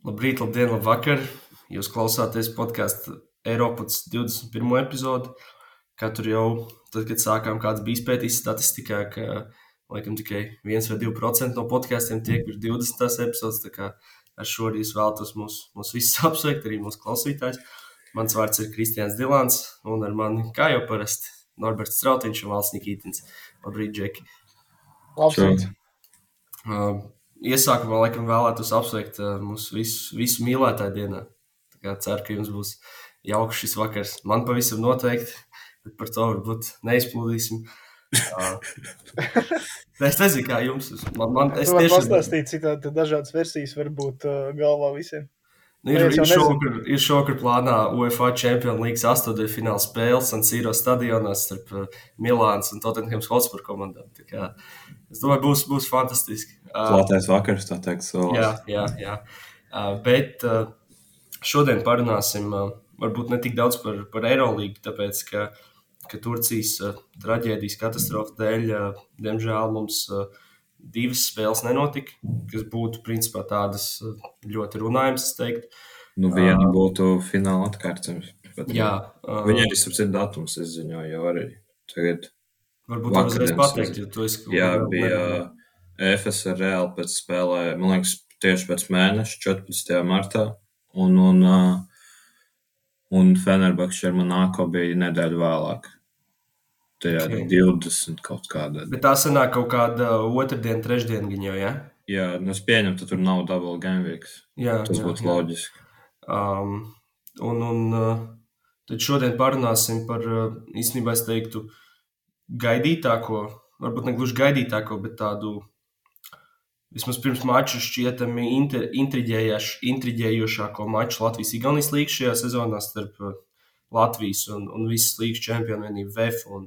Labrīt, labdien, labvakar! Jūs klausāties podkāstu Eiropas 21. epizodi. Katru jau, tad, kad sākām, kāds bija izpētījis statistikā, ka laikam tikai 1 vai 2% no podkāstiem tiek ir 20. epizodes. Tā kā ar šo arī es vēlos mūs, mūs visus apsveikt, arī mūsu klausītājus. Mans vārds ir Kristians Dilants, un ar mani, kā jau parasti, Norberts Strautiņš un Valsts Nikītins. Labrīt, Džeki! Labs! Uh, iesākumā laikam vēlētos apsveikt uh, mūsu visu, visu mīlētāju dienā. Ceru, ka jums būs jauks šis vakars. Man pavisam noteikti, bet par to varbūt neizplūdīsim. Uh, es nezinu, kā jums. Man, man, es tiešām pastāstīt, cik tādas dažādas versijas var būt uh, galvā visiem. Nu, ir, ir, šovakar, ir šovakar plānā UEFA Champions League astotdaļfināla spēle San Siro stadionā starp uh, Milānas un Tottenhams Hotspur komandām. Tā kā, Es domāju, būs, būs fantastiski. Klātais vakars, tā teikt, solās. Jā, jā, jā. Uh, bet uh, šodien parunāsim uh, varbūt ne tik daudz par, par Eirolīgu, tāpēc ka, ka Turcijas traģēdijas katastrofa dēļ, diemžēl, mums divas spēles nenotika, kas būtu principā tādas ļoti runājamas, es teiktu. Nu, viena būtu fināla atkārtojums. Jā, uh, Viņa arī sapcīt datums, es ziņoju jau arī. Tagad, varbūt var uzreiz pateikt, jo tu esi jā, bija EFS ar Reāli pēc spēlē, man liekas, tieši pēc mēneša, 14. martā. Un, un, uh, un Fenerbakšs ar Monako bija nedēļu vēlāk. Tajā Ok. 20 kaut kādā. Bet tā sanāk kaut kāda otrdiena, trešdiena viņa jau, ja? Jā, nu es pieņemu, ka tur nav double game weeks. Jā, Tas jā, būtu jā. loģiski. Um, un, un uh, tad šodien parunāsim par uh, īstenībā, es teiktu, gaidītāko, varbūt ne gluži gaidītāko, bet tādu vismaz pirms mača šķietami intriģējošāko maču Latvijas-Igaunijas līnijas šajā sezonā starp uh, Latvijas un, un visas līnijas čempionu vienību VF un,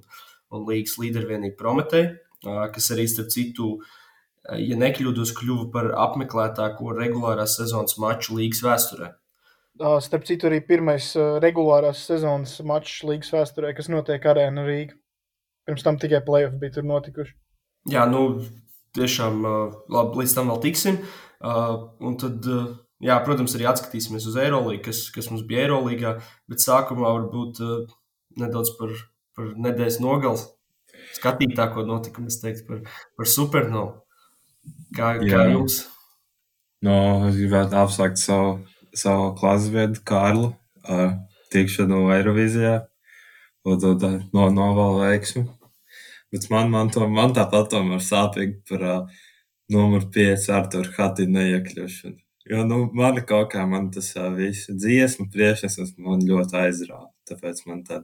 un līnijas līderu vienību Prometēju, uh, kas arī starp citu, uh, ja nekļūdos, kļuva par apmeklētāko regulārās sezonas maču līnijas vēsturē. Starp citu, arī pirmais regulārās sezonas mačs līgas vēsturē, kas notiek arēna Rīgā. Pirms tam tikai playoff bija tur notikuši. Jā, nu, tiešām labi, līdz tam vēl tiksim. Un tad, jā, protams, arī atskatīsimies uz Eirolandu, kas, kas mums bija Eirolandā. Bet sākumā varbūt nedaudz par, par nedēļas nogalu skatītāko notikumu, es teiktu, par, par supernovu. Kā, kā Jā. jums? No, es gribētu apsveikt savu, savu klases vietu, Kārlu, ar tikšanu Eirovīzijā. Tad uh, no novēlu veiksmi. Bet man, man, to, man tāpat tomēr sāpīgi par uh, numuru 5 Artur Hatīnu neiekļūšanu. Jo, nu, man kaut kā man tas uh, viss dziesmu priekšnesums man ļoti aizrāva. Tāpēc man tāda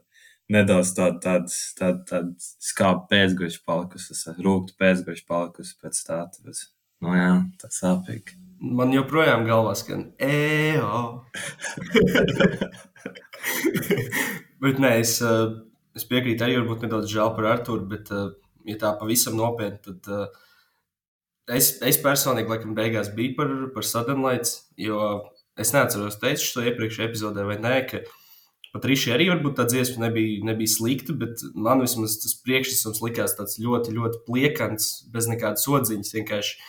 nedaudz tāda, tāda, tāda, tāda skāba pēcguļš palikusi, es rūktu pēcguļš palikusi pēc tā. Tāpēc, nu jā, tā sāpīgi. Man joprojām galvā skan EO. bet nē, es, uh, es piekrītu arī, varbūt nedaudz žēl par Arthuru, bet, uh, ja tā pavisam nopietni, tad uh, es, es personīgi, laikam, beigās biju par, par Suddenlights, jo es neatceros, teicu to iepriekšējā epizodē vai nē, pat Riši arī varbūt tā dziesma nebija, nebija slikta, bet man vismaz tas priekšnesums likās tāds ļoti, ļoti pliekans, bez nekādas sodziņas, vienkārši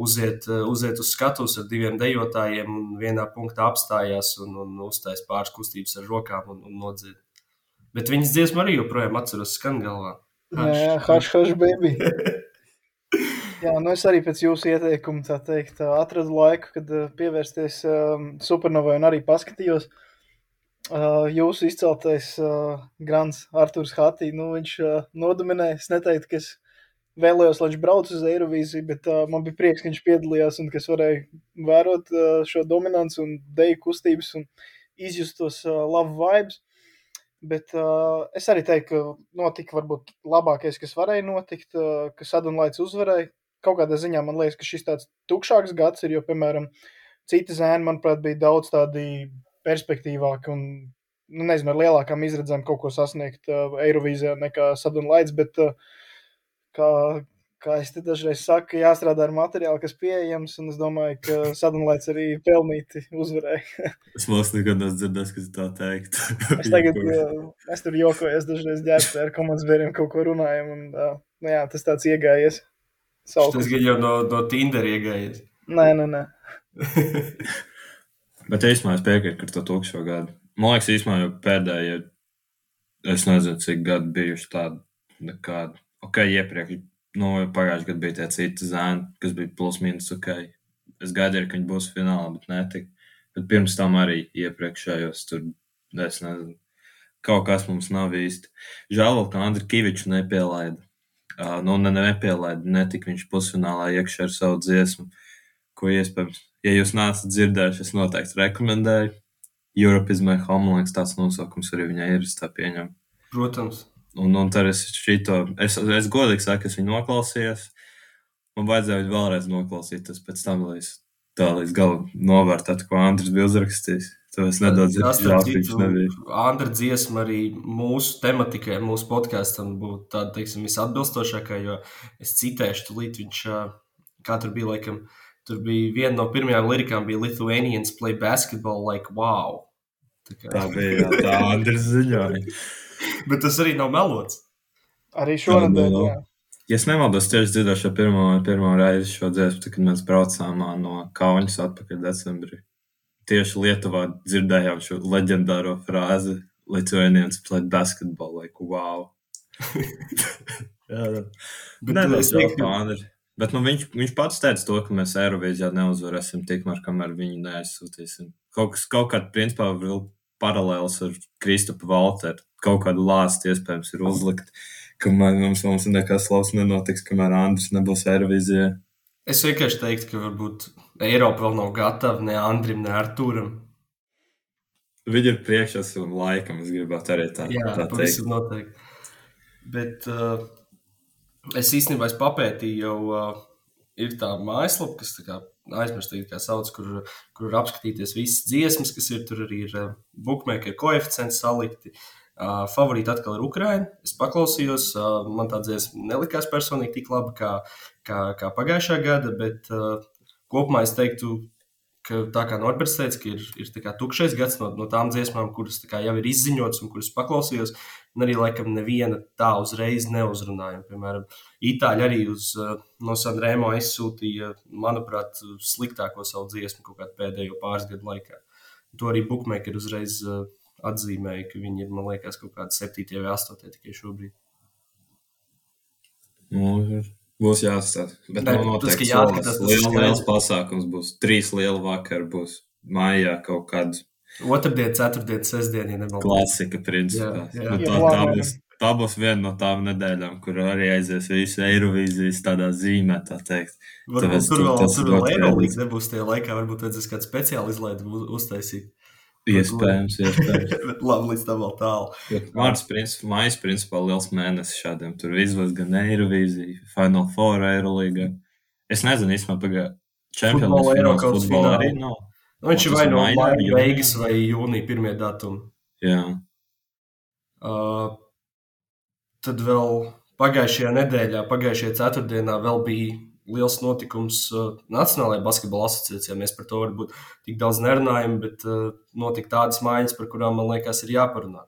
uziet, uziet uz skatuves ar diviem dejotājiem un vienā punktā apstājās un, un uztaisīja pāris kustības ar rokām un, un nodzied. Bet viņas dziesmu arī joprojām atceros skan galvā. Hash, hash, baby. Jā, nu es arī pēc jūsu ieteikuma tā teikt, atradu laiku, kad ā, pievērsties um, supernovai un arī paskatījos. Uh, jūsu izceltais uh, grāns Arthurs Hatī, nu viņš uh, nodominēja. Es neteiktu, ka es vēlējos, lai viņš brauc uz Eirovīziju, bet uh, man bija prieks, ka viņš piedalījās un ka es varēju vērot uh, šo dominanci un deju kustības un izjust tos uh, labu vibes. Bet uh, es arī teiktu, ka notika varbūt labākais, kas varēja notikt, uh, ka Sadunlaits uzvarēja. Kaut kādā ziņā man liekas, ka šis tāds tukšāks gads ir, jo, piemēram, citi zēni, manuprāt, bija daudz tādi perspektīvāki un, nu, nezinu, ar lielākām izredzēm kaut ko sasniegt uh, Eirovīzijā nekā Sadunlaits, bet, uh, kā, kā es te dažreiz saku, jāstrādā ar materiālu, kas pieejams, un es domāju, ka Sadunlaits arī pelnīti uzvarēja. Es mums nekad neesmu dzirdējis, kas tā teikt. Es tagad, es tur jokojos, dažreiz ģērbtu ar komandas biedriem kaut ko runājam, un, nu jā, tas tāds iegājies. Tas Saukums. gan jau no, no Tinder iegājies. Nē, nē, nē. Bet īstenībā es piekrītu ar to tukšo gadu. Man liekas, īstenībā jau pēdējie, es nezinu, cik gadi bijuši tādi nekādi. Ok, iepriekš, nu, pagājušajā gadā bija tie citi zēni, kas bija plus mīnus ok. Es gaidīju, ka viņi būs finālā, bet netika. Bet pirms tam arī iepriekšējos tur, es nezinu, kaut kas mums nav īsti. Žēl, ka Andriu Kaviču nepielaida. Uh, nu, ne, nepielaida, netika viņš pusfinālā iekšā ar savu dziesmu, ko iespējams, ja jūs neesat dzirdējuši, es noteikti rekomendēju. Europe is my home, liekas, tāds nosaukums arī viņai ir, es tā pieņemu. Protams. Un, un tad es šito, es, es godīgi saku, es viņu noklausījos. Man vajadzēja viņu vēlreiz noklausīties pēc tam, lai es tā līdz galam novērtētu, ko Andris bija uzrakstījis. Nedaudz žēl, ka viņš nebija. Andra dziesma arī mūsu tematikai, mūsu podkāstam būtu tāda, teiksim, visatbilstošākā, jo es citēšu, tulīt viņš, kā tur bija, laikam, tur bija viena no pirmajām lirikām bija Lithuanians play basketball like wow. Tā, kā... tā bija, jā, tā Andris ziņoja. Bet tas arī nav melots. Arī šonadēļ, jā. Ja es nemaldos, tieši dzirdēju šo pirmo, pirmo reizi šo dziesmu, kad mēs braucām no Kaunas atpakaļ decembrī tieši Lietuvā dzirdējām šo leģendāro frāzi Lithuanians play basketball, like wow. jā, jā. Bet, Nē, tas ir plāni. Bet nu, viņš, viņš pats teica to, ka mēs Eirovīzijā neuzvarēsim tikmēr, kamēr viņu neaizsūtīsim. Kaut kas, kaut kādā principā vēl paralēls ar Kristofu Valteru. Kaut kādu lāstu iespējams ir uzlikt, kamēr mums, mums nekas labs nenotiks, kamēr Andris nebūs Eirovīzijā. Es vienkārši teiktu, ka varbūt Eiropa vēl nav gatava ne Andrim, ne Arturam. Viņi ir priekšā savam laikam, es gribētu arī tā, Jā, tā teikt. Noteikti. Bet uh, es īstenībā es papētīju, jau uh, ir tā mājaslapa, kas tā kā aizmirstīga, kā sauc, kur, kur ir apskatīties visas dziesmas, kas ir tur arī ir uh, bookmaker koeficienti salikti. Uh, Uh, favorīti atkal ir Ukraiņa. Es paklausījos, uh, man tā dziesma nelikās personīgi tik laba kā, kā, kā pagājušā gada, bet uh, kopumā es teiktu, ka tā kā Norberts teica, ka ir, ir tukšais gads no, no tām dziesmām, kuras jau ir izziņotas un kuras paklausījos. Un arī laikam neviena tā uzreiz neuzrunāja. Piemēram, Itāļi arī uz, no Sanremo aizsūtīja, manuprāt, sliktāko savu dziesmu kaut kādā pēdējo pāris gadu laikā. To arī Bookmaker uzreiz uh, atzīmēja, ka viņi ir, man liekas, kaut kādi 7 vai 8 tikai šobrīd. Nu, būs jāstāsta. Bet ne, nu, noteikti tas, jāskatās, tas liels, liels pasākums būs. Trīs lieli vakari būs mājā kaut kāds. Otradien, ceturtdien, sestdien, ja nemaldos. Klasika, principā. Jā, jā. Nu, tā, tā, būs, tā būs viena no tām nedēļām, kur arī aizies visu Eirovīzijas tādā zīmē, tā teikt. Varbūt Tāpēc, tur vēl, tur vēl Eirovīzijas nebūs tie laikā, varbūt vajadzēs kādu speciālu izlaidu uztaisīt. Iespējams, iespējams. Bet labi, līdz tam vēl tālu. Mārcis principā, mājas principā liels mēnesis šādiem. Tur izvēlas gan Eirovīzija, Final Four Eirolīga. Es nezinu, īstenībā pagājušajā čempionātā Eiropas futbolā arī nav. Nu, viņš ir vai no maija beigas vai jūnija pirmie datumi. Jā. Uh, tad vēl pagājušajā nedēļā, pagājušajā ceturtdienā vēl bija liels notikums uh, Nacionālajā basketbola asociācijā. Mēs par to varbūt tik daudz nerunājam, bet uh, notika tādas maiņas, par kurām man liekas, ir jāparunā.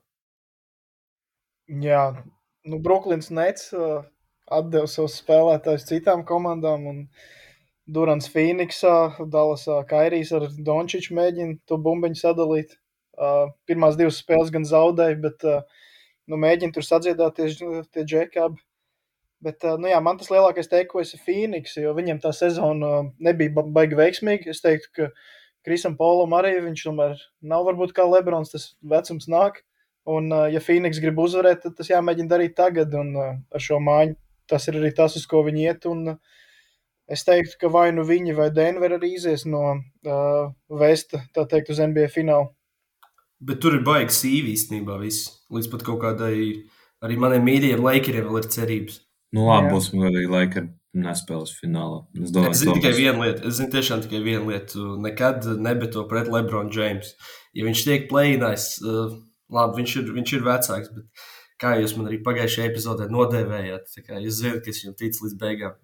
Jā, nu, Brooklyns Nets uh, atdeva savus spēlētājus citām komandām. Un... Durants Phoenixā, Dallasā, Kairijs ar Dončiču mēģina to bumbiņu sadalīt. Uh, pirmās divas spēles gan zaudēja, bet uh, nu, mēģina tur sadziedāties tie džekābi. Bet, nu jā, man tas lielākais teikums ir Phoenix, jo viņam tā sezona nebija baigi veiksmīga. Es teiktu, ka Krisam Polam arī viņš tomēr nav varbūt kā Lebrons, tas vecums nāk. Un, ja Phoenix grib uzvarēt, tad tas jāmēģina darīt tagad, un ar šo mājiņu tas ir arī tas, uz ko viņi iet. Un, es teiktu, ka vai nu viņi vai Denver arī izies no uh, Vesta, tā teikt, uz NBA finālu. Bet tur ir baigi sīvi īstenībā viss. Līdz pat kaut kādai arī maniem mīļajiem laikiem vēl ir cerības. Nu, labi, būs godīgi laika nespēles finālā. Es, domāju, es zinu tikai vienu lietu. Es zinu tiešām tikai vienu lietu. Nekad nebeto pret Lebron James. Ja viņš tiek plēnājis, uh, labi, viņš ir, viņš ir vecāks, bet kā jūs man arī pagājušajā epizodē nodēvējāt, jūs zināt, ka es viņam ticu līdz beigām.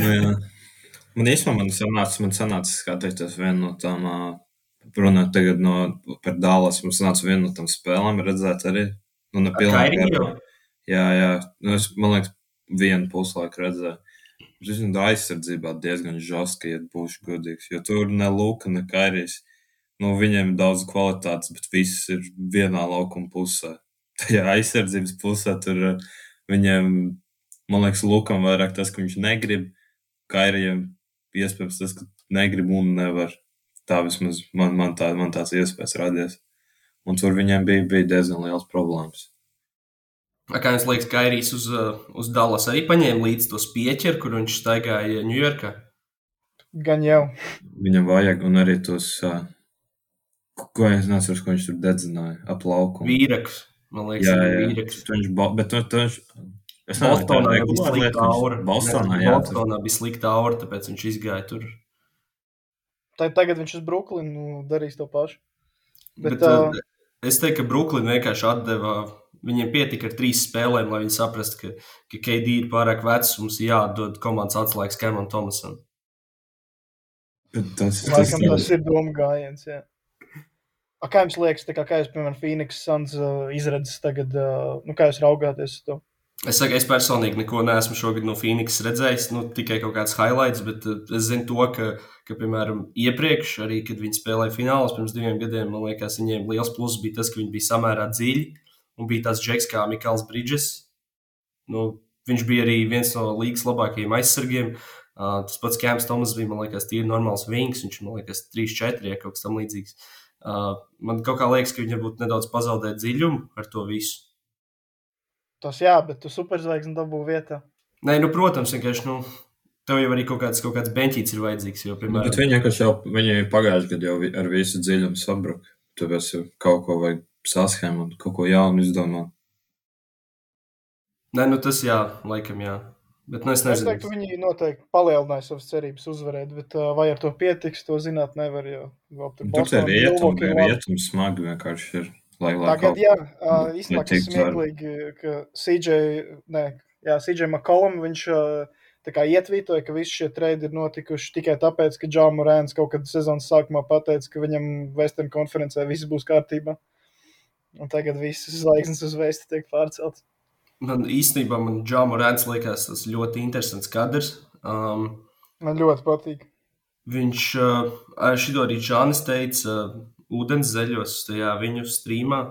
nu, jā. man īstenībā man sanāca, man sanāca skatīties vienu no tām, runāt tagad no, par Dālas, man sanāca vienu no tām spēlēm redzēt arī. Nu, ne pilnīgi. Jā, jā. Nu, es, man liekas, vienu puslaiku redzēju. Es ka aizsardzībā diezgan žoska, ja būšu godīgs. Jo tur ne Luka, ne Kairijs. Nu, viņiem ir daudz kvalitātes, bet viss ir vienā laukuma pusē. Tajā aizsardzības pusē tur eh, viņiem, man liekas, Lukam vairāk tas, ka viņš negrib. Kairijam iespējams tas, ka negrib un nevar. Tā vismaz man, man, tā, man tāds iespējas radies. Un tur viņiem bija, bija diezgan liels problēmas. Kā jums liekas, Kairijs uz, uh, uz Dallas arī paņēma līdzi to spieķeru, kur viņš staigāja Ņujorkā? Gan jau. Viņam vajag, un arī tos, uh, ko es nesaprotu, ko viņš tur dedzināja ap laukumu. Vīraks, man liekas, Jā, jā, vīraks. viņš, bet tu, tu, viņš, es Bostonā bija slikta aura. Bostonā, jā. tur- Bostonā bija slikta aura, tāpēc viņš izgāja tur. Tā, tagad viņš uz Brooklynu darīs to pašu. Bet, Bet, Bet, uh, uh, es teiktu, ka Brooklyn vienkārši atdeva. Viņiem pietika ar trīs spēlēm, lai viņi saprastu, ka, ka KD ir pārāk vecs mums jāatdod komandas atslēgas Kemam Tomasam. Tas, tas, Laikam tas ir doma gājiens. Jā. A, kā jums liekas, kā, kā jūs, piemēram, Phoenix Suns uh, izredzes tagad, uh, nu, kā jūs raugāties uz to? Es saku, es personīgi neko neesmu šogad no Phoenix redzējis, nu, tikai kaut kāds highlights, bet uh, es zinu to, ka, ka, piemēram, iepriekš, arī kad viņi spēlēja finālus pirms diviem gadiem, man liekas, viņiem liels pluss bija tas, ka viņi bija samērā dziļi un bija tāds džeks kā Mikls Bridges. Nu, viņš bija arī viens no līgas labākajiem aizsargiem. Uh, tas pats Kēms Tomas bija, man liekas, tīri normāls vings, viņš, man liekas, 3-4 vai kaut kas tam līdzīgs. Uh, man kaut kā liekas, ka viņi varbūt nedaudz pazaudē dziļumu ar to visu. Tas jā, bet tu superzvaigzni dabū vietā. Nē, nu, protams, vienkārši, nu, tev jau arī kaut kāds, kaut kāds beņķīts ir vajadzīgs. Jo, Nu, piemēram, bet viņi vienkārši jau pagājušajā gadā jau ar visu dziļumu sabruka. Tāpēc jau kaut ko vajag saschēmu un kaut ko jaunu izdomāt. Nē, nu, tas jā, laikam jā. Bet, nu, es Es nezinu. teiktu, viņi noteikti palielināja savas cerības uzvarēt, bet uh, vai ar to pietiks, to zināt nevar. Jo, tur Boston, rietumi, rietumi smagi vienkārši ir. Lai, lai Tagad, kaut- jā, uh, ar- smieklīgi, ka CJ, ne, jā, CJ McCollum, viņš uh, tā kā ietvītoja, ka visi šie treidi ir notikuši tikai tāpēc, ka Džāmu Rēns kaut kad sezonas sākumā pateica, ka viņam Western konferencē viss būs kārtībā. Un tagad visas zvaigznes uz vēsti tiek pārceltas. Man īstenībā, man Džāma Rēns liekas tas ļoti interesants kadrs. Um, Man ļoti patīk. Viņš uh, šito arī Čānis teica, uh, ūdens zeļos tajā viņu streamā,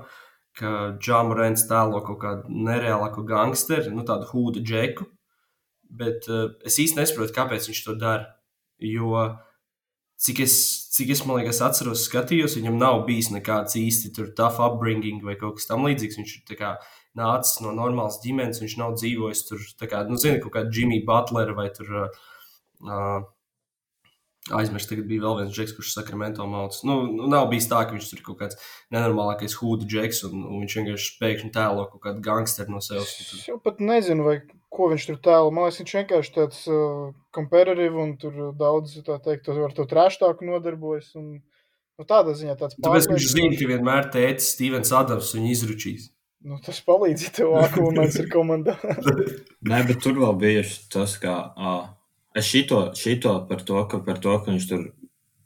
ka Džāma Rēns tēlo kaut kādu nereālāku gangsteri, nu tādu hūdu džeku. Bet uh, es īsti nesaprotu, kāpēc viņš to dara. Jo cik es, cik es man liekas, atceros, skatījos, viņam nav bijis nekāds īsti tough upbringing vai kaut kas tamlīdzīgs. Viņš ir kā nācis no normālas ģimenes, viņš nav dzīvojis tur, kā, nu, zini, kaut kā Jimmy Butler vai tur. Uh, uh, Aizmirst, tagad bija vēl viens džeks, kurš sakramento mauts. Nu, nu, nav bijis tā, ka viņš tur kaut kāds nenormālākais hūda džeks, un, un viņš vienkārši pēkšņi tēlo kaut kādu gangsteru no sevis. Es jau pat nezinu, vai, ko viņš tur tēlo. Man liekas, viņš vienkārši tāds uh, kompetitīvs un tur daudz, tā teikt, ar to trāštāku nodarbojas. Un, nu, tādā ziņā tāds Tāpēc viņš zina, ka vienmēr tēcis Stevens Adams viņu izručīs. Nu, tas palīdz, tev Akumans ir komandā. Nē, bet tur vēl bija tas, ka ā, es šito, šito par to, ka, par to, ka viņš tur.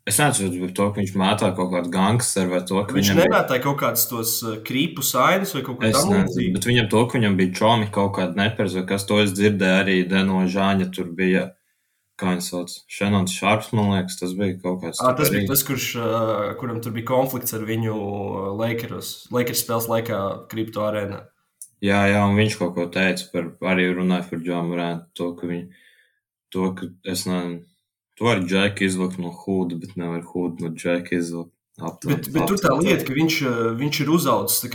Es par to, ka viņš mētā kaut kādu gangsteru vai to, ka Viņš viņam bija- nemētāja kaut kādus tos krīpu sainus vai kaut ko tādu bet viņam to, ka viņam bija čomi kaut kāda nepareiza, kas to es dzirdēju arī Deno Žāņa. Tur bija, kā viņš sauc, Šenons Šārps, man liekas, tas bija kaut kāds. À, tas tur bija arī- tas, kurš, uh, kuram tur bija konflikts ar viņu uh, Lakeros. Lakers spēles laikā kripto arēnā. Jā, jā, un viņš kaut ko teica par, arī runāja par Džomu Rēnu. To, ka viņi, to, ka es nezinu, tu vari džeku izvilkt no hūda, bet nevar hūdu no džeka izvilkt. Aptuveni- Bet, bet tur tā lieta, ka viņš, uh, viņš ir uzaugusi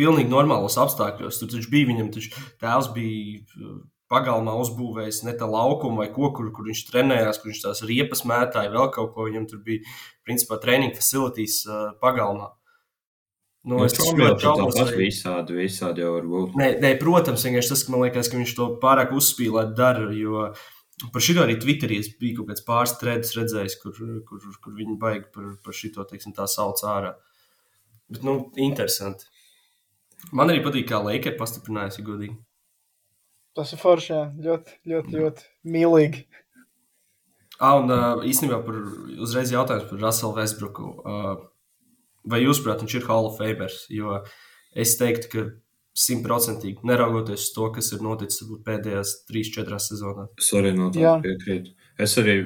pilnīgi normālos apstākļos. Tur taču bija viņam, taču tēvs bija uh, pagalmā uzbūvējis ne tā laukumu vai ko, kur, kur viņš trenējās, kur viņš tās riepas mētāja, vēl kaut ko. Viņam tur bija, principā, treniņu facilities uh, pagalmā. Nu, Nu, es tur šaubos, tāpat visādi, visādi jau var būt. Nē, nē, protams, vienkārši tas, ka man liekas, ka viņš to pārāk uzspīlēt dara. Jo par šito arī Twitterī es biju kaut kāds pāris trēdus redzējis, kur, kur, kur viņi baigi par, par šito, teiksim, tā sauc ārā. Bet, nu, interesanti. Man arī patīk, kā Lakers pastiprinājās, ja godīgi. Tas ir forši, jā. ļoti, ļoti, ļoti mīlīgi. Ah, un uh, īstenībā par uzreiz jautājums par Russellu Westbrooku. Uh, vai jūs, prāt, viņš ir Hall of Famers? Jo es teiktu, ka simtprocentīgi, neraugoties uz to, kas ir noticis varbūt, pēdējās trīs, četrās sezonās. Es arī no tā piekrītu. Es arī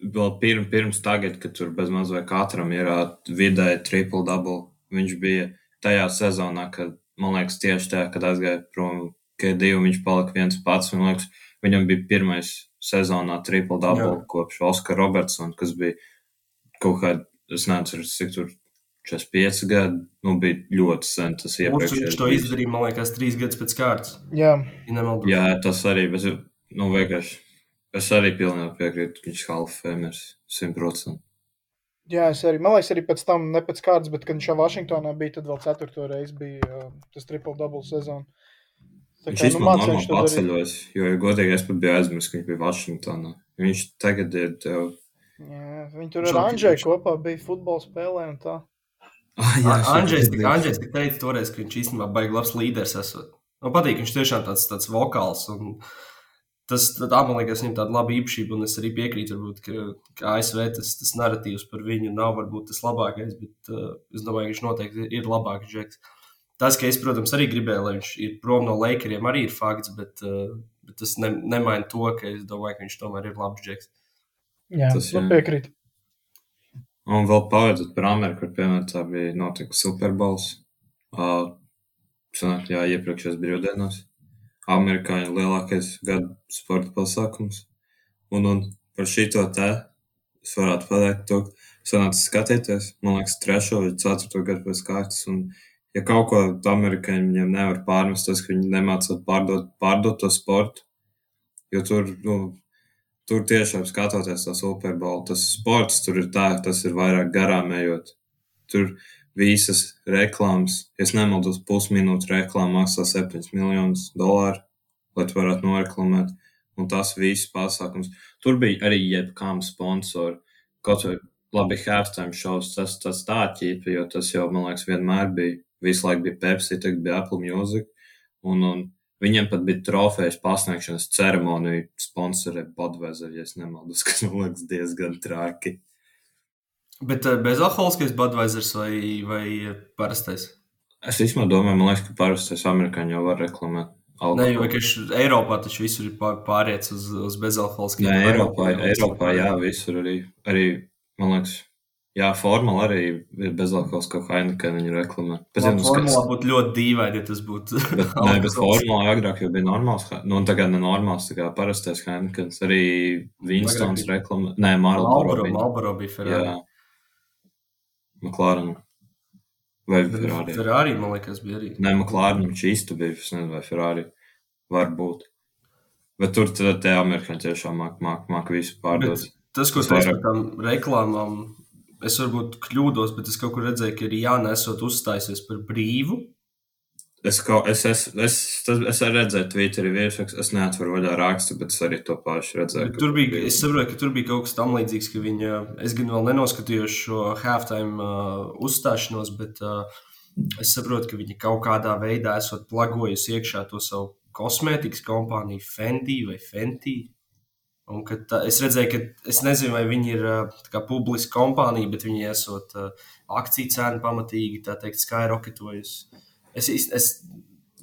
vēl pirms, pirms tagad, kad tur bez maz vai katram ir vidēji triple double, viņš bija tajā sezonā, kad, man liekas, tieši tajā, kad aizgāja prom K2, viņš palika viens pats. Man liekas, viņam bija pirmais sezonā triple double Jā. kopš Oskara Robertsona, kas bija kaut kāda, es nezinu, cik tur 45 gadi, nu bija ļoti sen tas Kurš viņš iepriekšējais. to izdarīja, man liekas, trīs gadus pēc kārtas. Jā. Jā, tas arī, bet, nu, vienkārši, es arī pilnībā piekrītu, ka viņš ir Famers, 100%. jā, es arī. Man liekas, arī pēc tam, ne pēc kārtas, bet kad viņš jau Vašingtonā bija, tad vēl ceturto reizi bija uh, tas triple double sezona. Tā Viņš kā, nu, normāli paceļojas, jo, ja godīgi, es pat biju aizmirsis, ka viņš bija Vašingtonā. Viņš tagad ir tev. Jā, viņi tur ar Andžēju kopā bija futbola spēlē un tā. Ah, Andrzejs tik, Andrzejs tik teica toreiz, ka viņš īstenībā baigi labs līderis esot. Man patīk, viņš tiešām tāds, tāds vokāls. Un tas tā, man liekas, viņam tāda laba īpašība, un es arī piekrītu, varbūt, ka, ka ASV tas, tas narratīvs par viņu nav varbūt tas labākais, bet uh, es domāju, ka viņš noteikti ir labāks džeks. Tas, ka es, protams, arī gribēju, lai viņš ir prom no Lakeriem, arī ir fakts, bet, uh, bet tas ne, nemaina to, ka es domāju, ka viņš tomēr ir labs džeks. Jā, Tas tas nu, jā. piekrīt. Un vēl pavadot par Ameriku, kur piemēram tā bija notika Superbowls. Uh, sanāk, jā, iepriekšējās brīvdienās. Amerikāņu lielākais gada sporta pasākums. Un, un par šito te es varētu pateikt, to sanāca skatīties, man liekas, trešo vai ceturto gadu pēc kārtas. Un, ja kaut ko amerikāņi viņiem nevar pārmest, tas, ka viņi nemācot pārdot, pārdot to sportu, jo tur, nu, tur tiešām skatoties to Superbowl, tas sports tur ir tā, tas ir vairāk garām ejot. Tur visas reklāmas, es nemaldos, pusminūtes reklāmā maksā 7 miljonus dolāru, lai tu varētu noreklamēt. Un tas viss pasākums. Tur bija arī jebkām sponsori. Kaut vai labi, halftime šovs, tas, tas tā ķīpa, jo tas jau, man liekas, vienmēr bija. Visu laiku bija Pepsi, tagad bija Apple Music. Un, un viņiem pat bija trofejas pasniegšanas ceremonija sponsorē Budweiser, ja nemaldos, kas man liekas diezgan traki. Bet uh, bezalkoholiskais Budweisers vai, vai parastais? Es īstenībā domāju, man liekas, ka parastais amerikāņi jau var reklamēt. Nē, jo vienkārši Eiropā taču visur ir pār- pāriets uz, uz bezalkoholiskiem. Nē, Eiropā, Eiropā, jā, visur arī, arī, man liekas, jā, formula arī ir bezalkohols kā Heineken viņa reklamē. Nu formulā skats- būtu ļoti dīvaini, ja tas būtu. bet, nē, bet formulā agrāk jau bija normāls, nu, tagad nenormāls, tā kā parastais Heinekens, arī Winstons Agrāk reklamē, nē, Marlboro Malboro, bija. Ferrari. Jā. McLaren. Vai Ferrari? Ferrari, man liekas, bija arī. Nē, McLaren čīstu bija, es nezinu, vai Ferrari var būt. Bet tur tad tie amerikāņi tiešām māk, māk, māk visu pārdot. Bet tas, ko Tas teicu par tām reklāmām, es varbūt kļūdos, bet es kaut kur redzēju, ka ir jānesot uzstājusies par brīvu. Es, kaut, es, es, es, tas, es arī redzēju, Twitterī virsrakstu, es neatveru vaļā rakstu, bet es arī to pašu redzēju. Tur bija, es saprotu, ka tur bija kaut kas tam līdzīgs, ka viņa, es gan vēl nenoskatījos šo halftime uh, uzstāšanos, bet uh, es saprotu, ka viņa kaut kādā veidā esot plagojusi iekšā to savu kosmētikas kompāniju Fendi vai Fenty. Un ka tā, es redzēju, ka es nezinu, vai viņi ir uh, publiska kompānija, bet viņi esot uh, akciju cēnu pamatīgi, tā teikt, skyrocketojusi. Es, es, es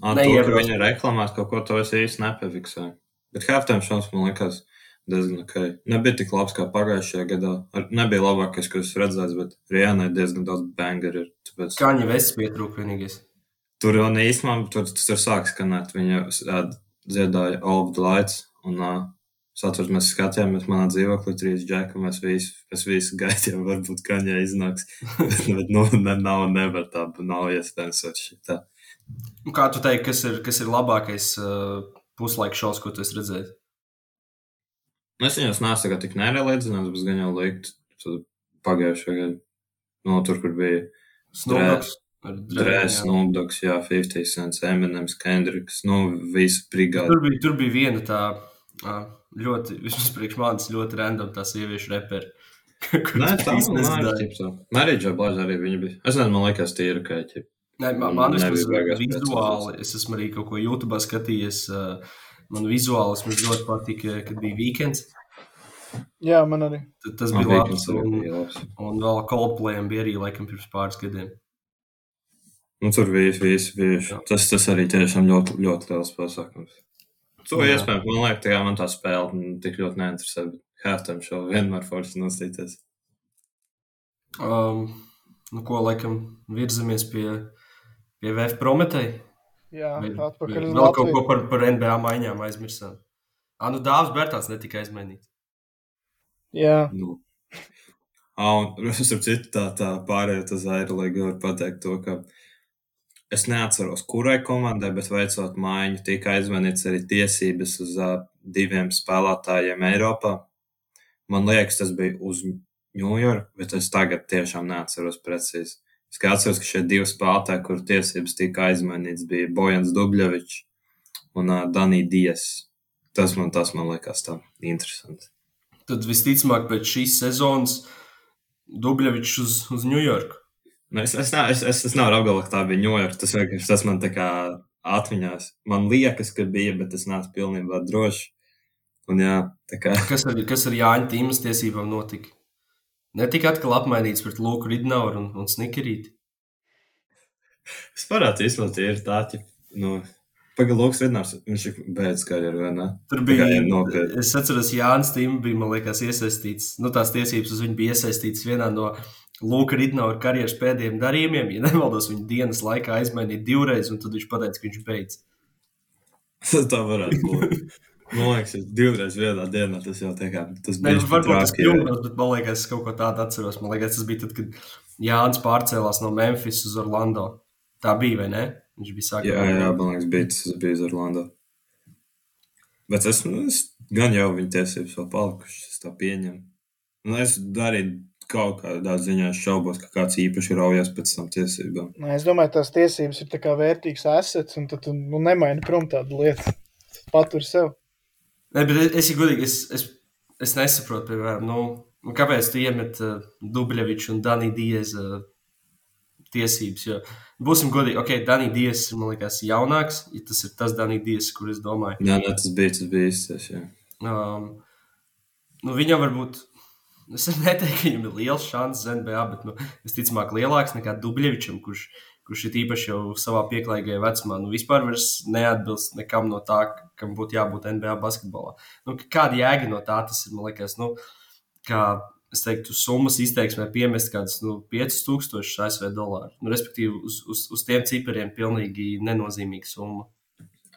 to, ka viņa reklamēt kaut ko, to es īsti nepafiksēju. Bet halftime šausmas man liekas diezgan ok. Nebija tik labs kā pagājušajā gadā. Ar, nebija labākais, ko es redzēju, bet Rihanai diezgan daudz banger ir. Tāpēc... Kaņa vests pietrūka vienīgais. Tur jau īstenībā tur, tur sāk skanēt. Viņa dziedāja All the Lights. Un, uh, Saturs mēs skatījāmies manā dzīvoklī, trīs džeki. Mēs visi, mēs visi gaidījām, varbūt kaņā iznāks. bet, bet nu, ne, nav, nevar tā, nav iespējams šitā. Nu, Kā tu teiksi, kas ir, kas ir labākais uh, puslaika šovs, ko tu esi redzējis? Nu, Es viņus nesu tagad tik nereliedzināts, bet gan jau likt pagājušajā gadā. No tur, kur bija Snowdogs. Drēs, jā. Nobdogs, jā, 50 cents, Eminems, Kendricks, nu, visa brigāde. Tur bija, tur bija viena tā ā, ļoti, vismaz priekš manis, ļoti random tā sieviešu reperi. Nē, tā nav. Marīdžā Blaža arī viņa bija. Es nezinu, man liekas, tīra, ka ķip. Nē, man, man vismaz vizuāli, es esmu arī kaut ko YouTube skatījies. ā, Man vizuāli man ļoti patika, kad bija weekends. Jā, man arī. Tad tas Man bija labs. Un, bija labs. un vēl Coldplayam bija arī laikam pirms pāris gadiem. Nu, tur viss, viss, viss. Tas, tas arī tiešām ļoti, ļoti liels pasākums. To Jā. iespējams, man liekas, tā man tā spēle tik ļoti neinteresē. Bet Hērtam šo vienmēr forši nostīties. Um, nu, ko laikam virzamies pie, pie VF Prometēja? Jā, Vai- atpakaļ uz Vēl kaut ko Latviju. par, par NBA maiņām aizmirsām. Ah, nu Dāvs Bērtāns netika aizmainīts. Jā, Nu. Ah, un es ar citu tā, tā pārējot uz Airlīgu var pateikt to, ka es neatceros, kurai komandai, bet veicot maiņu, tika aizmanīts arī tiesības uz uh, diviem spēlētājiem Eiropā. Man liekas, tas bija uz Ņujorku, bet es tagad tiešām neatceros precīzi. Es atceros, ka šie divi spēlētāji, kur tiesības tika aizmanīts, bija Bojans Dubļevičs un uh, Danī Dies. Tas man, tas man liekas tā interesanti. Tad visticamāk pēc šīs sezonas Dubļevičs uz, uz Ņujorku. Nu, es, es, ne, es, es, es nevaru apgalvot, ka tā bija Ņujorka. Tas vienkārši tas man tā kā atmiņās. Man liekas, ka bija, bet es neesmu pilnībā drošs. Un jā, kā Kas ar, kas ar Jāņa tīmas tiesībām notika? Netika atkal apmainīts pret Luku Ridnauru un, un Snikerīti. es parādu īstenībā tie ir tādi. Nu, Pagaidām, Rīgāns, viņš ir beidzis karjeru, vai ne? Tur kā bija, nopietni. es atceros, Jānis Tīma bija, man liekas, iesaistīts, nu tās tiesības uz viņu bija iesaistīts vienā no Luka Ridnaura karjeras pēdējiem darījumiem. Ja nemaldos, viņa dienas laikā aizmainīja divreiz, un tad viņš pateica, ka viņš beidz. tā varētu būt. Man liekas, ka divreiz vienā dienā tas jau tā kā tas bija. nu, varbūt tas kļūdos, bet man liekas, es kaut ko tādu atceros. Man liekas, tas bija tad, kad Jānis pārcēlās no Memphis uz Orlando. Tā bija, vai ne? Viņš bija sākums. Jā, jā, man liekas, bija tas bija uz Orlando. Bet es, nu, es gan jau viņa tiesības vēl palikušas, es tā pieņemu. Un es arī kaut kādā ziņā šaubos, ka kāds īpaši raujas pēc tam tiesībām. Nē, Nu, es domāju, tās tiesības ir tā kā vērtīgs asets, un tad tu nu, nemaini prom tādu lietu. Patur sev. Ne, bet es, es, ja godīgi, es, es, es nesaprotu, piemēram, nu, nu, kāpēc tu iemet uh, Dubļeviču un Daniju Diezu uh, tiesības. Jo, būsim godīgi, ok, Danija Diezs ir, man liekas, jaunāks, ja tas ir tas Danija Diezs, kur es domāju. Jā, nē, tas bija tas bija īstais. jā. Um, nu, viņam varbūt, es neteiktu, ka viņam ir liels šāds NBA, bet, nu, visticamāk, lielāks nekā Dubļevičam, kurš, kurš ir īpaši jau savā pieklājīgajā vecumā. Nu, vispār neatbilst nekam no tā, kam būtu jābūt NBA basketbolā. Nu, kāda jēga no tā tas ir, man liekas, nu, kā es teiktu, summas izteiksmē piemest kādus nu, 5000 ASV dolāru. Nu, respektīvi, uz, uz, uz tiem cipariem pilnīgi nenozīmīga summa.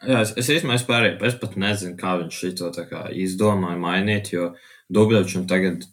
Jā, es, es īstenībā pārēju, es pat nezinu, kā viņš to kā izdomāja mainīt, jo Dubļevičam tagad,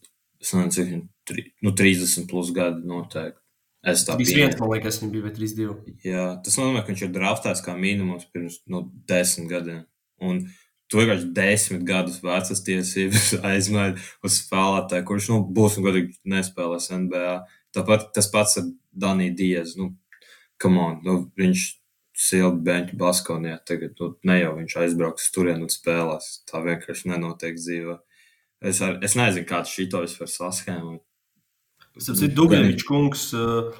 es nezinu, cik viņam, nu, 30 plus gadi noteikti. Es tā 3-1, pieņemu. man liekas, viņa bija, vai 3-2. Jā, tas nozīmē, ka viņš ir draftēts kā minimums pirms nu, desmit gadiem. Un tu vienkārši desmit gadus vecas tiesības aizmaini uz spēlētāju, kurš, nu, būs un godīgi nespēlēs NBA. Tāpat tas pats ar Daniju Diezu. Nu, come on, nu, viņš silti beņķu Baskonijā. Tagad nu, ne jau viņš aizbrauks uz turieni un spēlēs. Tā vienkārši nenotiek dzīvē. Es, ar, es nezinu, kāds šito vispār saskēmot. Tas ir Dubļevičs kungs, uh,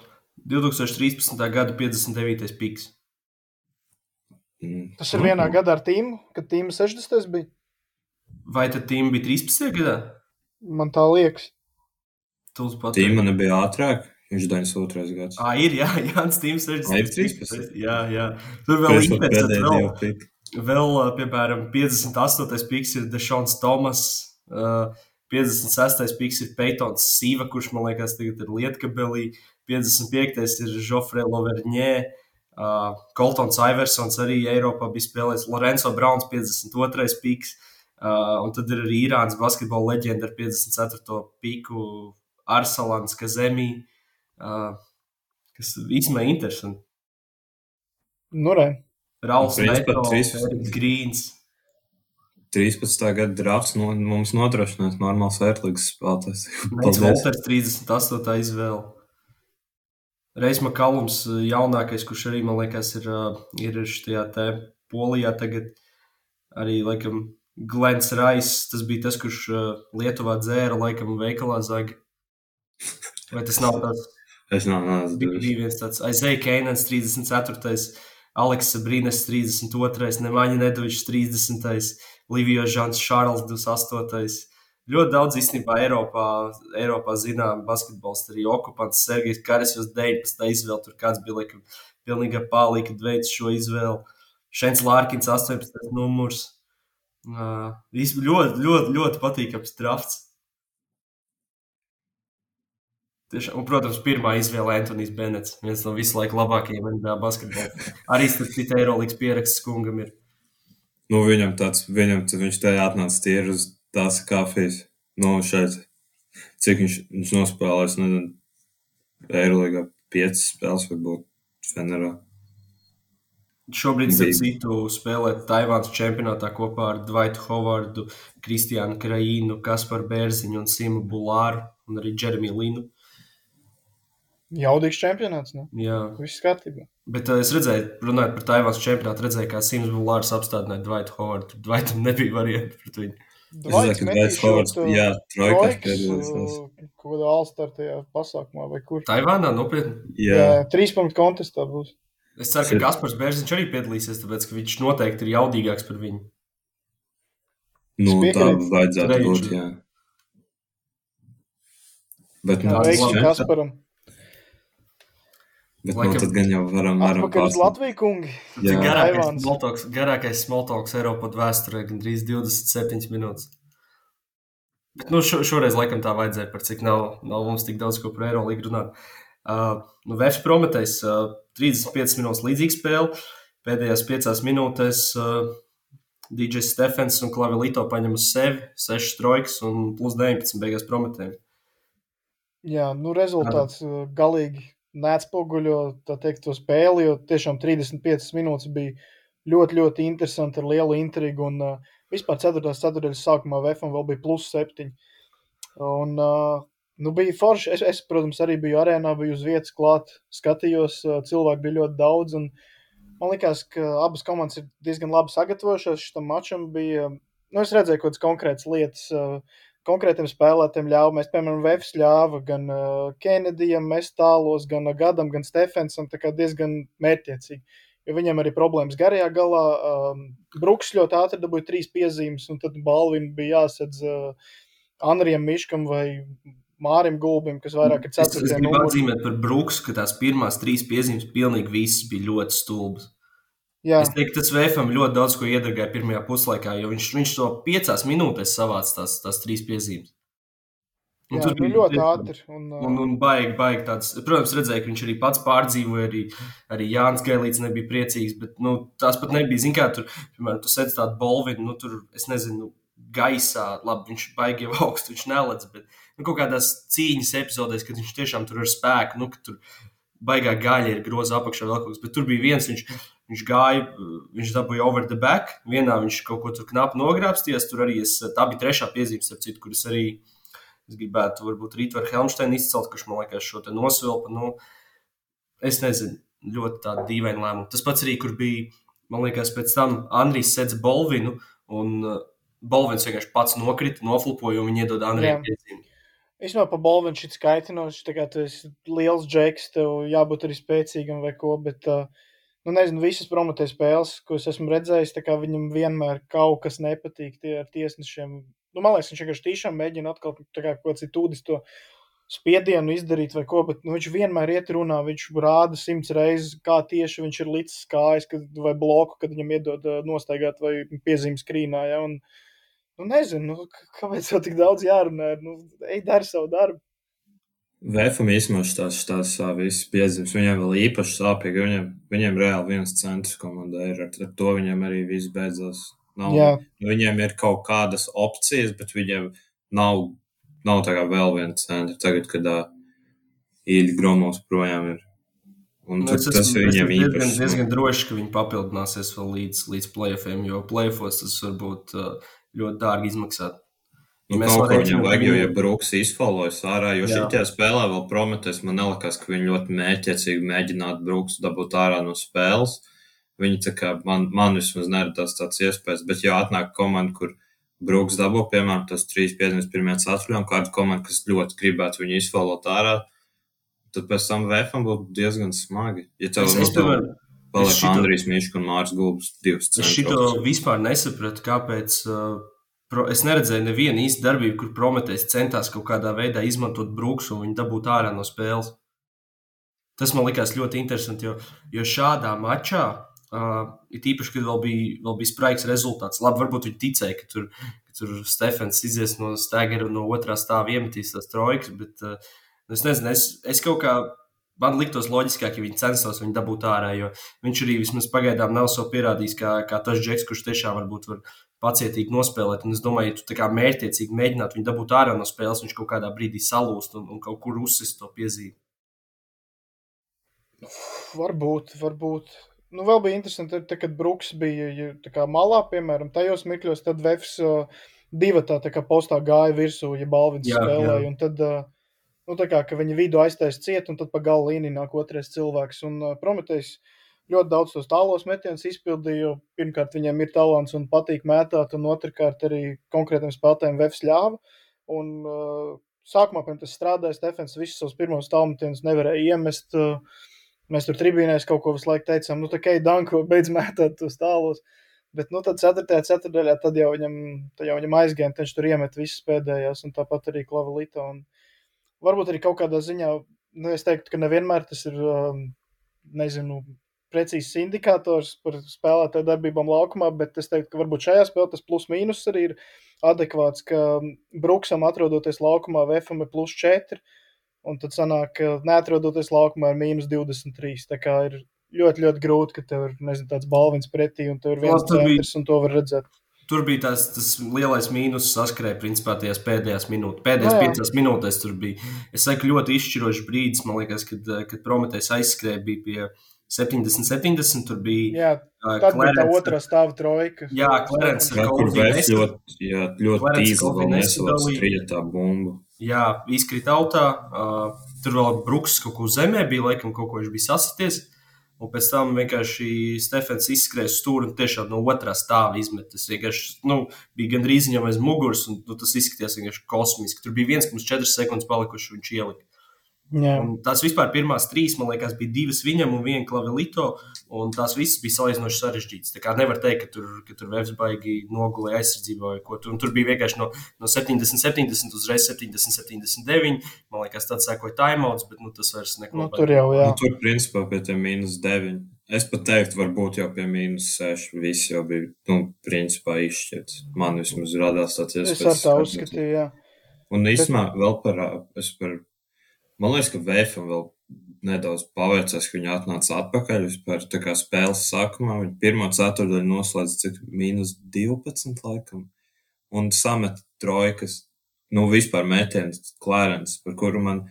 2013. gada 59. piks. Mm. Tas ir vienā gadā ar tīmu, kad tīma 60. bija. Vai tad Tīma bija 13. gadā? Man tā liekas. Tūlīt pat. Tīma nebija ātrāk. Viņš ir 92. gads. Ah, ir, jā, Jānis Tīms 60. Ai, ir 13. Jā, jā. Tur vēl pēdējie vēl, vēl, uh, piemēram, 58. piks ir Dešons Tomas. Uh, 56. piks ir Peitons Sīva, kurš man liekas tagad ir Lietkabelī. 55. ir Žofre Loverņē. Uh, Koltons Iversons arī Eiropā bija spēlējis. Lorenzo Browns 52. piks. Uh, un tad ir arī Irānas basketbola leģenda ar 54. piku Arsalans Kazemī. Uh, kas īstenībā ir interesanti. Nu, re. Rauls Neto, Grīns. 13. gada drafts no, mums nodrošinās normāls vērtīgs spēlētājs. Paldies. Volters 38. izvēle. Reis Makalums, jaunākais, kurš arī, man liekas, ir, uh, ir šajā te polijā tagad. Arī, laikam, Glens Rais, tas bija tas, kurš uh, Lietuvā dzēra, laikam, veikalā zaga. Vai tas nav tas? Es nav Bija nezinu. bija viens tāds Aizēja Keinans 34. Aleksa Brīnes 32. Nemaņa Nedovičs 30. Livio Žants Šārls 28. ļoti daudz īstenībā Eiropā, Eiropā zinām basketbolistu, arī okupants Sergejs Karis, jūs 19. izvēle, tur kāds bija, laikam, pilnīgi pālīgi, kad veids šo izvēli. Šens Lārkins 18. numurs. Uh, ļoti, ļoti, ļoti patīkams drafts. Tiešām, un, protams, pirmā izvēle Antonius Benets, viens no visu laiku labākajiem NBA basketbolā. Arī tas cits Eirolandes pieraksts kungam ir. Nu, viņam tāds, viņam, viņš te atnāca tieši uz tās kafijas. Nu, šeit, cik viņš, viņš nospēlēs, nezinu, Eirolandā piecas spēles varbūt Fenerā. Šobrīd, starp citu, spēlē Taivānas čempionātā kopā ar Dvaitu Hovardu, Kristiānu Kraīnu, Kasparu Bērziņu un Simu Bulāru un arī Džeremiju Linu. Jaudīgs čempionāts, ne? Jā. Viss kārtībā. Bet uh, es redzēju, runājot par Taivānas čempionātu, redzēju, kā Sims Bulārs apstādināja Dvaitu Hovardu. Dvaitam nebija variantu pret viņu. Dvaits Dvaits Hovards, jā, trojkas, piedalīsies. uh, Kaut kādā Alstartajā pasākumā vai kur. Taivānā nopietni. Jā, Jā, trīs punktu kontestā būs. Es ceru, ka Kaspars Bērziņš arī piedalīsies, tāpēc ka viņš noteikti ir jaudīgāks par viņu. nu, tā vajadzētu būt, jā. Bet, nu, Jā, Kasparam. Bet nu, Laikam- tad gan jau varam, varam Atpakaļ uz. Latviju, kungi. Jā. Garākais smalltalks, garākais smalltalks Eiropā vēsturē, gandrīz 27 minūtes. Bet nu, šo, šoreiz laikam tā vajadzēja, par cik nav, nav mums tik daudz ko par Eirolandu runāt. Uh, nu, Vēfs Prometējs, uh, 35 minūtes līdzīga spēle. Pēdējās 5 minūtēs uh, DJs Stefens un Klavilito paņem uz sevi 6 trojkas un plus 19 beigās Prometējiem. Jā, nu rezultāts uh, galīgi neatspoguļo teikt, to spēli, jo tiešām 35 minūtes bija ļoti, ļoti interesanti ar lielu intrigu. Un uh, vispār 4. ceturdaļas sākumā VFM vēl bija plus 7. Un, uh, nu, bija forši. Es, es, protams, arī biju arēnā, biju uz vietas klāt, skatījos, uh, cilvēku bija ļoti daudz. Un, man liekas, ka abas komandas ir diezgan labi sagatavojušās šim mačam. Bija, nu, es redzēju kaut kādas konkrētas lietas. Uh, konkrētiem spēlētājiem ļāva. Mēs, piemēram, Vēfs ļāva gan uh, Kenedijam, mēs tālos, gan Gadam, gan Stefensam. Tā kā diezgan mērķiecīgi. Jo viņam arī problēmas garajā galā. Um, Bruks ļoti ātri dabūja trīs piezīmes, un tad balvim bija jāsadz uh, Anrijam Miškam vai Mārim Gulbim, kas vairāk ir Es, es ceturtajā gribu numurā. atzīmēt par Brooks, ka tās pirmās trīs piezīmes pilnīgi visas bija ļoti stulbas. Jā, Es teiktu, tas VFM ļoti daudz ko iedegāja pirmajā puslaikā, jo viņš, viņš to piecās minūtēs savāca tās, tās trīs piezīmes. Un jā tur nu, bija ļoti ātri. Un, Un, un baigi, baigi tāds. Protams, redzēju, ka viņš arī pats pārdzīvoja, arī, arī Jānis Gailīts nebija priecīgs, bet nu, tās pat nebija. Zini, kā tur, piemēram, tu sēdi tādu bolvinu, nu, tur, es nezinu, gaisā, labi, viņš baigi jau augstu, viņš neledz, bet nu, kaut kādās cīņas epizodēs, kad viņš tiešām tur ar spēku, nu, ka tur baigā gaļa ir groza apakšā vēl kaut kas, bet tur bija viens, viņš, viņš gāja, viņš dabūja over the back, vienā viņš kaut ko tur knapi nogrābsties, tur arī es, tā bija trešā piezīme, starp citu, kuras arī es gribētu varbūt Rītvaru Helmsteinu izcelt, kurš man liekas šo te nosvilpa, nu, es nezinu, ļoti tāda dīvaina lēmuma. Tas pats arī, kur bija, man liekas, pēc tam Andrijs sedz Bolvinu, un uh, Bolvins vienkārši pats nokrita, noflipoja, un viņi iedod Andrijam Jā. piezīmi. Īstenībā par Bolvinu šis kaitinošs, tā kā tu esi liels džeks, tev jābūt arī spēcīgam vai ko, bet, uh, nu nezinu, visas promotē spēles, ko es esmu redzējis, viņam vienmēr kaut kas nepatīk tie ar tiesnešiem. Nu, man liekas, viņš vienkārši tiešām mēģina atkal kā kaut kāds tūdis to spiedienu izdarīt vai ko, bet nu, viņš vienmēr iet runā, viņš rāda simts reizes, kā tieši viņš ir licis kājas kad, vai bloku, kad viņam iedod nostaigāt vai piezīmes skrīnā, ja, un, nu nezinu, nu, kāpēc jau tik daudz jārunā, nu, ej, dari savu darbu. Vēfam īstenībā tās, tās visas piezīmes, viņiem vēl īpaši sāpīgi, viņiem, viņiem reāli viens centrs komandai ir, ar, ar to viņiem arī viss beidzās. Nav, Jā. Viņiem ir kaut kādas opcijas, bet viņiem nav, nav tā kā vēl viena centra tagad, kad uh, īļa gromos projām ir. Un Nu, es tas esmu, ir es viņiem esmu diezgan, īpaši. diezgan droši, ka viņi papildināsies vēl līdz, līdz playoffiem, jo playoffos tas var būt uh, ļoti dārgi izmaksāt. Nu, Mēs kaut ko viņam vajag, jo, ja Brooks izfalojas ārā, jo šī spēlē vēl Prometheus, man nelikās, ka viņi ļoti mēķiecīgi mēģinātu Brooks dabūt ārā no spēles. Viņi tā kā man, man vismaz neradās tāds iespējas, bet ja atnāk komanda, kur Brooks dabū, piemēram, tas 3-5 pirmajā ceturtajā, un kāda komanda, kas ļoti gribētu viņu izfalot ārā, tad pēc tam VFam būtu diezgan smagi. Ja tev, Es, nu, tev piemēram, paliek Andrijs Miška un Mārs Gulbs divas Es šito vispār nesapratu, kāpēc uh, pro, es neredzēju nevienu īstu darbību, kur Prometējs centās kaut kādā veidā izmantot Brooks un viņu dabūt ārā no spēles. Tas man likās ļoti interesanti, jo, jo šādā mačā, uh, it īpaši, kad vēl bija, vēl bija spraigs rezultāts, labi, varbūt viņi ticēja, ka tur, ka tur Stefans izies no stēgera un no otrā stāva iemetīs tās trojkas, bet uh, es nezinu, es, es kaut kā man liktos loģiskāk, ja viņi censtos viņu dabūt ārā, jo viņš arī vismaz pagaidām nav sev pierādījis, kā, kā tas džeks, kurš tiešām varbūt var pacietīgi nospēlēt. Un es domāju, ja tu kā mērķiecīgi mēģinātu viņu dabūt ārā no spēles, viņš kaut kādā brīdī salūst un, un kaut kur uzsist to piezīmi. Varbūt, varbūt. Nu, vēl bija interesanti, tad, kad Brooks bija kā, malā, piemēram, tajos mikļos, tad Vefs uh, divi tā, tā kā postā gāja virsū, ja balvins spēlēja. Un tad, uh, nu, tā kā viņi vidu aiztaisa ciet, un tad pa galu līniju nāk otrais cilvēks. Un uh, Prometējs ļoti daudz tos tālos metienus izpildīja, jo pirmkārt viņiem ir talants un patīk mētāt, un otrkārt arī konkrētiem spēlētājiem Vefs ļāva. Un, uh, sākumā, pirms tas strādāja, Stefans visus savus pirmos tālmetienus nevarēja iemest. Uh, Mēs tur tribīnēs kaut ko visu laiku teicām, nu, tā kā Danko beidz mētāt tos tālos. Bet, nu, tad 4. ceturtajā tad jau viņam, tad jau viņam aizgāja, viņš tur iemet visas pēdējās, un tāpat arī Klavalita. Un varbūt arī kaut kādā ziņā, nu, es teiktu, ka nevienmēr tas ir, nezinu, precīzs indikators par spēlētāju darbībām laukumā, bet es teiktu, ka varbūt šajā spēlē tas plus mīnus arī ir adekvāts, ka Bruksam atrodoties laukumā, VFM ir plus 4 un tad sanāk, ka neatrodoties laukumā ir mīnus 23. Tā kā ir ļoti, ļoti grūti, ka tev ir nezinu, tāds balvins pretī, un tev ir viens centrs, un to var redzēt. Tur bija tas, tas lielais mīnus, saskrēja principā tajās pēdējās minūtēs. Pēdējās no, piecās minūtēs tur bija. Es saku, ļoti izšķirošs brīdis, man liekas, kad, kad Prometējs aizskrēja bija pie 70, 70. Tur bija. Jā, uh, bija tā otrā stāva trojka. Jā, Klerens ar kaut ko ļoti, jā, ļoti tīzli vēl nesalāca trijotā bumbu. Jā, izkrita autā. Uh, tur vēl Bruks kaut ko zemē bija, laikam, kaut ko viņš bija sasities. Un pēc tam vienkārši Stefans izskrēja stūri un tiešām no otrā stāva izmet. Tas vienkārši nu, bija gandrīz viņam aiz muguras, un nu, tas izskatījās vienkārši kosmiski. Tur bija 1,4 sekundes palikuši, viņš ielika. Tās vispār pirmās trīs, man liekas, bija divas viņam un viena klavelito. Un tās visas bija salīdzinoši sarežģītas. Tā kā nevar teikt, ka tur, ka tur Vēbs baigi nogulēja aizsardzībā vai ko. Tur, tur bija vienkārši no, no 70, 70 uzreiz 70, 79. Man liekas, tāds sēkoja timeouts, bet nu, tas vairs neko. Nu, tur jau, jā. Nu, tur principā pie tiem mīnus 9. Es pat teiktu, varbūt jau pie mīnus 6. Viss jau bija, nu, principā izšķirts. Man vismaz radās tāds iespējas. Es ar tā uzskatīju, jā. Un īstenībā vēl par, es par Man liekas, ka Vēfam vēl nedaudz paveicās, ka viņi atnāca atpakaļ vispār tā kā spēles sākumā. Viņi pirmo ceturdaļu noslēdz cik mīnus 12 laikam. Un samet trojkas, nu vispār mētienas klērens, par kuru man,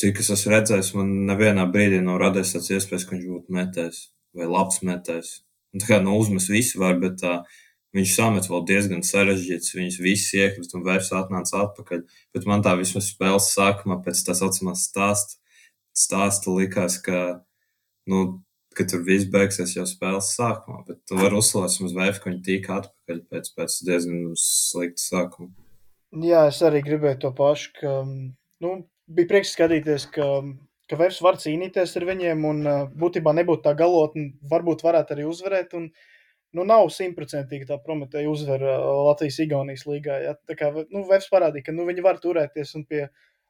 cik es esmu redzējis, man nevienā brīdī nav radies tāds iespējas, ka viņš būtu metējis vai labs metējis. Un tā kā nu uzmes visi var, bet tā. Uh, Viņš samet vēl diezgan sarežģīts, viņas visas iekrita un vairs atnāca atpakaļ. Bet man tā vismaz spēles sākumā, pēc tā saucamā stāsta, stāsta likās, ka, nu, ka tur viss beigsies jau spēles sākumā. Bet tu vari uzslavēt uz VF, ka viņi tika atpakaļ pēc, pēc diezgan slikta sākuma. Jā, es arī gribēju to pašu, ka nu, bija prieks skatīties, ka, ka VF var cīnīties ar viņiem un būtībā nebūtu tā galotne, varbūt varētu arī uzvarēt. Un, uh, nu, nav simtprocentīgi tā Prometēja uzvara Latvijas-Igaunijas līgā. Ja? Tā kā nu, Vēfs parādīja, ka nu, viņi var turēties un pie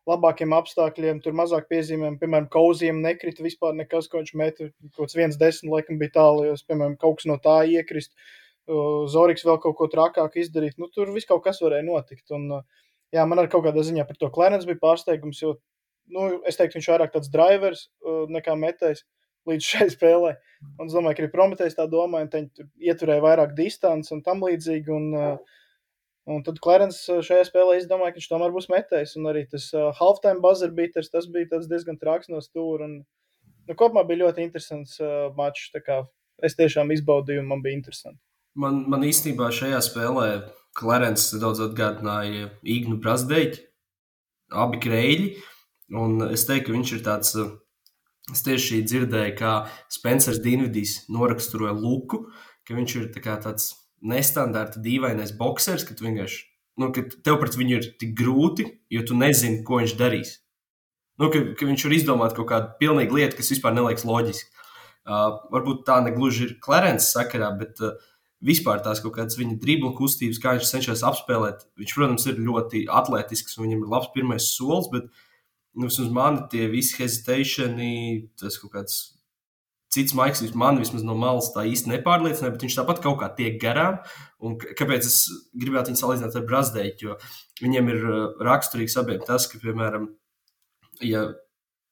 labākiem apstākļiem, tur mazāk piezīmēm, piemēram, kauziem nekrita vispār nekas, ko viņš meta. Kaut kāds viens desmit laikam bija tālajos, piemēram, kaut kas no tā iekrist. Zoriks vēl kaut ko trakāk izdarīt. Nu, tur viss kaut kas varēja notikt. Un, jā, man ar kaut kādā ziņā par to Klenens bija pārsteigums, jo, nu, es teiktu, viņš vairāk tāds drivers nekā metējs. Uh, līdz šai spēlē. Un es domāju, ka arī Prometējs tā domāja, un viņi ieturēja vairāk distanci un tam līdzīgi. Un, uh, un tad Clarence šajā spēlē izdomāja, ka viņš tomēr būs metējs. Un arī tas uh, halftime buzzer beaters, tas bija diezgan traks no stūra. Un, nu, kopumā bija ļoti interesants uh, mačs. Es tiešām izbaudīju, un man bija interesanti. Man, man īstenībā šajā spēlē Clarence daudz atgādināja Ignu Brasdeļu, abi kreļi. Un es teiktu, ka viņš ir tāds uh, Es tieši dzirdēju, kā Spencers Dienvidīs noraksturoja Luku, ka viņš ir tā tāds nestandarta, dīvainais boxers, ka, nu, ka tev pret viņu ir tik grūti, jo tu nezini, ko viņš darīs. Nu, ka, ka viņš var izdomāt kaut kādu pilnīgu lietu, kas vispār neliekas loģiski. Uh, varbūt tā negluži ir Clarence sakarā, bet uh, vispār tās kaut kādas viņa dribla kustības, kā viņš cenšas apspēlēt. Viņš, protams, ir ļoti atletisks un viņam ir labs pirmais solis, bet nu, vismaz man tie visi hesitationi, tas kaut kāds cits maigs, man vismaz no malas tā īsti nepārliecina, bet viņš tāpat kaut kā tiek garām. Un kāpēc es gribētu viņu salīdzināt ar Brazdeiķu? Jo viņiem ir uh, raksturīgs abiem tas, ka, piemēram, ja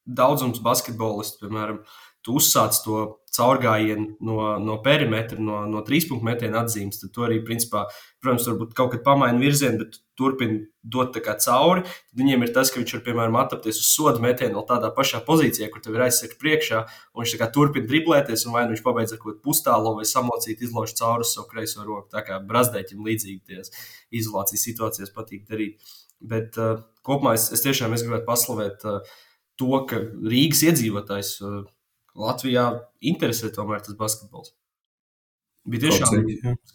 daudzums basketbolistu, piemēram, tu uzsāc to caurgājienu no, no perimetra, no, no trīspunktu metiena atzīmes, tad tu arī, principā, protams, varbūt kaut kad pamaini virzienu, bet turpini dot tā kā cauri. Tad viņiem ir tas, ka viņš var, piemēram, attapties uz sodu metienu vēl tādā pašā pozīcijā, kur tev ir aizsaka priekšā, un viņš tā kā turpina driblēties, un vai nu viņš pabeidz ar kaut kādu pustālo vai samocīt, izlauž cauri savu kreiso roku. Tā kā brazdēķim līdzīgi tās izolācijas situācijas patīk darīt. Bet uh, kopumā es, es tiešām es gribētu paslavēt uh, to, ka Rīgas iedzīvotājs uh, Latvijā interesē tomēr tas basketbols. Bija tiešām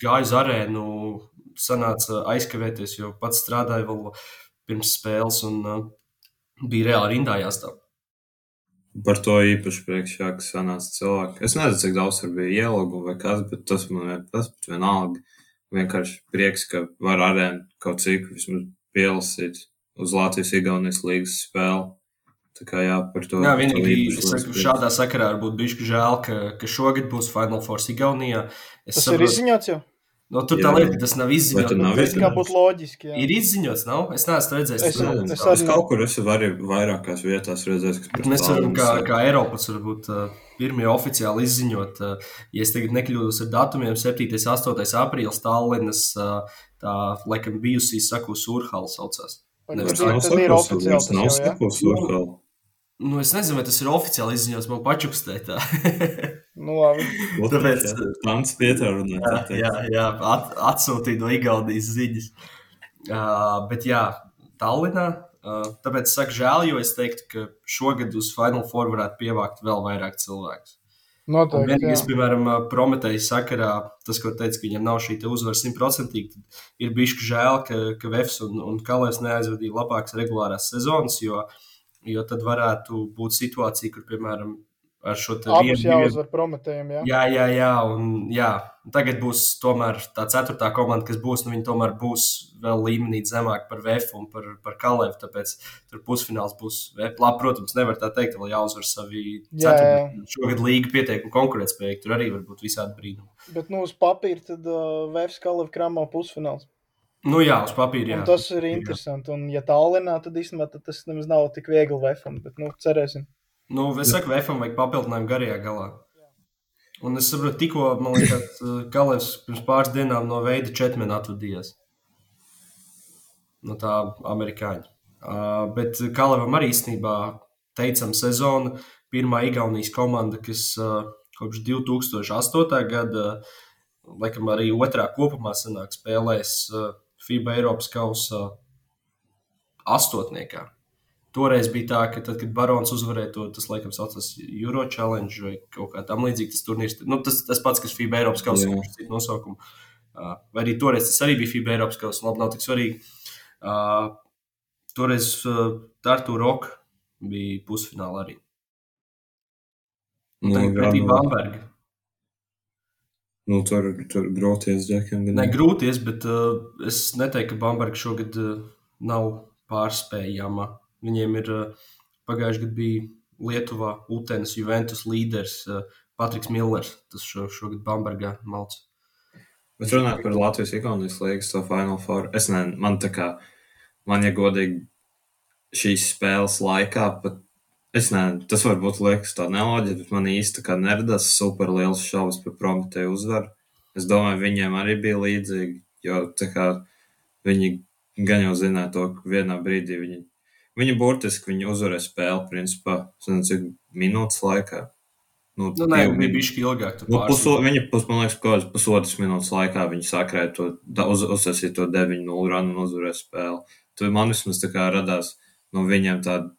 gāju uz arēnu, sanāca aizkavēties, jo pats strādāju vēl pirms spēles un uh, bija reāli rindā jāstāv. Par to īpaši priekšā, ka sanāca cilvēki. Es nezinu, cik daudz tur bija ielūgumu vai kas, bet tas man tas, vienalga. Vienkārši prieks, ka var arēnu kaut cik vismaz pielasīt uz Latvijas-Igaunijas līgas spēli. Tā kā jā, par to. Jā, vienīgi es saku, šādā sakarā varbūt bišķi žēl, ka, ka šogad būs Final Four Igaunijā. Es tas saprotu, ir izziņots jau. No, tur jā, tā lieta, ka tas nav izziņots. Tas nav izziņots. Būtu loģiski. Jā. Ir izziņots, nav? Es neesmu redzējis. Es, es, es, es kaut kur esmu arī vairākās vietās redzējis. Mēs varam kā, kā Eiropas varbūt uh, pirmie oficiāli izziņot. Uh, ja es tagad nekļūdos ar datumiem, 7. un 8. aprīlis Tallinas, uh, tā laikam bijusī, saku, Surhala saucās. Tas ir oficiāli. Tas nav saku, Surhala. Nu, es nezinu, vai tas ir oficiāli izziņots, man pačukstēt. nu, labi. Tāpēc Pants vietā runā. Jā, jā, jā at, atsūtīja no Igaunijas ziņas. Uh, bet jā, Tallinā. Uh, tāpēc es saku žēl, jo es teiktu, ka šogad uz Final Four varētu pievākt vēl vairāk cilvēku. Noteikti. Vienīgais, piemēram, Prometēja sakarā, tas, ko teica, ka viņam nav šī uzvara simtprocentīgi, ir bijis žēl, ka, ka Vefs un, un Kalēs neaizvadīja labākas regulārās sezonas, jo uh, Jo tad varētu būt situācija, kur, piemēram, ar šo te vienu jāuzvar prometējiem. Jā, jā, jā, jā, un, jā. Tagad būs tomēr tā ceturtā komanda, kas būs, nu viņi tomēr būs vēl līmenī zemāk par VF un par, par Kalēvu, tāpēc tur pusfināls būs VF. Labi, protams, nevar tā teikt, vēl jāuzvar savi ceturtā. Šogad līga pietiekami konkurētspējīgi, tur arī var būt visādi brīnumi. Bet, nu, uz papīra tad uh, VF Kalēvu krāmā pusfināls. Nu, jā, uz papīra. Jā. Un tas ir interesanti. Un, ja tālinā, tad īstenībā tad tas nemaz nav tik viegli vefam, bet, nu, cerēsim. Nu, es saku, vefam vajag papildinājumu garajā galā. Un es saprotu, tikko, man liekas, Kalevs pirms pāris dienām no veida četmena atvadījās. No tā amerikāņa. Uh, bet Kalevam arī īstenībā teicam sezonu. Pirmā Igaunijas komanda, kas uh, kopš 2008. gada, laikam arī otrā kopumā sanāk spēlēs uh, FIBA Eiropas kausa astotniekā. Toreiz bija tā, ka tad, kad Barons uzvarēja to, tas laikam saucās Euro Challenge vai kaut kā tam līdzīga. Tas turnīrs, nu, tas, tas pats, kas FIBA Eiropas kausa, kurš cita nosaukumu. Uh, vai arī toreiz tas arī bija FIBA Eiropas kausa, labi, nav tik svarīgi. Uh, toreiz uh, Tartu Rock bija pusfinālā arī. Un tagad pretī Bamberga. Nu, tur tur grūties džekam. Ne grūties, bet uh, es neteiktu, ka Bamberga šogad uh, nav pārspējama. Viņiem ir uh, pagājuši gadu bija Lietuvā, Utenas, Juventus līderis uh, Patriks Millers. Tas šo, šogad Bambergā malts. Bet runājot par Latvijas ikonas līgas, to Final Four, es nezinu, man tā kā, man, ja godīgi, šīs spēles laikā pat Es nezinu, tas varbūt liekas tā neloģiski, bet man īsti neradās super liels šaubas par Prometēju uzvaru. Es domāju, viņiem arī bija līdzīgi, jo kā, viņi gan jau zināja to, ka vienā brīdī viņi, viņi burtiski viņi uzvarēja spēli, principā, nezinu, cik minūtes laikā. Nu, nu, nē, bija bišķi ilgāk. Nu, puso, viņa, pus, man liekas, kaut kādas pusotras minūtes laikā viņi sakrēja to, uz, uzsasīja to 9-0 runu un uzvarēja spēli. Tad man vismaz tā kā radās no viņiem tāda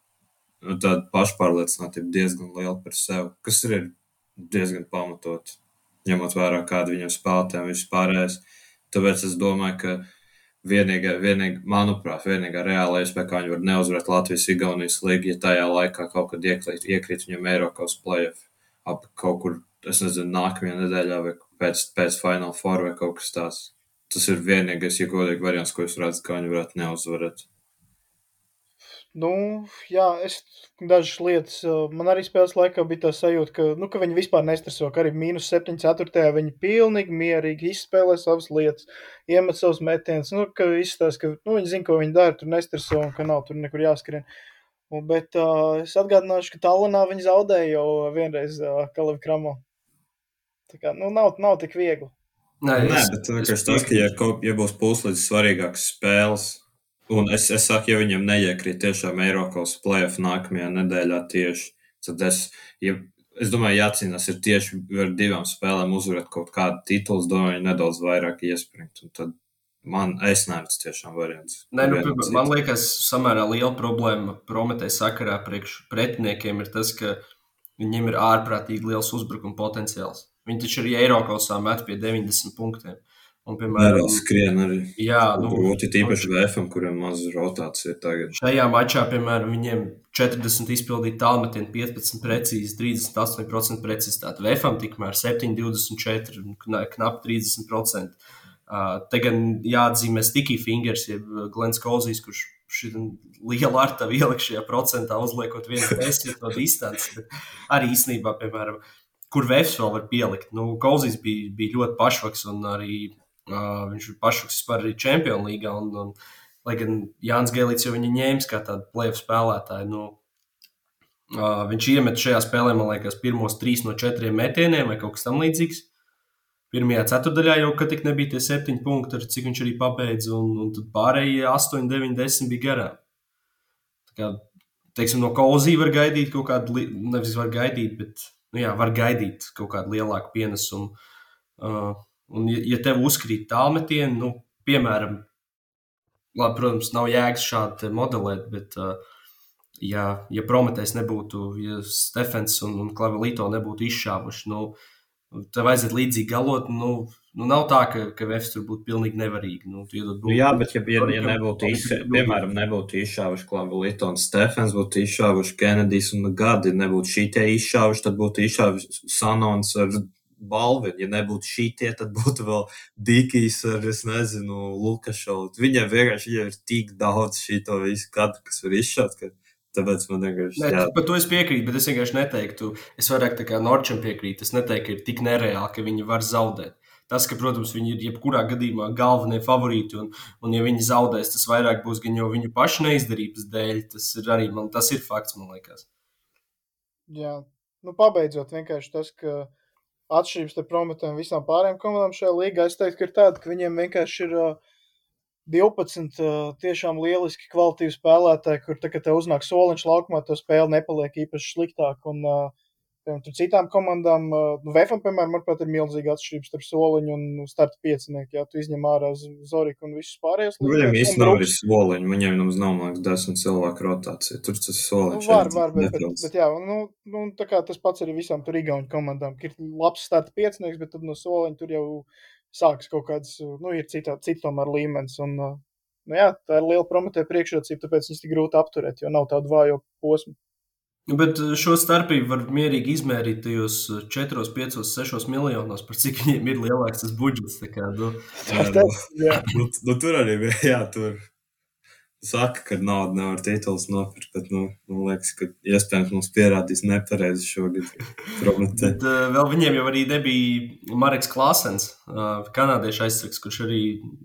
tāda pašpārliecinātība diezgan liela par sevi, kas ir diezgan pamatot, ņemot vērā, kāda viņam spēlētājiem vispārējais. Tāpēc es domāju, ka vienīgā, vienīgā manuprāt, vienīgā reāla iespēja, kā viņi var neuzvarēt Latvijas-Igaunijas līgu, ja tajā laikā kaut kad iekrīt, iekrīt viņam Eiropas playoff ap kaut kur es nezinu, nākamajā nedēļā vai pēc, pēc Final Four vai kaut kas tāds. Tas ir vienīgais, ja godīgi variants, ko es redzu, ka viņi varētu neuzvarēt. Nu, jā, es dažas lietas, man arī spēles laikā bija tā sajūta, ka, nu, ka viņi vispār nestreso, ka arī mīnus 7, 4. viņi pilnīgi mierīgi izspēlē savas lietas, iemet savus metienus, nu, ka izstāsta, ka, nu, viņi zina, ko viņi dara, tur nestreso un ka nav tur nekur jāskrien. Un, bet uh, es atgādināšu, ka Tallinā viņi zaudēja jau vienreiz uh, Kalifu Kramo. Tā kā, nu, nav, nav tik viegli. Nē, Nē es, bet es, tas, ka, ja, kaut, ja būs puslīdz svarīgākas spēles, Un es, es saku, ja viņam neiekrīt tiešām Eiropas plēsoņa nākamajā nedēļā tieši, tad es, ja, es domāju, jācīnās ir tieši ar divām spēlēm uzvarēt kaut kādu titulu. Domāju, nedaudz vairāk iespringt. Un tad man, es neredzu tiešām variants. Nē, nu, man cits. liekas, samērā liela problēma Prometēja sakarā priekš pretiniekiem ir tas, ka viņiem ir ārprātīgi liels uzbrukuma potenciāls. Viņi taču arī Eiropas met pie 90 punktiem. Un, piemēram, Nevēl skrien arī. Jā, nu, grūti tīpaši VFam, kuriem maz rotācija ir tagad. Šajā mačā, piemēram, viņiem 40 izpildīja tālmetienu, 15 precīzi, 38% precizitāte. VFam tikmēr 7, 24, knap 30%. Uh, te gan jāatzīmē Sticky Fingers, jeb Glens Kozīs, kurš šī liela arta ielikt šajā procentā, uzliekot vienu tēstu no distances. Arī īstenībā, piemēram, kur Vēfs vēl var pielikt. Nu, Kozīs bija, bija ļoti pašvaks un arī Uh, viņš ir pašuks vispār arī Champions līgā. Un, un, lai gan Jānis Gēlīts jau viņu ņēmis kā tādu plēvu spēlētāju. Nu, uh, viņš iemet šajā spēlē, man liekas, pirmos trīs no četriem metieniem vai kaut kas tamlīdzīgs. Pirmajā ceturdaļā jau tik nebija tie septiņi punkti, ar cik viņš arī pabeidza, un, un tad pārējie 8, 9, 10 bija garām. Kā, teiksim, no Kauzī var gaidīt kaut kādu, nevis var gaidīt, bet, nu jā, var gaidīt kaut kādu lielāku pienesumu. Uh, Un, ja, ja tev uzkrīt tālmetieni, nu, piemēram, labi, protams, nav jēgas šādi modelēt, bet, ja, ja Prometējs nebūtu, ja Stefans un, un Klavelīto nebūtu izšāvuši, nu, tev aiziet līdzīgi galot, nu, nu nav tā, ka, ka Vēfs tur būtu pilnīgi nevarīgi. Nu, būtu, nu, jā, bet ja, ja, ja nebūtu, izšā, piemēram, nebūtu izšāvuši Klavelīto un Stefans, būtu izšāvuši Kenedijs un Gadi, nebūtu šī tie izšāvuši, tad būtu izšāvuši Sanons ar balva. Ja nebūtu šī tie, tad būtu vēl Dikijs ar, es nezinu, Lukašovs. Viņam vienkārši viņam ir tik daudz šī to visu kadru, kas var izšaut. Ka... Tāpēc man vienkārši ir. Par to es piekrītu, bet es vienkārši neteiktu, es vairāk tā kā Norčam piekrītu. Es neteiktu, ka ir tik nereāli, ka viņi var zaudēt. Tas, ka, protams, viņi ir jebkurā gadījumā galvenie favorīti, un, un ja viņi zaudēs, tas vairāk būs gan jau viņu pašu neizdarības dēļ. Tas ir arī man, tas ir fakts, man liekas. Jā, nu, pabeidzot vienkārši tas, ka atšķirības starp Prometēm un visām pārējām komandām šajā līgā. Es teiktu, ka ir tāda, ka viņiem vienkārši ir uh, 12 uh, tiešām lieliski kvalitīvi spēlētāji, kur tagad te uznāk soliņš laukumā, to spēle nepaliek īpaši sliktāk. Un, uh, Tur citām komandām, nu, Vēfam, piemēram, manuprāt, ir milzīga atšķirība starp soliņu un starta piecinieku. Jā, tu izņem ārā Zoriku un visus pārējos. Nu, viņam īstenībā nav arī soliņu, viņam nemaz nav, man liekas, desmit cilvēku rotācija. Tur tas soliņš. Nu, var, var, bet, bet, bet, jā, nu, nu, tā kā tas pats arī visām tur igauņu komandām. Ir labs starta piecinieks, bet tad no soliņa tur jau sākas kaut kāds, nu, ir cita, cita tomēr līmenis. Un, nu, jā, tā ir liela prometēja priekšrocība, tāpēc viņas tik grūti apturēt, jo nav tādu vājo posmu. Nu, bet eh, šo starpību var mierīgi izmērīt tajos 4, 5, 6 miljonos, par cik viņiem ir lielāks tas budžets. Kā, nu, jā, nu, jā. Nu, nu, tur arī bija. Jā, tur saka, ka naudu nevar tituls nopirkt. Bet, nu, man liekas, ka iespējams mums pierādīs nepareizi šogad. bet, uh, vēl viņiem jau arī nebija Marks Klasens, uh, kanādiešu aizsargs, kurš arī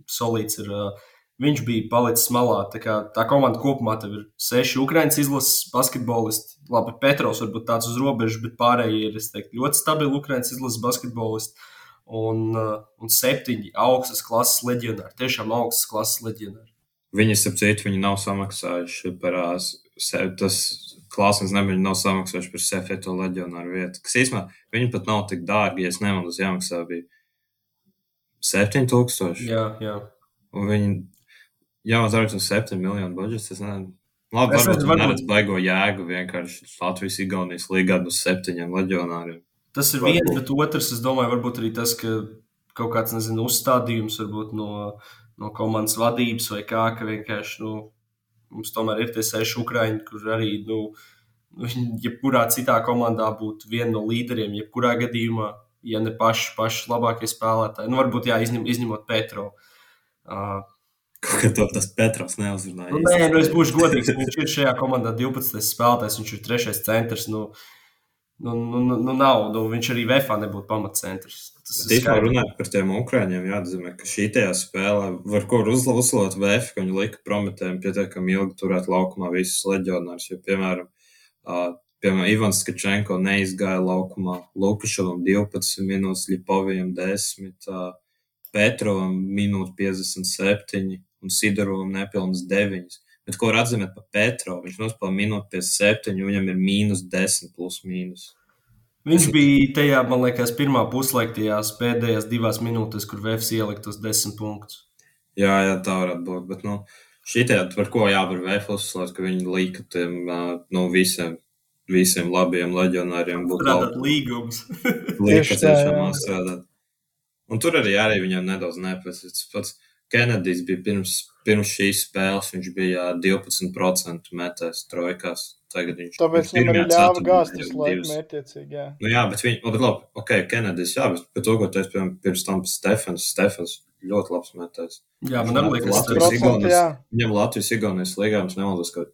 solīts ir. Uh, viņš bija palicis malā. Tā, kā, tā komanda kopumā ir seši Ukraiņas izlases basketbolisti. Labi, Petrovs varbūt tāds uz robežas, bet pārējie ir teiktu, ļoti stabili Ukraiņas izlases basketbolisti. Un, uh, un septiņi augstas klases leģionāri. Tiešām augstas klases leģionāri. Viņi, ap citu, viņi nav samaksājuši par tas klases, ne viņi nav samaksājuši par Sefeto leģionāru vietu. Kas īstenībā viņi pat nav tik dārgi, ja es nemaldos, jāmaksā bija 7000. Jā, jā. Un viņi tas ir 7 miljonu budžets. Es nezinu. Labi, es varbūt varbūt... neredzu baigo jēgu vienkārši Latvijas Igaunijas līgā uz septiņiem leģionāriem. Tas ir varbūt. viens, bet otrs, es domāju, varbūt arī tas, ka kaut kāds, nezinu, uzstādījums varbūt no, no komandas vadības vai kā, ka vienkārši, nu, mums tomēr ir tie seši ukraiņi, kur arī, nu, Viņa jebkurā citā komandā būtu viena no līderiem, jebkurā gadījumā, ja ne paši, paši labākie spēlētāji. Nu, varbūt jā, izņem, izņemot Petro. Uh, Kā to tas Petrovs neuzrunāja? nu, nē, nu, es būšu godīgs. Viņš ir šajā komandā 12. spēlētājs, viņš ir trešais centrs. Nu, nu, nu, nu, nu nav, nu, viņš arī VFā nebūtu pamatcentrs. Skaidrs. runājot par tiem ukrāņiem, jāatzīmē, ka šī tajā spēlē var ko uzla- uzslavēt VF, ka viņi lika prometējiem pietiekami ilgi turēt laukumā visus leģionārus. Jo, piemēram, ā, piemēram Ivans Skačenko neizgāja laukumā, Lukašovam 12 minūtes, Lipovijam 10, ā, Petrovam minūte 57 un Sidorovam nepilnas 9. Bet ko var atzīmēt par Petro? Viņš nospēlēja minūti 57, un viņam ir mīnus 10 plus mīnus. Viņš bija tajā, man liekas, pirmā puslaika, tajās pēdējās divās minūtēs, kur VFS ielika tos desmit punktus. Jā, jā, tā varētu būt. Bet, nu, šitie, par ko jāvar vēl uzsvērt, ka viņi lika tiem, ā, nu, visiem, visiem labiem leģionāriem būt Strādāt līgums. Tā, tiešām strādāt. Un tur arī, arī viņam nedaudz nepēc. Kenedijs bija pirms, pirms šīs spēles, viņš bija ā, 12% metēs trojkās. Tagad viņš Tāpēc viņam arī ļāva ceturtdaļā gāzt ir visu laiku divas. mērķiecīgi. jā. Nu, jā, bet viņi, labi, labi, ok, Kenedijs, jā, bet ko teicu, piemēram, pirms tam Stefans, Stefans ļoti labs metējs. Jā, man arī liekas, Latvijas tas ir. Procenti, Igaunijas-. Viņam Latvijas Igaunijas līgājums nemaldos, ka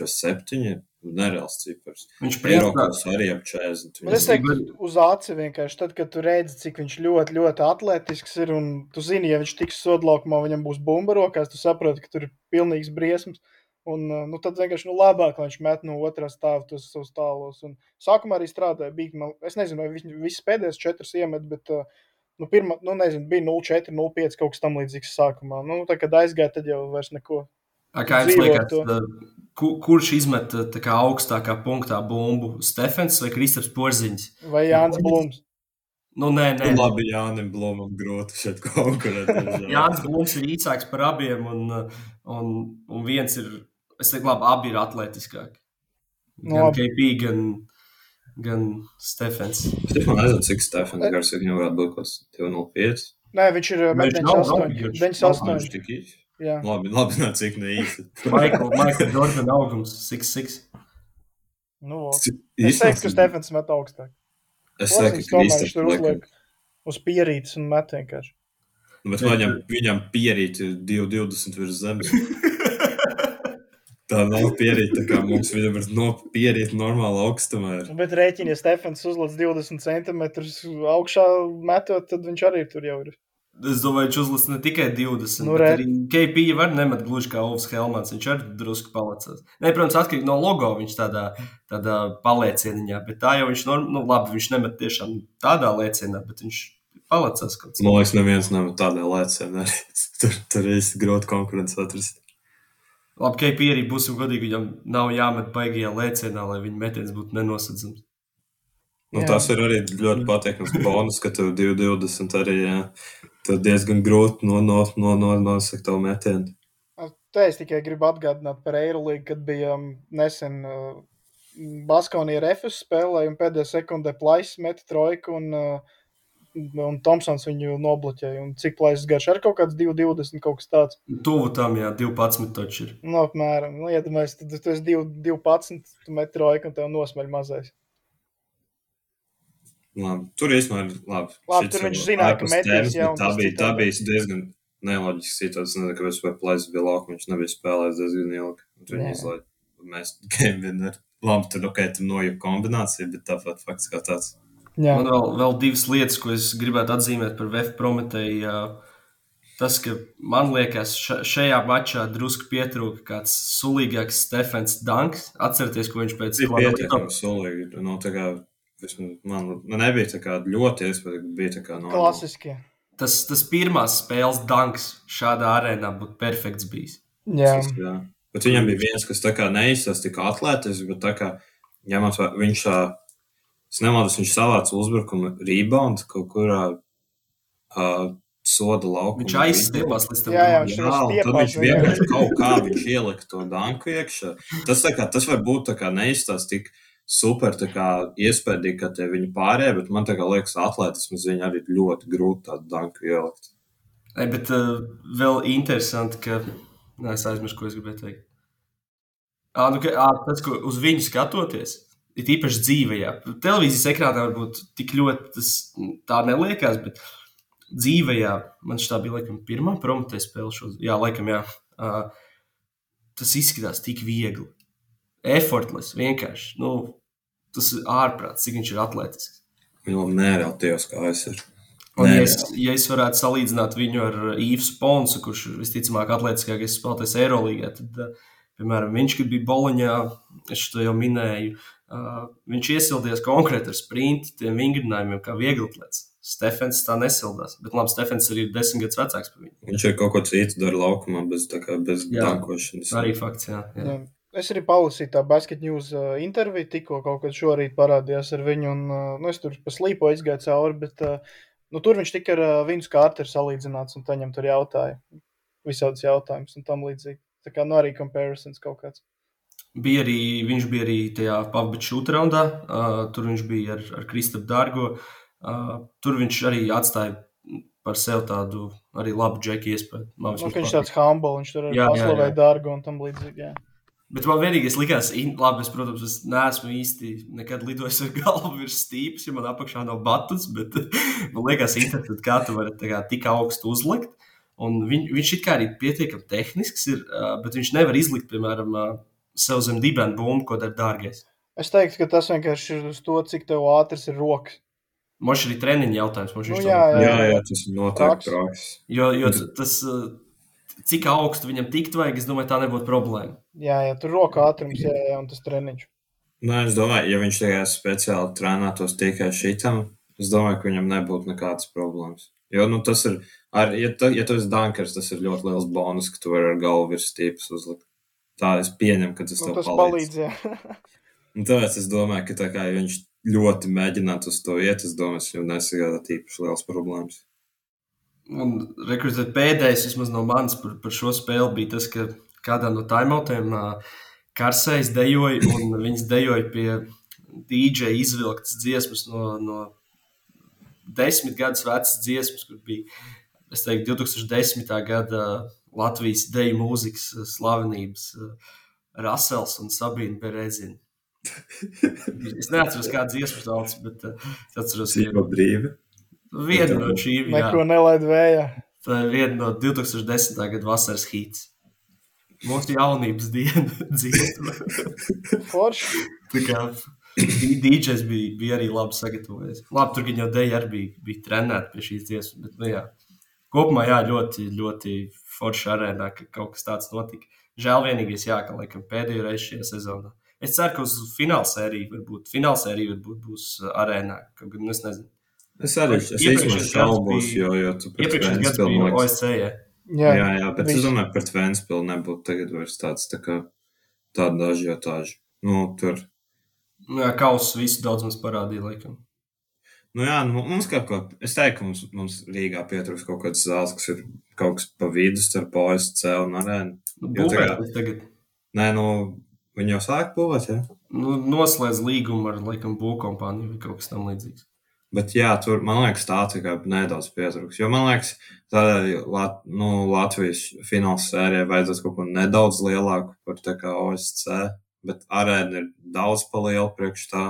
šos septiņi ir nereāls cipars. Viņš Eiropas arī ap 40. Bet es teiktu, uz aci vienkārši tad, kad tu redzi, cik viņš ļoti, ļoti atletisks ir. Un tu zini, ja viņš tiks sodlaukumā, viņam būs bumba rokās, tu saproti, ka tur ir pilnīgs briesmas. Un, uh, nu, tad vienkārši nu, labāk, lai viņš met no otrā stāva tos savus tālos. Un sākumā arī strādāja. Bija, man, es nezinu, vai viņš visas pēdējās četras iemet, bet uh, nu, pirma, nu, nezinu, bija 0,4, 0,5 kaut kas tam līdzīgs sākumā. Nu, tā, kad aizgāja, tad jau vairs neko. Kā jums liekas, to. ku- kurš izmet tā kā augstākā punktā bumbu? Stefans vai Kristaps Porziņš? Vai Jānis Blūms? Nu, nē, nē. Nu, labi, Jānim Blomam grūti šeit konkurēt. Jānis Blūms ir īsāks par abiem, un, uh, un, un viens ir, es teiktu, labi, abi ir atletiskāki. Gan labi. KP, gan, gan Stefans. Es nezinu, cik Stefans Gars viņam varētu būt kaut kas 205. Nē, viņš ir uh, Vai viņš nav 98. Nopietns? Viņš 98. tik īsi. Jā. Labi, labi, ne cik ne īsi. Michael, Michael Jordan augums 6'6. Nu, vot. es teiktu, ka Stefans met augstāk. Es Porziņš ka viņš tur uzliek uz pierītes un met vienkārši. Nu, Bet viņam, viņam pierīt ir 2,20 virs zemes. Tā nav pierīt, tā kā mums viņam ir no pierīt normāla augstumā. Ir. Bet rēķini, ja Stefans uzliek 20 centimetrus augšā metot, tad viņš arī tur jau ir. Es domāju, viņš uzlika ne tikai 20. Nu, re. arī KP var nemet gluži kā Ovs Helmans. Viņš arī drusku palicās. Nē, protams, atkarīgi no logo viņš tādā, tādā paliecieniņā, bet tā jau viņš, norm, nu, labi, viņš nemet tiešām tādā lēcienā, bet viņš palicās kaut kas. Man liekas, neviens nav tādā lēcienā. Tur, tur ir grūti konkurence atrast. Labi, KP arī būsim godīgi, viņam nav jāmet baigajā lēcienā, lai viņa metiens būtu nenosacījums. Nu, Jā. tas ir arī ļoti patīkams bonus, ka tev 2,20 arī jā, tad diezgan grūti no, no, no, no, nosakt tavu metienu. Te es tikai gribu atgādināt par Eirolīgu, kad bija um, nesen uh, Baskonija ar FS spēlēja un pēdējā sekundē plaisas meta trojku un, uh, un Tomsons viņu nobloķēja. Un cik plaisas garš ar kaut kāds 2,20 kaut kas tāds. Tuvu tam, jā, 12 taču ir. Nu, apmēram. Nu, iedomājies, tad tu esi 2,12, tu met trojku un tev nosmeļ mazais. Labi, tur īstenībā ir labi. Labi, tur viņš zināja, ka metīs, un Tā tas bija, tā bija diezgan neloģiska situācija. Nezinu, kāpēc vai plēsis bija laukuma, viņš nebija spēlējis diezgan ilgi. Tur viņi izlaiž. Mēs game winner. Labi, tur ok, tur noju kombinācija, bet tāpat fakts kā tāds. Jā, Man vēl, vēl divas lietas, ko es gribētu atzīmēt par VF Prometēju. Tas, ka man liekas, ša- šajā mačā drusku pietrūka kāds sulīgāks Stefans Danks. Atcerieties, ko viņš pēc klāta bija pietiekami solīgi. Nu, tā kā, vismaz man nu, nebija tā kā ļoti iespējams, bija tā kā no. klasiskie. Tas, tas pirmās spēles danks šādā arēnā būtu perfekts bijis. Jā, Jā. Bet viņam bija viens, kas tā kā neizsās tik atletisks, bet tā kā ņemot, vērā- viņš, ā, es nemaldos, viņš savāca uzbrukumu rebound kaut kurā uh, soda laukumā. Viņš aizstiepās līdz tam Jā, jā, viņš Jā, un tad viņš vienkārši kaut kā viņš ielika to danku iekšā. Tas, tā kā, tas var būt tā kā neizstāst tik super iespējīgi, ka te viņi pārējie, bet man liekas atletismas viņa arī ļoti grūti tādu danku ielikt. Ei, bet uh, vēl interesanti, ka. Nē, es aizmirsu, ko es gribēju teikt. À, nu, ka, à, tas, ko uz viņu skatoties, ir īpaši dzīvē. Jā. Televīzijas ekrānā varbūt tik ļoti tas tā neliekas, bet dzīvē man šī bija laikam pirmā prometē spēle. Šo, jā, laikam, jā. Uh, tas izskatās tik viegli. Effortless, vienkārši. Nu, tas ir ārprāts, cik viņš ir atletisks. Viņam nereāls kājas ir. Un, ja es, ja es varētu salīdzināt viņu ar Īvu Sponsu, kurš ir visticamāk atletiskākais spēlētājs Eirolandā, tad uh, Piemēram, viņš, kad bija Boloņā, es to jau minēju, uh, viņš iesildies konkrēti ar sprintu, tiem vingrinājumiem, kā vieglatlēts. Stefans tā nesildās, bet labi, Stefans arī ir desmit gadus vecāks par viņu. Viņš ir kaut ko citu dara laukumā, bez, kā, bez dankošanas. Arī fakts, jā. jā. jā. Es arī palasīju tā basket news uh, interviju, tikko kaut kad šorīt parādījās ar viņu, un uh, nu, es tur pa slīpo izgāju cauri, bet uh, nu, tur viņš tika ar uh, viņu kārtu salīdzināts, un viņam tur jautāja visādus jautājumus un tam līdzīgi. Tā kā nu arī comparisons kaut kāds. Bija arī, viņš bija arī tajā pavadījuma šūta raundā. Uh, tur viņš bija ar, ar Kristofru Dārgo. Uh, tur viņš arī atstāja par sevi tādu arī labu džeku iespēju. Man nu, viņš tāds humble, viņš tur arī paslavēja Dārgo un tam līdzīgi. Jā. Bet man vienīgais likās, labi, es, protams, es neesmu īsti nekad lidojis ar galvu virs stīpas, ja man apakšā nav batus, bet man liekas, interesanti, kā tu vari kā, tik augstu uzlikt. Un viņ, viņš it kā arī pietiekami tehnisks, ir, bet viņš nevar izlikt, piemēram, sev zem dibena bumbu, ko dara dārgais. Es teiktu, ka tas vienkārši ir uz to, cik tev ātrs ir rokas. Mums ir arī treniņa jautājums. Nu, jā, jā, jā, jā, tas ir noteikti traks. Jo, jo tas, cik augstu viņam tikt vajag, es domāju, tā nebūtu problēma. Jā, jā tur roka ātrums, jā, jā, un tas treniņš. Nē, es domāju, ja viņš tajā speciāli trenētos tikai šitam, es domāju, ka viņam nebūtu nekādas problēmas. Jo nu, tas ir, ar, ja, tu, ja tu esi dankers, tas ir ļoti liels bonus, ka tu vari ar galvu virs stīpas uzlikt. Tā es pieņemu, ka tas nu, tev tas palīdz. palīdz Un tāpēc es domāju, ka tā kā viņš ļoti mēģinātu uz to iet, es domāju, ka viņam nesagādā īpaši liels problēmas. Un rekrutēt pēdējais vismaz no manis par, par šo spēli bija tas, ka kādā no timeoutiem Karsējs dejoja un viņas dejoja pie DJ izvilktas dziesmas no, no desmit gadus vecas dziesmas, kur bija es teiktu, 2010. gada Latvijas deju mūzikas slavenības Rasels un Sabīna Berezina. Es neatceros, kāda dziesmas sauc, bet es atceros, ka ir brīva. Viena no šīm. Neko nelaid vējā. Tā ir viena no 2010. gada vasaras hīts. Mūsu jaunības diena dziesma. Forši. Tā kā DJs bija, bija arī labi sagatavojies. Labi, tur jau dēļ arī bija, bija trenēta pie šīs dziesmas. Bet, nu, jā. Kopumā jā, ļoti, ļoti forši arēnā, ka kaut kas tāds notika. Žēl vienīgais, jā, ka laikam pēdējo reizi šajā sezonā. Es ceru, ka uz fināla sēriju varbūt, fināla sērija varbūt būs arēnā. Kaut gan es nezinu. Es arī esmu šaubos, jo, jo tu pret Vēnspilnu bija OSC, jā. Jā, jā, jā bet viņš... es domāju, pret Vēnspilnu nebūtu tagad vairs tāds tā kā tāda ažiotāža. Nu, tur Nu, jā, kausus visu daudz mums parādīja, laikam. Nu jā, nu, mums kaut ko, es teiktu, ka mums, mums Rīgā pietrūks kaut kāds zāles, kas ir kaut kas pa vidu starp OSC un arēnu. Nu, Būvēt tagad. Nē, nu, viņi jau sāk būvēt, jā? Nu, noslēdz līgumu ar, laikam, būvkompāniju vai kaut kas tam līdzīgs. Bet jā, tur, man liekas, tā tikai nedaudz pietrūks. Jo, man liekas, tādai Lat nu, Latvijas fināls sērijai vajadzētu kaut ko nedaudz lielāku par tā kā OSC bet arēna ir daudz paliela priekš tā,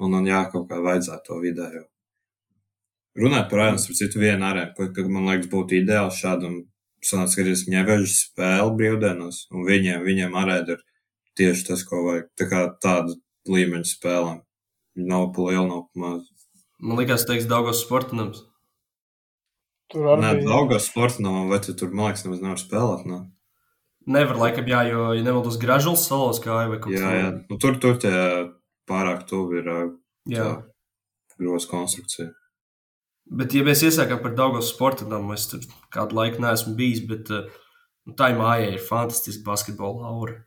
un man jā, kaut kā vajadzētu to vidējo. Runājot par arēnu, starp citu, vienu arēnu, ko, ka man liekas būtu ideāli šādam, sanāc, ka ir ņevežu spēle brīvdienos, un viņiem, viņiem arēna ir tieši tas, ko vajag, tā kā tādu līmeņu spēlēm. Nav pa lielu, nav pa mazu. Man liekas, teiks Daugos sportinams. Tur arī. Nē, Daugos sportinam, vai tu tur, man liekas, nemaz nevar spēlēt. Ne? Nevar, laikam, jā, jo, ja nemaldos, gražulis salos kāja vai kaut kas tāds. Jā, jā. Nu, tur, tur tie pārāk tuvi ir groza konstrukcija. Bet, ja mēs iesākām par Daugavas sporta namu, es tur kādu laiku neesmu bijis, bet nu, tā māja ir fantastiska basketbola aura.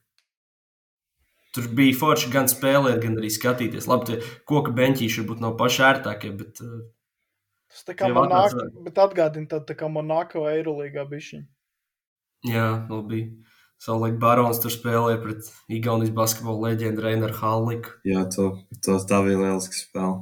Tur bija forši gan spēlēt, gan arī skatīties. Labi, tie koka beņķīši varbūt nav paši ērtākie, bet. Tas tā kā Monako, bet atgādina tā, tā kā Monako Eirolīgā bišķiņa. Jā, vēl bija. Savulaik Barons tur spēlēja pret Igaunijas basketbola leģendu Reinaru Halliku. Jā, to, to, tā bija lieliska spēle.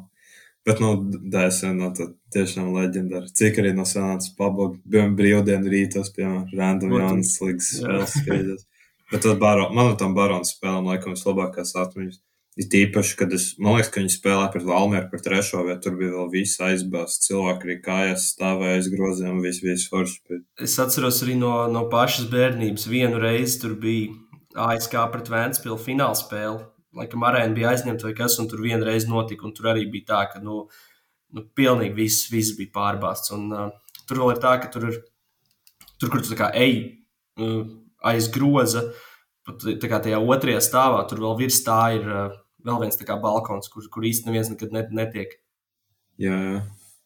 Bet, nu, DSM, no tā tiešām leģendāra. Cik arī no senātas paboga, bijām brīvdienu rītos, piemēram, random jaunas līgas spēles spēļas. Bet tad baro, man no tam baronu spēlēm laikam vislabākās atmiņas. Ir tīpaši, kad es, man liekas, ka viņi spēlē pret Valmieru par trešo vietu, tur bija vēl viss aizbāzts, cilvēki arī kājās stāvēja aiz groziem, viss, viss forši. Es atceros arī no, no pašas bērnības. Vienu reizi tur bija ASK pret Vēnspilsnu fināla spēle. Laikam arēna bija aizņemta vai kas, un tur vienreiz notika, tur arī bija tā, ka, nu, nu pilnīgi viss, viss bija pārbāzts. Un uh, tur vēl ir tā, ka tur ir, tur, kur tu ej uh, aiz groza, pat kā, tajā otrajā stāvā, tur vēl virs tā ir uh, vēl viens kā, balkons, kur, kur īstenībā neviens nekad net, netiek. Jā, jā.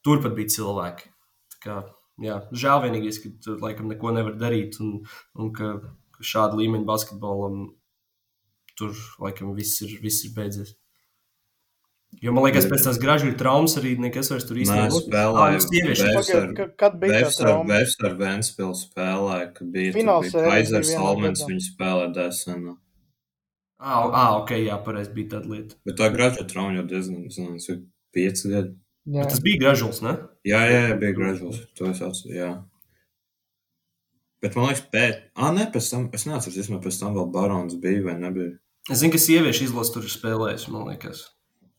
Tur pat bija cilvēki. Tā kā, jā, žēl vienīgais, ka tur laikam neko nevar darīt, un, un ka, ka šāda līmeņa basketbolam tur laikam viss ir, viss ir beidzies. Jo man liekas, pēc tās gražu traumas arī nekas vairs tur īstenībā nespēlēja. Kad bija tā trauma? Vērs ar Ventspilu spēlēja, kad bija Fināls Kaisers Salmens, viņi spēlē desenu. Ah, ah, ok, jā, pareizi bija tāda lieta. Bet tā gražu trauma jau diezgan, zinu, ir pieci gadi. Jā. Bet tas bija gražuls, ne? Jā, jā, jā bija gražuls. To es atceros, jā. Bet man liekas, pēc, ah, ne, pēc tam, es neatceros, vismaz pēc tam vēl barons bija vai nebija. Es zinu, ka sieviešu izlases tur ir spēlējis, man liekas.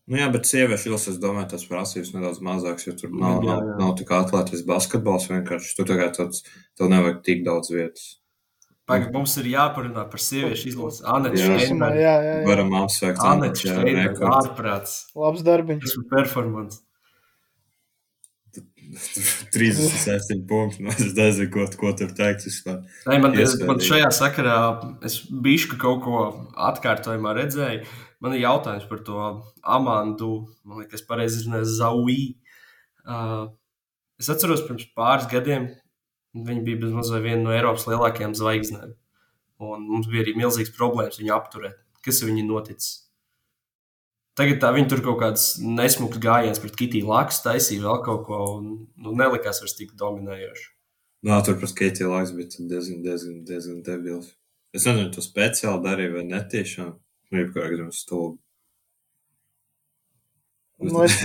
Nu, jā, bet sieviešu ilas, es domāju, tas prasības nedaudz mazāks, jo tur nav, jā, jā. nav, nav tik atklāts basketbols. Vienkārši tur tagad tāds, tev nevajag tik daudz vietas. Pagaid, mums ir jāparunā par sieviešu izlasi. Anna Steinberga. Jā, jā, jā. Varam apsveikt. Anna Steinberga. Ārprāts. Labs darbiņš. Tas ir performance. 37 punkti. Nu, es nezinu, ko, ko tur teikt. Nē, man, man šajā sakarā es bišku kaut ko atkārtojumā redzēju. Man ir jautājums par to Amandu, man liekas, pareizi izrunāju, Zauī. Uh, es atceros, pirms pāris gadiem viņa bija bezmazliet viena no Eiropas lielākajām zvaigznēm. Un mums bija arī milzīgs problēmas viņu apturēt. Kas ar viņu noticis? Tagad tā viņa tur kaut kāds nesmugs gājiens pret Kitiju Laksu taisīja vēl kaut ko, un nu, nelikās vairs tik dominējoši. Nā, tur pret Kitiju Laksu bija diezgan, diezgan, diezgan debils. Es nezinu, to speciāli darīja vai netiešām. Nu, gadījumā stulbi. Nu, es...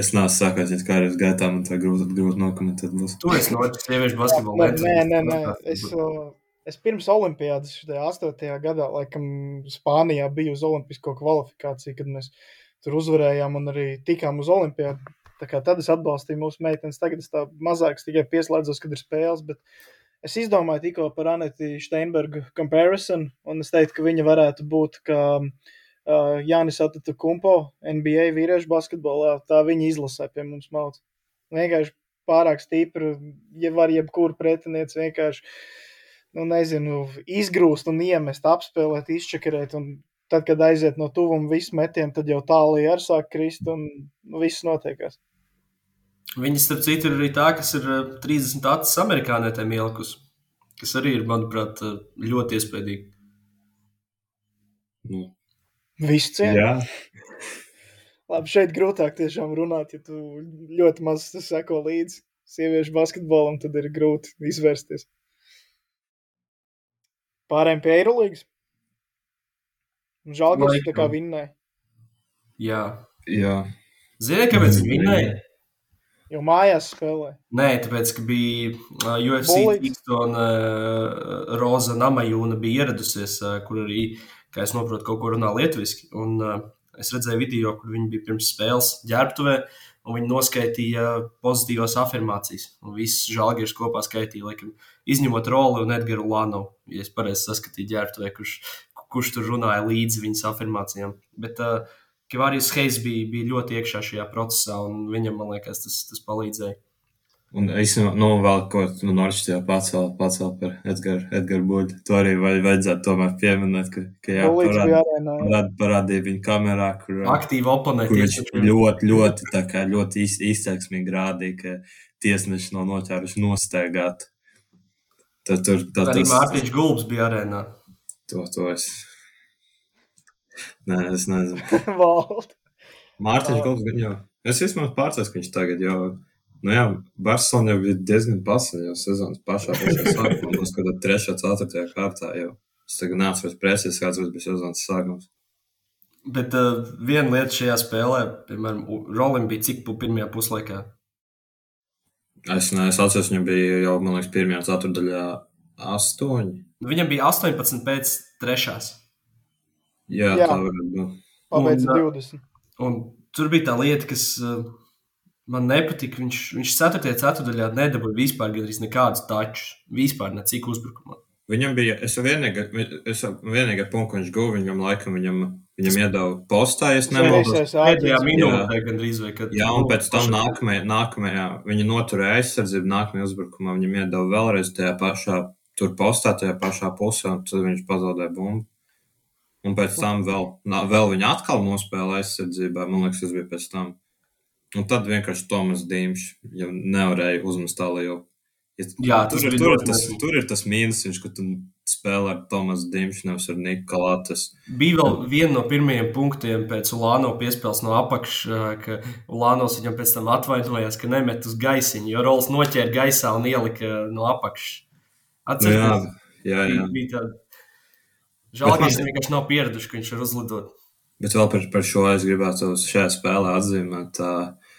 es neesmu sākājis karjeras gaitā, man tā grūti, grūti nokomentēt. Būs. Tu esi no sieviešu basketbola lietas. Nē, nē, nē. Es, es pirms olimpiādas šajā 8. gadā, laikam, Spānijā biju uz olimpisko kvalifikāciju, kad mēs tur uzvarējām un arī tikām uz olimpiādu. Tā kā tad es atbalstīju mūsu meitenes. Tagad es tā mazāk tikai pieslēdzos, kad ir spēles, bet Es izdomāju tikko par Anētu Steinbergu comparison, un es teiktu, ka viņa varētu būt kā uh, Jānis Atatu Kumpo NBA vīriešu basketbolā. Tā viņa izlasē pie mums mauc. Vienkārši pārāk stipri, ja var jebkuru pretinieci vienkārši, nu nezinu, izgrūst un iemest, apspēlēt, izčakarēt, un tad, kad aiziet no tuvuma visu metienu, tad jau tālī ar sāk krist un nu, viss notiekās. Viņa, starp citu, ir arī tā, kas ir 30 eh, acis amerikānietēm ielikus, kas arī ir, manuprāt, eh, ļoti iespaidīgi. Nu. Viss cienīt. Labi, šeit grūtāk tiešām runāt, ja tu ļoti maz seko līdzi sieviešu basketbolam, tad ir grūti izvērsties. Pārējiem pie Eirolīgas. Žēlgājis, ka tā kā vinnēja. Jā. Jā. Zini, kāpēc viņi vinnēja? Jau mājās spēlē. Nē, tāpēc, ka bija uh, UFC tīkls un uh, Roza Namajūna bija ieradusies, uh, kur arī, kā es saprotu, kaut ko runā lietviski. Un, uh, es redzēju video, kur viņi bija pirms spēles ģērbtuvē, un viņi noskaitīja pozitīvās afirmācijas. Un viss žēlgājis kopā skaitīja, laikam, izņemot roli un Edgars Lano, ja es pareizi saskatīju ģērbtuvē, kurš, kurš tur runāja līdzi viņas afirmācijām. Bet, uh, Kavārijas Heis bija, bija ļoti iekšā šajā procesā, un viņam, man liekas, tas, tas palīdzēja. Un es nu, vēl ko nu, Norčs jau pacēla, pacēla par Edgars Edgar Buļļu. To arī vajadzētu tomēr pieminēt, ka, ka jā, parād, parād, parādīja viņa kamerā, kur aktīvi oponēja. Kur viņš ļoti, ļoti, tā kā ļoti izteiksmīgi rādīja, ka tiesneši nav noķēruši nosteigāt. Tad tur, tad, arī tas... Mārtiņš Gulbs bija arēnā. To, to es Nē, es nezinu. Valdi. Mārtiņš Golds gan jau. Es vismaz pārcēlos, ka viņš tagad jau. Nu jā, Barcelona jau bija diezgan pasaka jau sezonas pašā pašā sākumā. Mums kādā trešā, ceturtajā kārtā jau. Es tagad neatceros preces, kāds bija sezonas sākums. Bet uh, viena lieta šajā spēlē, piemēram, Rolim bija cik pirmajā puslaikā? Es neesmu atceros, viņam bija jau, man liekas, pirmajā ceturdaļā astoņi. Viņam bija 18 pēc trešās. Jā, Jā. tā varētu būt. Pabeidz Un, 20. Un tur bija tā lieta, kas man nepatika. Viņš, viņš 4. ceturdaļā nedabūja vispār gandrīz nekādus tačus. Vispār necik uzbrukumā. Viņam bija, es vienīgā, es vienīgā punktu, ko viņš guva, viņam laikam, viņam, viņam iedeva postā, ja es nemaldos. Pēdējā minūtē gandrīz vai kad. Jā, un pēc tam nākamajā, nākamajā viņa noturēja aizsardzību, nākamajā uzbrukumā viņam iedeva vēlreiz tajā pašā, tur postā, tajā pašā pusē, un tad viņš pazaudēja bumbu. Un pēc tam vēl, vēl viņa atkal nospēlēja aizsardzībā, man liekas, tas bija pēc tam. Un tad vienkārši Tomas Dīmšs jau nevarēja uzmest tālāk. Ja, Jā, tur, tas ir, bija tur, ir tas, tur ir tas mīnus, ka tu spēlē ar Tomas Dīmšu, nevis ar Niku Kalātes. Bija vēl viena no pirmajiem punktiem pēc Ulāno piespēles no apakšas, ka Ulānos viņam pēc tam atvainojās, ka nemet uz gaisiņu, jo Rols noķēra gaisā un ielika no apakšas. Nu, jā, Atcerieties, jā, jā. bija tāda. Žēl, ka viņš vienkārši nav pieraduši, ka viņš var uzlidot. Bet vēl par, par šo es gribētu šajā spēlē atzīmēt uh,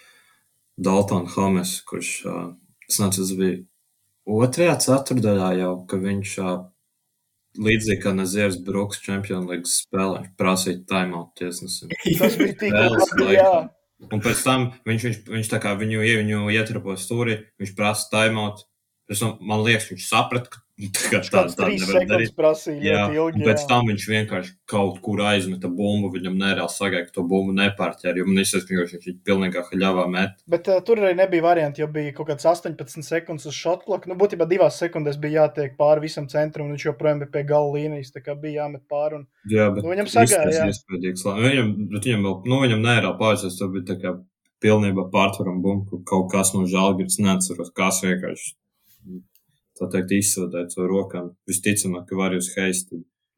Daltonu Homes, kurš, uh, es nezinu, tas bija otrajā ceturdaļā jau, ka viņš uh, līdzīgi kā Nazieris Brooks Champions League spēlē, viņš prasīja timeout tiesnesim. Tas bija tik labi, jā. Un pēc tam viņš, viņš, viņš tā kā viņu, viņu ietrapo stūri, viņš prasa timeout. Tam, man liekas, viņš saprata, ka tā, kā Viņš tā, nevar darīt. prasīja Jā, ilgi. un pēc jā. tam viņš vienkārši kaut kur aizmeta bumbu. Viņam nereāli sagāja, ka to bumbu nepārķēra. Jo man liekas, ka viņš viņu pilnībā haļāvā met. Bet uh, tur arī nebija varianti, jo bija kaut kāds 18 sekundes uz šotkloku. Nu, būtībā divās sekundēs bija jātiek pāri visam centram, un viņš joprojām bija pie gala līnijas. Tā kā bija jāmet pāri. Un... Jā, bet Nu, viņam sagāja. Viņam, viņam, nu, viņam nereāli pārcēlās. Tas bija tā kā pilnībā pārtvaram bumbu, ka kaut kas no žēlgirds neatceros, kas vienkārši. Tā teikt, izsūtīt to rokām. Visticamāk, ka var jūs heist.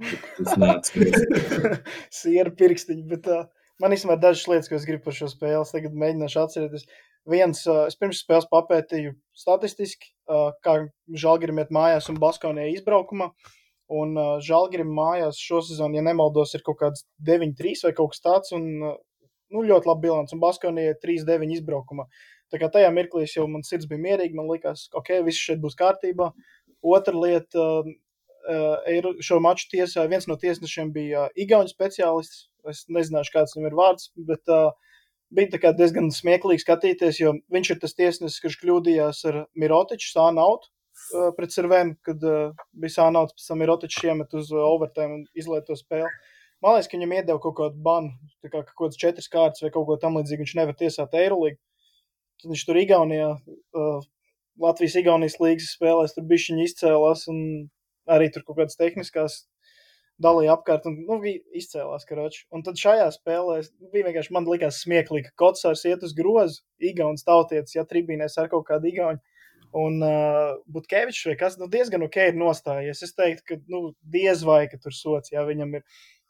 Tas neatceros. Sieru pirkstiņi. Bet, uh, man īstenībā dažas lietas, ko es gribu par šo spēli. Tagad mēģināšu atcerēties. Viens, uh, es pirms spēles papētīju statistiski, uh, kā Žalgirim iet mājās un Baskonē izbraukumā. Un uh, Žalgirim mājās šosezon, ja nemaldos, ir kaut kāds 9-3 vai kaut kas tāds. Un, uh, nu, ļoti labi bilants. Un Baskonē ir 3-9 izbraukumā. Tā kā tajā mirklī jau man sirds bija mierīga, man likās, ok, viss šeit būs kārtībā. Otra lieta, uh, uh, šo maču tiesā viens no tiesnešiem bija uh, Igaunijas speciālists. Es nezināšu, kāds viņam ir vārds, bet uh, bija diezgan smieklīgi skatīties, jo viņš ir tas tiesnesis, kurš kļūdījās ar Mirotiču sānautu uh, pret Servēnu, kad uh, bija sānauts, pēc tam Mirotičs iemet uz uh, overtime un izlaiž to spēli. Man liekas, ka viņam iedeva kaut kādu banu, kā kaut kādas četras kārtas vai kaut ko tam līdzīgu. Viņš nevar tiesāt Eirolīgu. Tad viņš tur Igaunijā, uh, Latvijas-Igaunijas līgas spēlēs, tur bija viņa izcēlās un arī tur kaut kādas tehniskās dalīja apkārt un nu, izcēlās karoči. Un tad šajā spēlē es- bija vienkārši man likās smieklīgi, ka Kotsārs iet uz grozu, Igauns tautietis, ja tribīnēs ar kaut kādu Igauni. Un uh, Butkevičs vai kas, nu diezgan ok ir nostājies. Es teiktu, ka, nu, diez vai, ka tur sots, jā, viņam ir.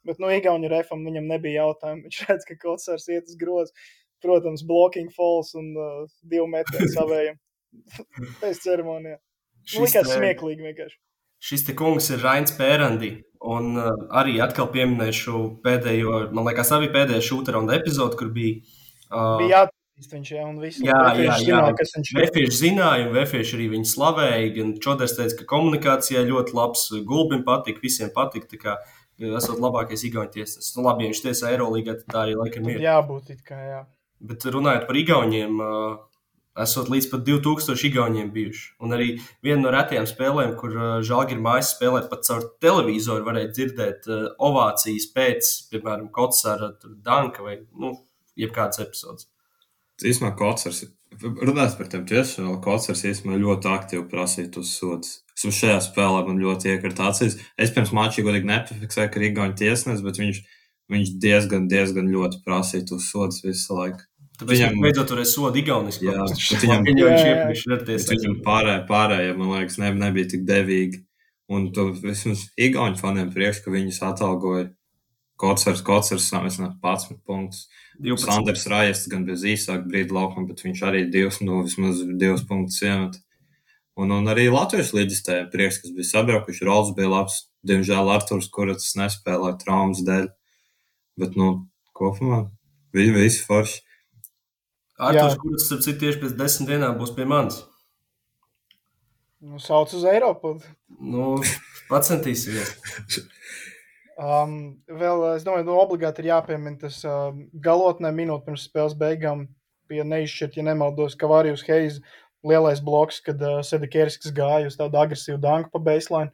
Bet, nu, Igauni refam viņam nebija jautājumu. Viņš redz, ka Kotsārs iet uz grozu. Protams, blocking falls un uh, divu metru savējiem. Pēc ceremonijā. Nu, likās te- smieklīgi vienkārši. Šis te kungs ir Rains Pērandi. Un uh, arī atkal pieminēšu pēdējo, man liekas, arī pēdējo šūteraunda epizodu, kur bija. Uh, Bija jāatzīst viņš, jā, un viss. Jā, jā, jā. Zināja, kas viņš ir. Vēfieši zināja, un Vēfieši arī viņu slavēja. Gan Čoders teica, ka komunikācijā ļoti labs, Gulbim patīk, visiem patīk. Tā kā uh, esot labākais Igaunijas tiesnesis. Nu, labi, ja viņš tiesā Eirolīgā, tad tā arī laikam ir. Jābūt it kā, jā. Bet runājot par Igauniem, esot līdz pat 2000 Igauniem bijuši. Un arī viena no retajām spēlēm, kur uh, Žalgiris mājas spēlē pat caur televizoru, varēja dzirdēt ovācijas pēc, piemēram, Kotsara Danka vai nu, jebkādas epizodes. Īsumā Kotsars, runājot par tiem tiešām, Kotsars īsumā ļoti aktīvi prasīja tos sodus. Es uz šajā spēlē man ļoti iekrita acīs. Es pirms mača godīgi nepafiksēju, ka ir Igaunijas tiesnesis, bet viņš, viņš diezgan, diezgan ļoti prasīja tos sodus visu laiku. Tāpēc Viņam- viņam beidzot turēja sodu Igaunijas Jā, kopā. bet viņam- Viņam viņš Jā, jā. iepriekš ir Bet tiesā. Viņam pārējie, pārējie, man liekas, ne, nebija tik devīgi. Un tu vismaz Igaunijas faniem priekš, ka viņus atalgoja Kotsars, es nezinu, 11 punktus. 12. Sanders Rajas gan bez īsāka brīdi laukumā, bet viņš arī divus, nu, vismaz divus punktus iemet. Un, un arī Latvijas līdzistējiem prieks, kas bija sabraukuši. Rols bija labs. Diemžēl Arturs Kurats nespēlēja traumas dēļ. Bet, nu, kopumā viņi visi forši. Arthurs, Jā. kurš, starp citu, tieši pēc desmit dienām būs pie manis. Nu, sauc uz Eiropu. Nu, pacentīsimies. Um, vēl, es domāju, nu, obligāti ir jāpiemina tas uh, galotnē minūte pirms spēles beigām. Bija neizšķirt, ja nemaldos, ka Vārijus Heiz lielais bloks, kad uh, Sedekērskas gāja uz tādu agresīvu danku pa baseline.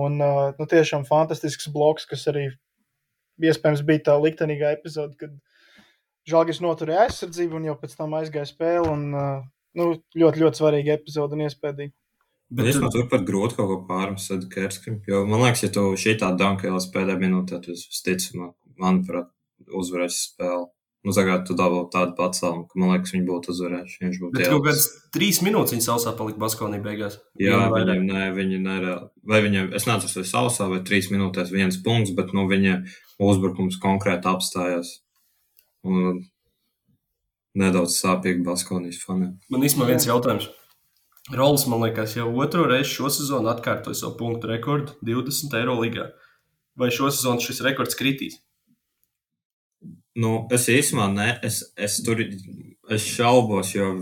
Un uh, nu, tiešām fantastisks bloks, kas arī iespējams bija tā liktenīgā epizode, kad Žalgis noturēja aizsardzību un jau pēc tam aizgāja spēli. Un, uh, nu, ļoti, ļoti svarīga epizode un iespējama. Bet es man turpat grūti kaut ko pārmest Kerskim, jo man liekas, ja tu šī tā danka jau pēdējā minūtē, tad es ticu, manuprāt, uzvarēs spēli. Nu, tagad tu dabū tādu pacēlumu, ka man liekas, viņi būtu uzvarējuši. Viņš būtu Bet kaut kāds trīs minūtes viņa sausā palika Baskonī beigās. Jā, viņam ne, viņi nereāli. Vai viņam, es nezinu, vai sausā vai trīs minūtēs viens punkts, bet, nu, viņa uzbrukums konkrēti apstājās. Un nedaudz sāpīgi Baskonijas faniem. Man īstenībā viens jautājums. Rols, man liekas, jau otro reizi šo sezonu atkārtoja savu punktu rekordu 20 eiro līgā. Vai šo sezonu šis rekords kritīs? Nu, es īstenībā ne, es, es tur es šaubos, jo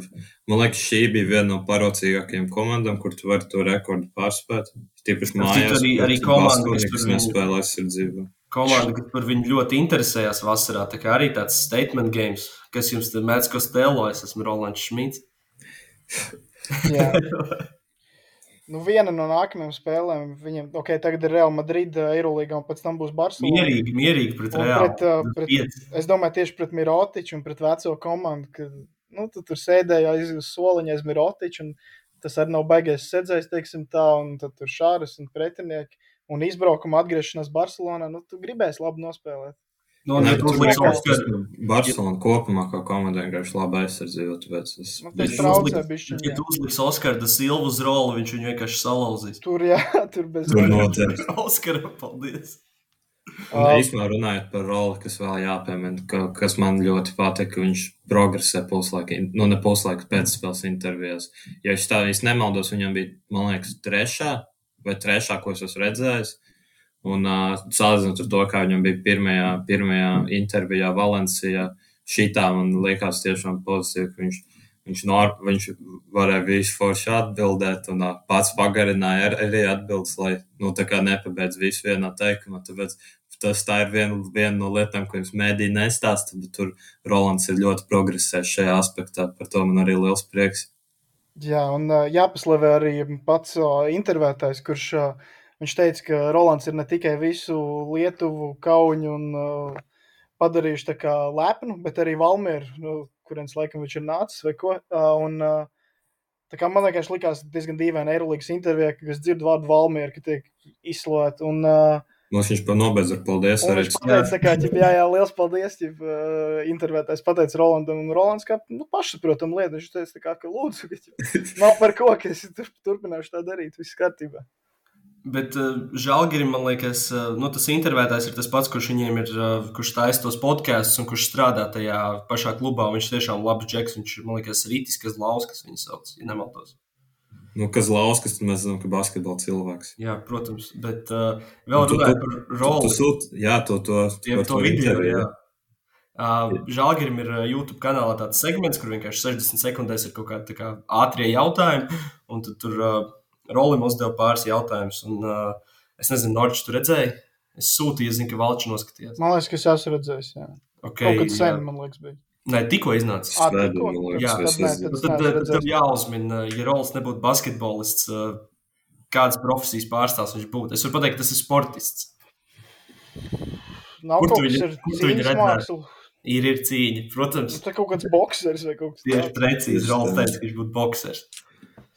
man liekas, šī bija viena no parocīgākajām komandām, kur tu vari to rekordu pārspēt. Tīpaši mājās, arī, arī komanda, kas nespēlē aizsardzību. Komanda, kas par viņu ļoti interesējās vasarā, tā kā arī tāds statement games, kas jums te mēdz kostēlo, es esmu Rolands Šmits. Jā. Nu, viena no nākamajām spēlēm viņam, ok, tagad ir Real Madrid, Eirolandā, un pēc tam būs Barcelona. Mierīgi, mierīgi pret Real. Pret, pret, es domāju, tieši pret Mirotiču un pret veco komandu, ka nu, tu tur sēdēji aiz soliņa aiz Mirotiču, un tas arī nav baigais sēdzējs, teiksim tā, un tad tur šāras un pretinieki, un izbraukuma atgriešanās Barcelonā, nu, tu gribēsi labi nospēlēt. No, Nē, ne, tas liekas, ka ka Barcelona kopumā kā komanda vienkārši labi aizsardzīja, tāpēc es. Nu, Ja tas tu traucē uzliks- bišķiņ, ja jā. tu uzliks Oskaru da Silvu uz roli, viņš viņu vienkārši salauzīs. Tur, jā, tur bez Tur noteikti. Oskaram, paldies! Un īstenībā runājot par roli, kas vēl jāpiemina, ka, kas man ļoti patīk, ka viņš progresē puslaika, nu ne puslaika pēcspēles intervijās. Ja es tā īsti nemaldos, viņam bija, man liekas, trešā vai trešā, ko es esmu redzējis. Un uh, salīdzinot ar to, kā viņam bija pirmajā, pirmajā intervijā Valencijā, šitā man liekas tiešām pozitīvi, ka viņš, viņš, nor, viņš varēja visu forši atbildēt un uh, pats pagarināja ar, arī atbildes, lai, nu, tā nepabeidz visu vienā teikumā. Tāpēc tas tā ir viena, viena no lietām, ko jums mēdī nestāsta, bet tur Rolands ir ļoti progresējis šajā aspektā. Par to man arī liels prieks. Jā, un jāpaslavē arī pats intervētājs, kurš viņš teica, ka Rolands ir ne tikai visu Lietuvu, Kauņu un padarījuši tā kā lepnu, bet arī Valmieru, nu, kurienes laikam viņš ir nācis vai ko. Un, tā kā man liekas, likās diezgan dīvaini Eirolandes intervijā, ka es dzirdu vārdu Valmieru, ka tiek izslēgta. Uh, Mums viņš pabeidz ar paldies Un viņš pateica, kā, ķip, jā, jā, liels paldies, ja uh, intervētājs pateica Rolandam, un Rolands kā, nu, pašsaprotam lietu, viņš teica, kā, ka lūdzu, ka, ķip, nav par ko, ka es tur, turpināšu tā darīt, viss kārtībā. Bet uh, Žalgirim, man liekas, uh, nu, tas intervētājs ir tas pats, kurš viņiem ir, uh, kurš taisa tos podkāstus un kurš strādā tajā pašā klubā. Viņš tiešām labs džeks, viņš man liekas, Rītis Kazlaus, kas viņu sauc, ja nemaldos. Nu, kas lauskas, tad mēs zinām, ka basketbola cilvēks. Jā, protams, bet uh, vēl Tu- tu- runājot par Tu, tu roli. sūti, jā, to, to, Tie par to video, interviju, jā. Uh, Žēlgirim ir uh, YouTube kanālā tāds segments, kur vienkārši 60 sekundēs ir kaut kādi tā kā, ātrie jautājumi, un tad tur uh, Rolim uzdeva pāris jautājumus. Un, uh, es nezinu, Norčs, tu redzēji? Es sūtīju, es zinu, ka Valčs noskatījās. Man liekas, ka es esmu redzējis, jā. Okay, Kaut kad sen, jā. man liekas, bija. Nē, tikko iznāca. Svētdien, tikko? Jā, tad nē, tad- Nu, tad, tad, tad jāuzmina, ja Rols nebūtu basketbolists, kādas profesijas pārstāvs viņš būtu. Es varu pateikt, tas ir sportists. Nav Kur tu viņu- kur tu viņu mākslu. Ir, ir cīņa, protams. Tas tā kaut kāds boksers vai kaut kas Tieši tāds. precīzi, Tieši Rols tā. teica, ka viņš būtu boksers.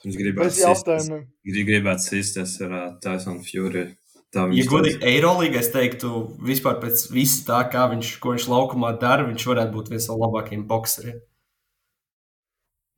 Viņš gribētu. Grib, gribētu sīsties ar Tyson Fury. Tā Ja godīgi Eirolandā, es teiktu, vispār pēc visa tā, kā viņš, ko viņš laukumā dara, viņš varētu būt viens no labākajiem bokseriem.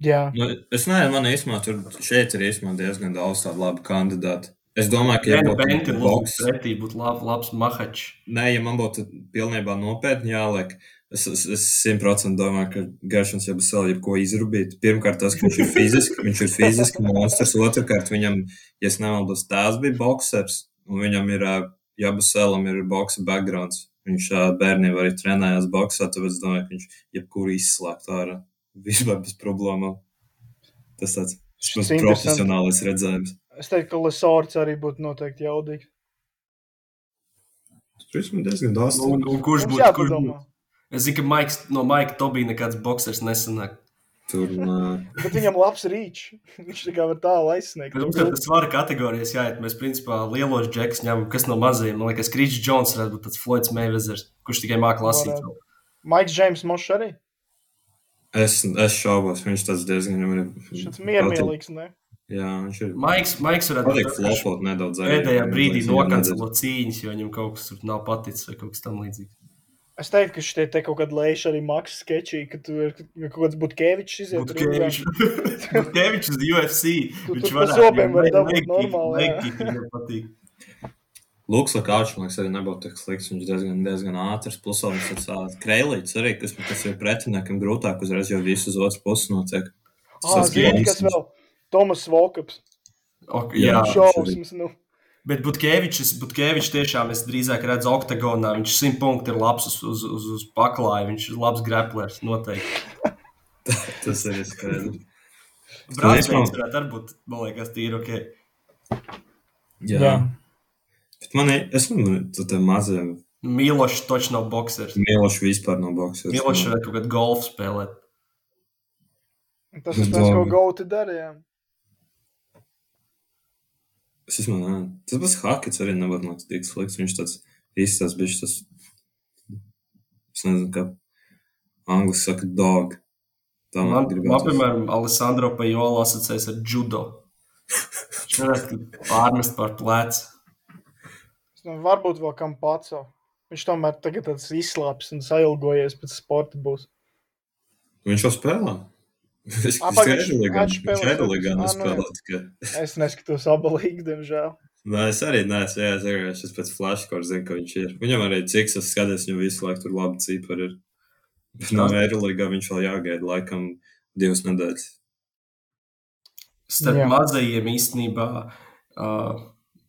Jā. Nu, es nezinu, man īstenībā tur šeit ir diezgan daudz tādu labu kandidātu. Es domāju, ka, ja būtu Benti boks- pretī būtu lab, labs mahačs. Nē, ja man būtu pilnībā nopietni jāliek, es es- es simtprocentīgi domāju, ka Geršans jau būs vēl jebko izrubīt. Pirmkārt, tas, ka viņš ir fiziski, viņš ir fiziski monstrs. Otrakārt, viņam, ja es nemaldos, tās bija boksers, un viņam ir, ā, Jabusēlam ir boksa backgrounds. Viņš bērnībā arī trenējās boksā, tāpēc es domāju, ka viņš jebkuru izslēgtu ārā. Vispār bez problēmām. Tas tāds Tas profesionālais redzējums. Es teiktu, ka Lesorts arī būtu noteikti jaudīgs. Tas man diezgan daudz. Un, un kurš būtu? Kurš būtu? Es zinu, ka Maiks, no Maika Tobija nekāds boxers nesanāk. Tur. Bet viņam labs rīčs. Viņš tā kā var tālu aizsniegt. Mums ir tas svara kategorijas jāiet. Mēs, principā, lielos džekus ņemam, kas no mazajiem. Man liekas, Krīčs Džons varētu būt tāds Floyds Mayvezers, kurš tikai māca lasīt. Varētu. Maiks Džeims Mošs arī. Es, es šaubos, viņš tas diezgan ir. Tāds miermīlīgs, ne? Jā, viņš ir. Maiks, Maiks varētu nedaudz. arī. Pēdējā brīdī Viņam nokancelo cīņas, jo viņam kaut kas tur nav paticis vai kaut kas tam līdzīgs. Es teiktu, ka šie te kaut kādi leiši arī maksas sketčī, ka tu ir ka kaut kāds Butkevičs iziet. Butkevičs Butkevičs uz UFC. Tu Viņš varētu. zobiem var dabūt normāli, patīk. Lūks, Lakāčs, man liekas, arī nebūtu tik slikts. Viņš diezgan, diezgan ātrs. Plus, viņš tāds ā, kreilīts arī, kas, kas ir pretiniekam grūtāk uzreiz, jo viss uz otras puses notiek. Ah, Tas zini, games. kas vēl? Tomas Volkaps. Ok, Jā. Jā, Šausmas, nu. Bet Butkevičs, Butkevičs tiešām es drīzāk redzu oktagonā. Viņš simt punkti ir labs uz, uz, uz, uz paklāja. Viņš ir labs graplers, noteikti. Tas arī skaidrs. Man- varētu arī būt, man liekas, tīri ok. Jā. Jā. Bet man ir, es domāju, tu te maziem Milošs točs nav boxers. mīloši vispār no boxers. Milošs varētu kaut kādu golfu spēlēt. Tas ir tas, ko. Gauti darīja. Es domāju, tas pats Hakets arī nebūtu nav tik slikts. Viņš tāds īsts tas bišķi tas, es nezinu, kā angliski saka dog. Tā Man, gribētu. man piemēram, Alessandro Pajola asociēs ar judo. Viņš varētu pārmest par plecu. Es domāju, Varbūt vēl kam pats. Viņš tomēr tagad tāds izslāpis un sailgojies pēc sporta būs. Viņš jau spēlē. Viņš pagaid, ir viņš- ir nu nespēlē tikai. Es neskatos abu līgas, diemžēl. Nē, es arī neesmu. Jā, es pēc flashcore, zinu, ka viņš ir. Viņam arī cik es skatos, viņam visu laiku tur labi cipari ir. Bet no Eiroligā viņš vēl jāgaida laikam divas nedēļas. Starp Jā. mazajiem īstenībā, uh,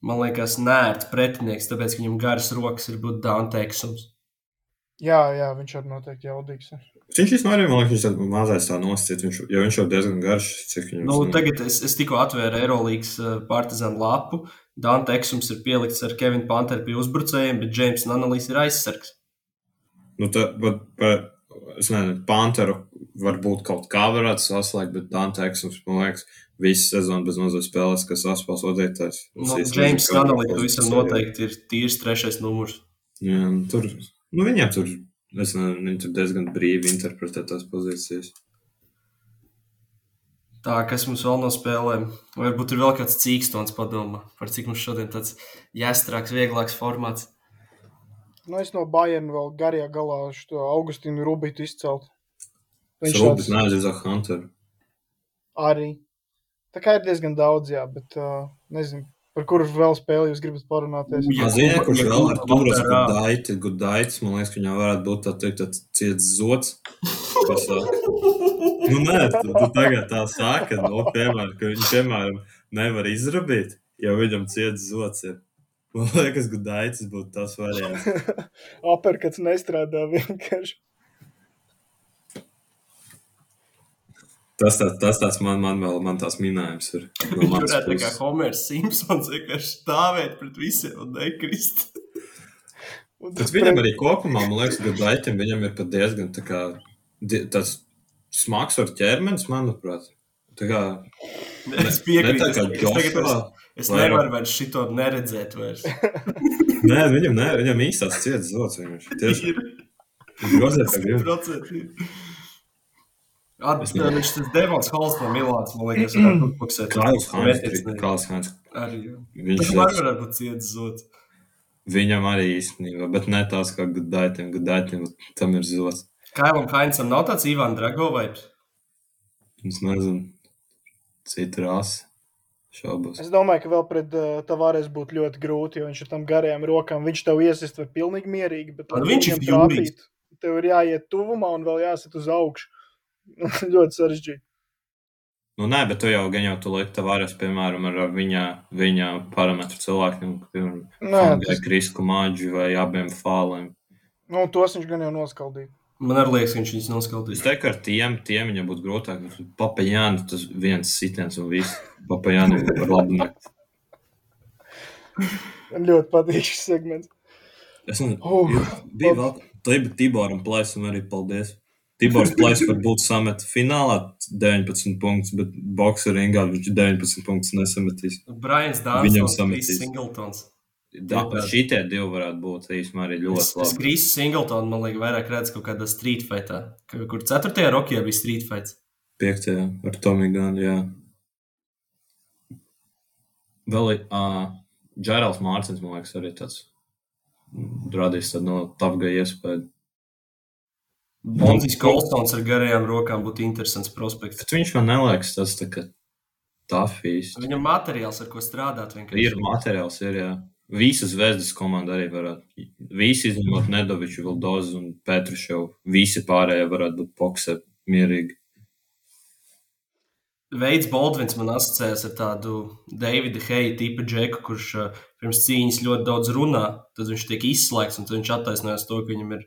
man liekas, nērts pretinieks, tāpēc, ka viņam garas rokas ir būt Danteiksums. Jā, jā, viņš arī noteikti jaudīgs. ir. Viņš arī, man liekas, viņš mazais tā nosacīt, viņš, jo viņš jau diezgan garš, viņam Nu, tagad es, es tikko atvēru Eirolandes partizānu lapu. Danteiksums ir pielikts ar Kevinu Panteru pie uzbrucējiem, bet Džeims Nanalīs ir aizsargs. Nu, tā, bet, bet, es nezinu, Panteru varbūt kaut kā varētu saslēgt, bet Dante Eksums, man liekas, visu sezonu bez mazliet spēlēs, kas saspēles vadītājs. Nu, Džeims Nanalīs visam noteikti ir tīrs trešais numurs. Jā, nu, tur, nu, viņiem tur, es nezinu, viņi tur diezgan brīvi interpretē tās pozīcijas. Tā, kas mums vēl no spēlēm? Varbūt ir vēl kāds cīkstons padomā, par cik mums šodien tāds jāstrāks, vieglāks formāts. Nu, es no Bayern vēl garajā galā šo Augustīnu Rubitu izcelt. Viņš Rūpes tāds neaizies ar Hunteru. arī. Tā kā ir diezgan daudz, jā, bet uh, nezinu, par kuru vēl spēli jūs gribat parunāties. Ja Jā, Kuba- kurš ja vēl ar Kuba turas gudaiti, gudaits, man liekas, ka viņam varētu būt tā teikt, tāds ciets zots. Kas saka? Nu, nē, tu, tu tagad tā saka, no, piemēram, ka viņš, piemēram, nevar izrabīt, jo viņam ciets zots ir. Man liekas, gudaits būtu tas variants. Aperkats nestrādā vienkārši. Tas tāds, tas tāds man, man vēl, man tās minējums ir. No Viņš varētu tā kā. Homers Simpsons vienkārši stāvēt pret visiem un nekrist. Un tas viņam arī kopumā, man liekas, gudaitim viņam ir pat diezgan tā kā, tāds smags ar ķermenis, manuprāt. Tā kā, Es piekrītu. ne tā Es, kā Joshua. es, es nevaru vairs šito neredzēt. Vairs. Nē, viņam, ne, viņam īstās cietas zots. Vienkārši. Tieši Ir grozēt, kā grib. 100%. Atbildi, viņš tas Devons Hols no Milāns, man liekas. Kāls Hāns, Metiens, ne. Kāls Hāns. Arī. jā. Viņš man varētu būt ciets zots. Viņam arī īstenībā, bet ne tās kā gudaitim, gudaitim, tam ir zots. Kailam Hainsam nav tāds Ivan Drago vibes. Es nezinu, cita rasa. Šaubos. Es domāju, ka vēl pret uh, Tavares būtu ļoti grūti, jo viņš ar tam garajām rokām, viņš tev iesist var pilnīgi mierīgi, bet, viņš ir trāpītu, tev ir jāiet tuvumā un vēl jāsit uz augšu. ļoti sarežģīti. Nu, nē, bet tu jau gan jau tu liek tavares, piemēram, ar viņa, viņa parametru cilvēkiem, piemēram, tas, Krisku Māģi vai abiem fāliem. nu, tos viņš gan jau noskaldīja. Man arī liekas, ka viņš viņus Es noskaldīs. teiktu, ar tiem, tiem viņam būtu grūtāk. Papajāni, tas viens sitiens un viss. Papajāni var labi nakt. Man ļoti patīk šis segments. Es nezinu, Oh, bija vēl Tiboram Plaisam arī paldies. Tibors Plais varbūt samet finālā 19 punktus, bet boxa ringā viņš 19 punktus nesametīs. Brians Viņam Dārns, sametīs. Chris Singletons. Da, šitie divi varētu būt īstenībā arī Es, ļoti es labi. Chris Singletons, man liekas, vairāk redz kaut kādā street fightā, kur 4. rokijā bija street fights. Piektajā ar Tomiju Ganu, jā. Vēl ir uh, Džerals Mārcis, man liekas, arī tāds radījis tādu no Tafga iespēju. Bontijs Kolstons ar garajām rokām būtu interesants prospekts. Bet viņš man neliekas tas tā kā tafijas. Viņam materiāls, ar ko strādāt, vienkārši. Ir materiāls, ir, jā. Visas zvezdas komanda arī varētu. Visi izņemot Nedoviču, Vildozu un Petruševu. Visi pārējie varētu būt pokse mierīgi. Veids Baldvins man asociējas ar tādu Davida Heija tipu džeku, kurš uh, pirms cīņas ļoti daudz runā. Tad viņš tiek izslēgts, un viņš attaisnojas to, ka viņam ir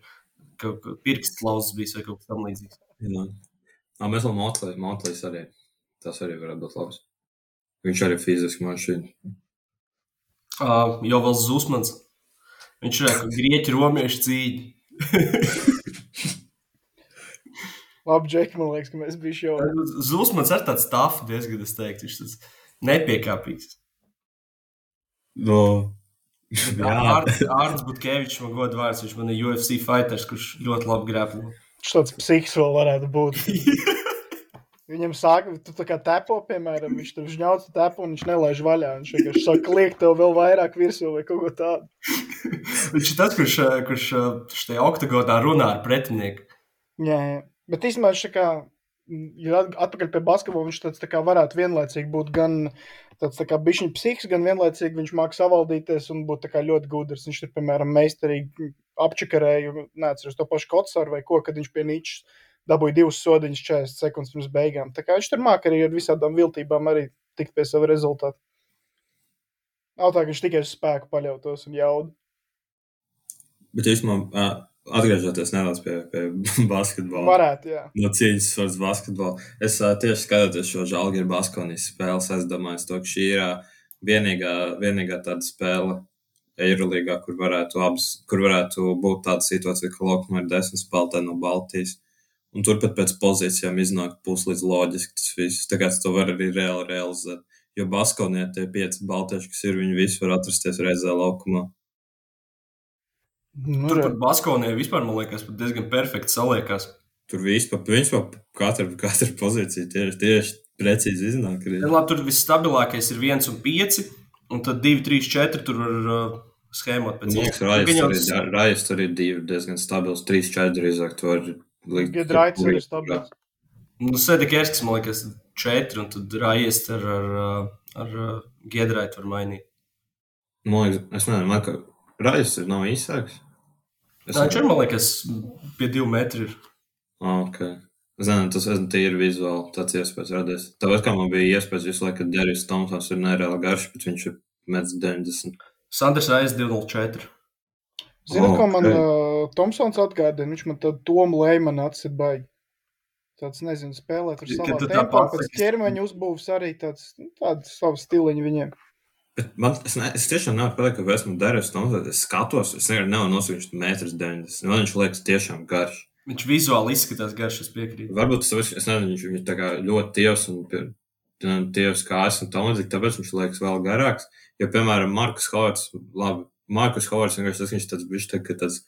kaut kāds pirksts lauzs bijis vai kaut kas tamlīdzīgs. Jā. Nā, mēs vēl Motley, Motley's arī. Tas arī varētu būt labs. Viņš arī fiziski mašīna. Uh, jau vēl Zusmans. Viņš ir kā grieķu romiešu cīņa. Labi, Džek, man liekas, ka mēs bijām jau. Zusmans ar tādu stāfu diezgan, es teiktu, viņš tas nepiekāpīgs. No, Ārts Butkevičs man godu vārds, viņš man ir UFC fighters, kurš ļoti labi grēplo. Viņš tāds psihiks vēl varētu būt. Viņam saka, tu tā kā tepo, piemēram, viņš tur žņauc tepo un viņš nelaiž vaļā. Viņš vienkārši saka, liek tev vēl vairāk virsū vai kaut ko tādu. Viņš ir tas, kurš, kurš šajā oktagonā runā ar pretinieku. Jā, jā. Bet īstenībā viņš tā kā, ja at- atpakaļ pie basketbola, viņš tāds tā kā varētu vienlaicīgi būt gan tāds tā kā bišķiņ psihiks, gan vienlaicīgi viņš māk savaldīties un būt tā kā ļoti gudrs. Viņš tur, piemēram, meistarīgi apčakarēja, neatceros to pašu kotsvaru vai ko, kad viņš pie Nīčs dabūja divus sodiņus 40 sekundes pirms beigām. Tā kā viņš tur māk arī ar visādām viltībām arī tikt pie sava rezultāta. Nav tā, ka viņš tikai uz spēku paļautos un jaudu. bet īstenībā atgriežoties nedaudz pie, pie basketbola. Varētu, jā. No cīņas vārds basketbola. Es uh, tieši skatoties šo Žalgiru Baskonijas spēles, es domāju, to, ka šī ir uh, vienīgā, vienīgā tāda spēle Eirolīgā, kur varētu, abas, kur varētu būt tāda situācija, ka Lokma ir desmit spēlētāji no Baltijas. Un turpat pēc pozīcijām iznāk puslīdz loģiski tas viss. Kā to var arī reāli realizēt. Jo Baskonijā tie pieci baltieši, kas ir, viņi visi var atrasties reizē laukumā. Nu, Tur re. pat Baskonē vispār, man liekas, pat diezgan perfekti saliekās. Tur viņš pa katru, katru pozīciju tieši, tieši precīzi iznāk. Arī. Ja, labi, tur visstabilākais ir viens un pieci, un tad divi, trīs, četri tur var uh, schēmot pēc iespējas. Rajas tur ir- Rajas tur ir divi diezgan stabils, trīs, četri drīzāk. Tu vari likt. Giedraits arī stabils. Nu, Sēdekerskis, man liekas, četri, un tad Rajas ar, ar, ar, ar uh, Giedraitu var mainīt. Man liekas, es nezinu, man liekas, Rajas ir nav īsāks. Es viņš ir, man liekas, pie divu metru. Ir. Ah, ok. Es nezinu, tas es tīri vizuāli tāds iespējas radies. Tāpēc, kā man bija iespējas visu laiku, ka Derijs Tomsons ir nereāli garš, bet viņš ir metrs 90. Sanders Rajas 204. Zini, O, ko man ok. uh, Tomsons atgādina? Viņš man tādu Tomu Leimanu acis ir baigi. Tāds, nezinu, spēlē tur Kad savā tu tā tempā, pasaki- pēc ķermeņa uzbūves arī tāds, nu, tāds savs stiliņš viņiem. Bet man, es, ne, es tiešām nevaru pateikt, ka esmu Derijs Tomsons. Es skatos, es nevaru nevaru ir metrs 90. Man viņš liekas tiešām garš. Viņš vizuāli izskatās garš, es piekrītu. Varbūt tas ir, es nezinu, viņš, viņš tā kā ļoti tievs un tievs kā es un tam līdzīgi, tāpēc viņš liekas vēl garāks. Jo, piemēram, Markus Hovards, labi, Markus Hovards vienkārši tas, viņš tāds, viņš tā tāds,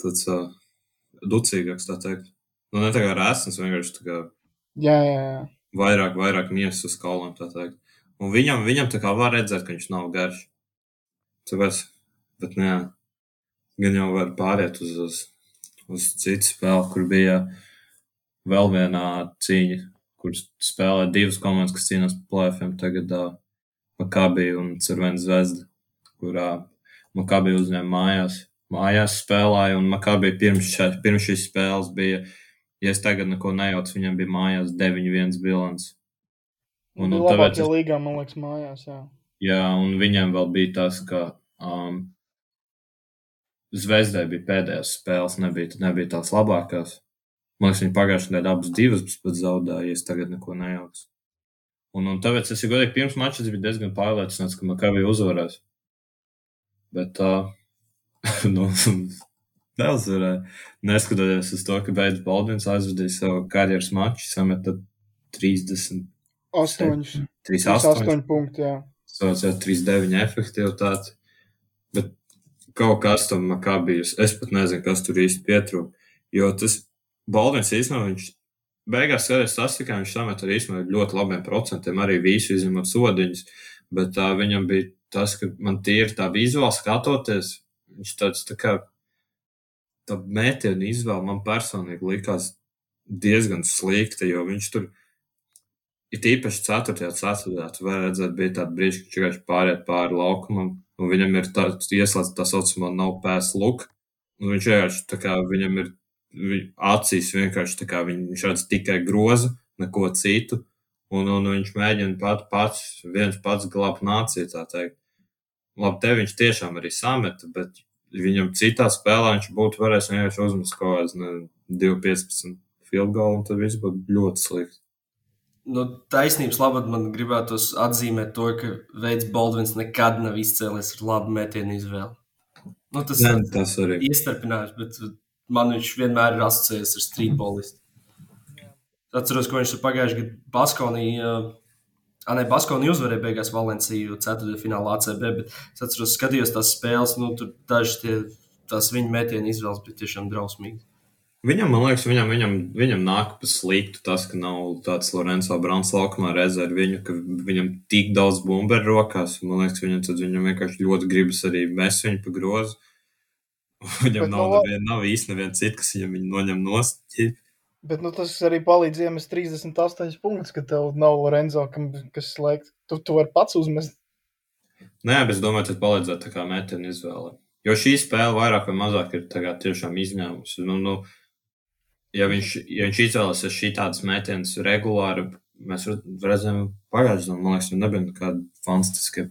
tāds uh, ducīgāks, tā teikt. Nu, ne tā kā rēsns, vienkārši tā kā Jā, jā, jā. vairāk, vairāk miesas uz kauliem, tā teikt. Un viņam, viņam tā kā var redzēt, ka viņš nav garš. Tāpēc, bet nē, gan jau var pāriet uz, uz, uz citu spēli, kur bija vēl viena cīņa, kur spēlē divas komandas, kas cīnās par plēfiem. Tagad uh, Makabī un Cervena zvezda, kurā Makabī uzņēma mājās. Mājās spēlēja, un Makabī pirms, še, pirms šīs spēles bija, ja es tagad neko nejaucu, viņam bija mājās 9-1 bilants. Un, un tāpēc es, līgā, man liekas, mājās, jā. jā, un viņam vēl bija tas, ka um, Zvezdai bija pēdējās spēles, nebija, nebija tās labākās. Man liekas, viņi pagājušajā gadā abas divas pat zaudēja, ja es tagad neko nejaucu. Un, un tāpēc es, godīgi, pirms mača biju diezgan pārliecināts, ka Makavī uzvarēs. Bet uh, nu, neuzvarēja. Neskatoties uz to, ka Beidz Baldvins aizvadīja savu karjeras maču, sameta 30. 8. 38 punkti, jā. saucās 3-9 efektivitāti. Bet kaut kas tam makabijas, es pat nezinu, kas tur īsti pietrūka. Jo tas Baldvins īstenībā, viņš beigās skaties statistikā, viņš samet ar īstenībā ļoti labiem procentiem, arī visu izņemot sodiņus. Bet uh, viņam bija tas, ka man tīri tā vizuāli skatoties, viņš tāds tā kā tā mētienu izvēle man personīgi likās diezgan slikta, jo viņš tur ir īpaši 4. ceturtajā. Tu vari redzēt, bija tāda brīža, viņš vienkārši pāriet pāri laukumam, un viņam ir tāds ieslēgts tā saucamā nav pēs luk. Un viņš vienkārši tā kā viņam ir vi- acīs vienkārši tā kā viņ- viņš redz tikai grozu, neko citu. Un, un viņš mēģina pat pats, viens pats glābt nāciju, tā teikt. Labi, te viņš tiešām arī sameta, bet viņam citā spēlē viņš būtu varējis vienkārši uzmest kaut kādas ne, 2-15 field goal, un tad viss būtu ļoti slikti. Nu, taisnības labad man gribētos atzīmēt to, ka Veids Baldvins nekad nav izcēlies ar labu metienu izvēli. Nu, tas Nē, ir tas arī. iestarpinājums, bet man viņš vienmēr ir asociējies ar streetballistu. Es atceros, ka viņš tur pagājušajā gadā Baskonī, uh, ne, Baskonī uzvarēja beigās Valenciju 4. finālā ACB, bet es atceros, skatījos tās spēles, nu, tur daži tie, tās viņa metienu izvēles bija tiešām drausmīgi. Viņam, man liekas, viņam, viņam, viņam nāk pa sliktu tas, ka nav tāds Lorenzo Brāns laukumā redzēt viņu, ka viņam tik daudz bumberu rokās. Man liekas, viņam, viņam vienkārši ļoti gribas arī mest viņu pa grozu. Viņam Bet nav, no- nevien, nav īsti neviens cits, kas viņam noņem nost. Bet nu, tas arī palīdz iemest 38 punktus, ka tev nav Lorenzo, kam, kas slēgt. Tu to vari pats uzmest. Nē, bet es domāju, tas palīdzētu tā kā metienu izvēle. Jo šī spēle vairāk vai mazāk ir tiešām izņēmums. Nu, nu, ja viņš, ja viņš izvēlēsies šī tādas metienas regulāri, mēs redz- redzam pagājušajā gadā, man liekas, nebija nekāda fantastiska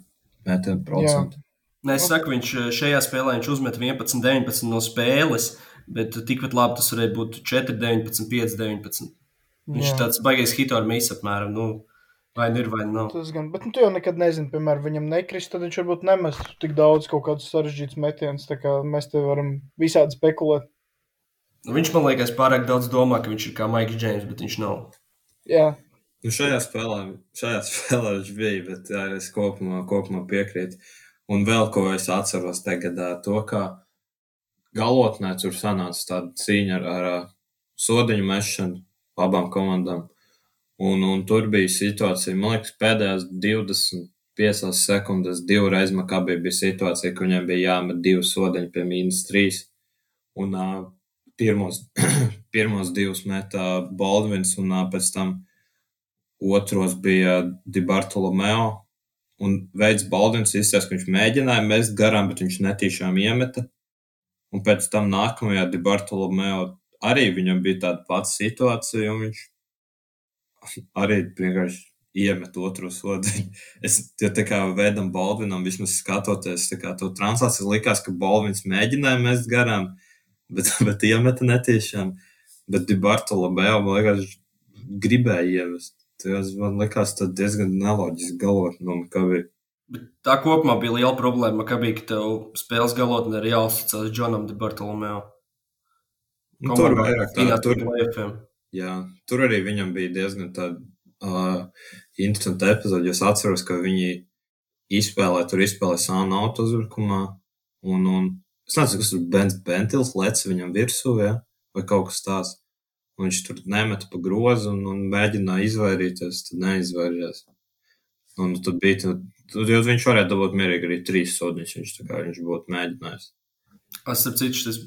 metienu procenta. Nē, es saku, viņš eh, šajā spēlē viņš uzmet 11, 19 no spēles, bet tikpat labi tas varēja būt 4, 19, 5, 19. Viņš ir tāds baigais hito ar mīsu apmēram. Nu, vai nu ir, vai nav. Tas gan, bet nu, tu jau nekad nezini, piemēram, viņam nekrist, tad viņš varbūt nemestu tik daudz kaut kādus sarežģītus metienus. Tā kā mēs te varam visādi spekulēt. Nu, viņš man liekas pārāk daudz domā, ka viņš ir kā Maiks Džeims, bet viņš nav. Jā, Nu, šajā spēlē, šajā spēlē viņš bija, bet jā, es kopumā, kopumā piekrītu. Un vēl ko es atceros tagad, to, ka galotnē tur sanāca tāda cīņa ar, ar sodiņu mešanu abām komandām. Un, un tur bija situācija, man liekas, pēdējās 25 sekundes, divreiz Makabī bija situācija, ka viņiem bija jāmet divi sodiņi pie mīnus 3. Un uh, pirmos, pirmos divus metā Baldvins, un pēc tam otros bija Di Bartolomeo. Un veids Baldvins izsaka, ka viņš mēģināja mest garām, bet viņš netīšām iemeta. Un pēc tam nākamajā Di Bartolomeo arī viņam bija tāda pati situācija, un viņš arī vienkārši iemet otru sodiņu. Es ja tā kā veidam Baldvinam, vismaz skatoties to translāciju, likās, ka Baldvins mēģināja mest garām, bet, bet iemeta netiešām. Bet Di Bartolomeo, man liekas, gribēja ievest. Tas man liekas tas diezgan neloģiski galvot no Makavī. Bet tā kopumā bija liela problēma, ka bija, ka tev spēles galotnē ir jāuzticas Džonam De Bartolomeo. Nu, tur vairāk tā, tur. jā, tur arī viņam bija diezgan tāda uh, interesanta epizode. jo Es atceros, ka viņi izspēlē, tur izspēlē sānu auto uzbrukumā. Un, un es nezinu, kas tur Bens Bentils lec viņam virsū, ja? vai kaut kas tāds. Un viņš tur nemeta pa grozu un, un mēģināja izvairīties, tad neizvairījās. Un tad bija, tad, tad viņš varēja dabūt mierīgi arī trīs sodiņus, viņš tā kā viņš būtu mēģinājis. Es ar citu tas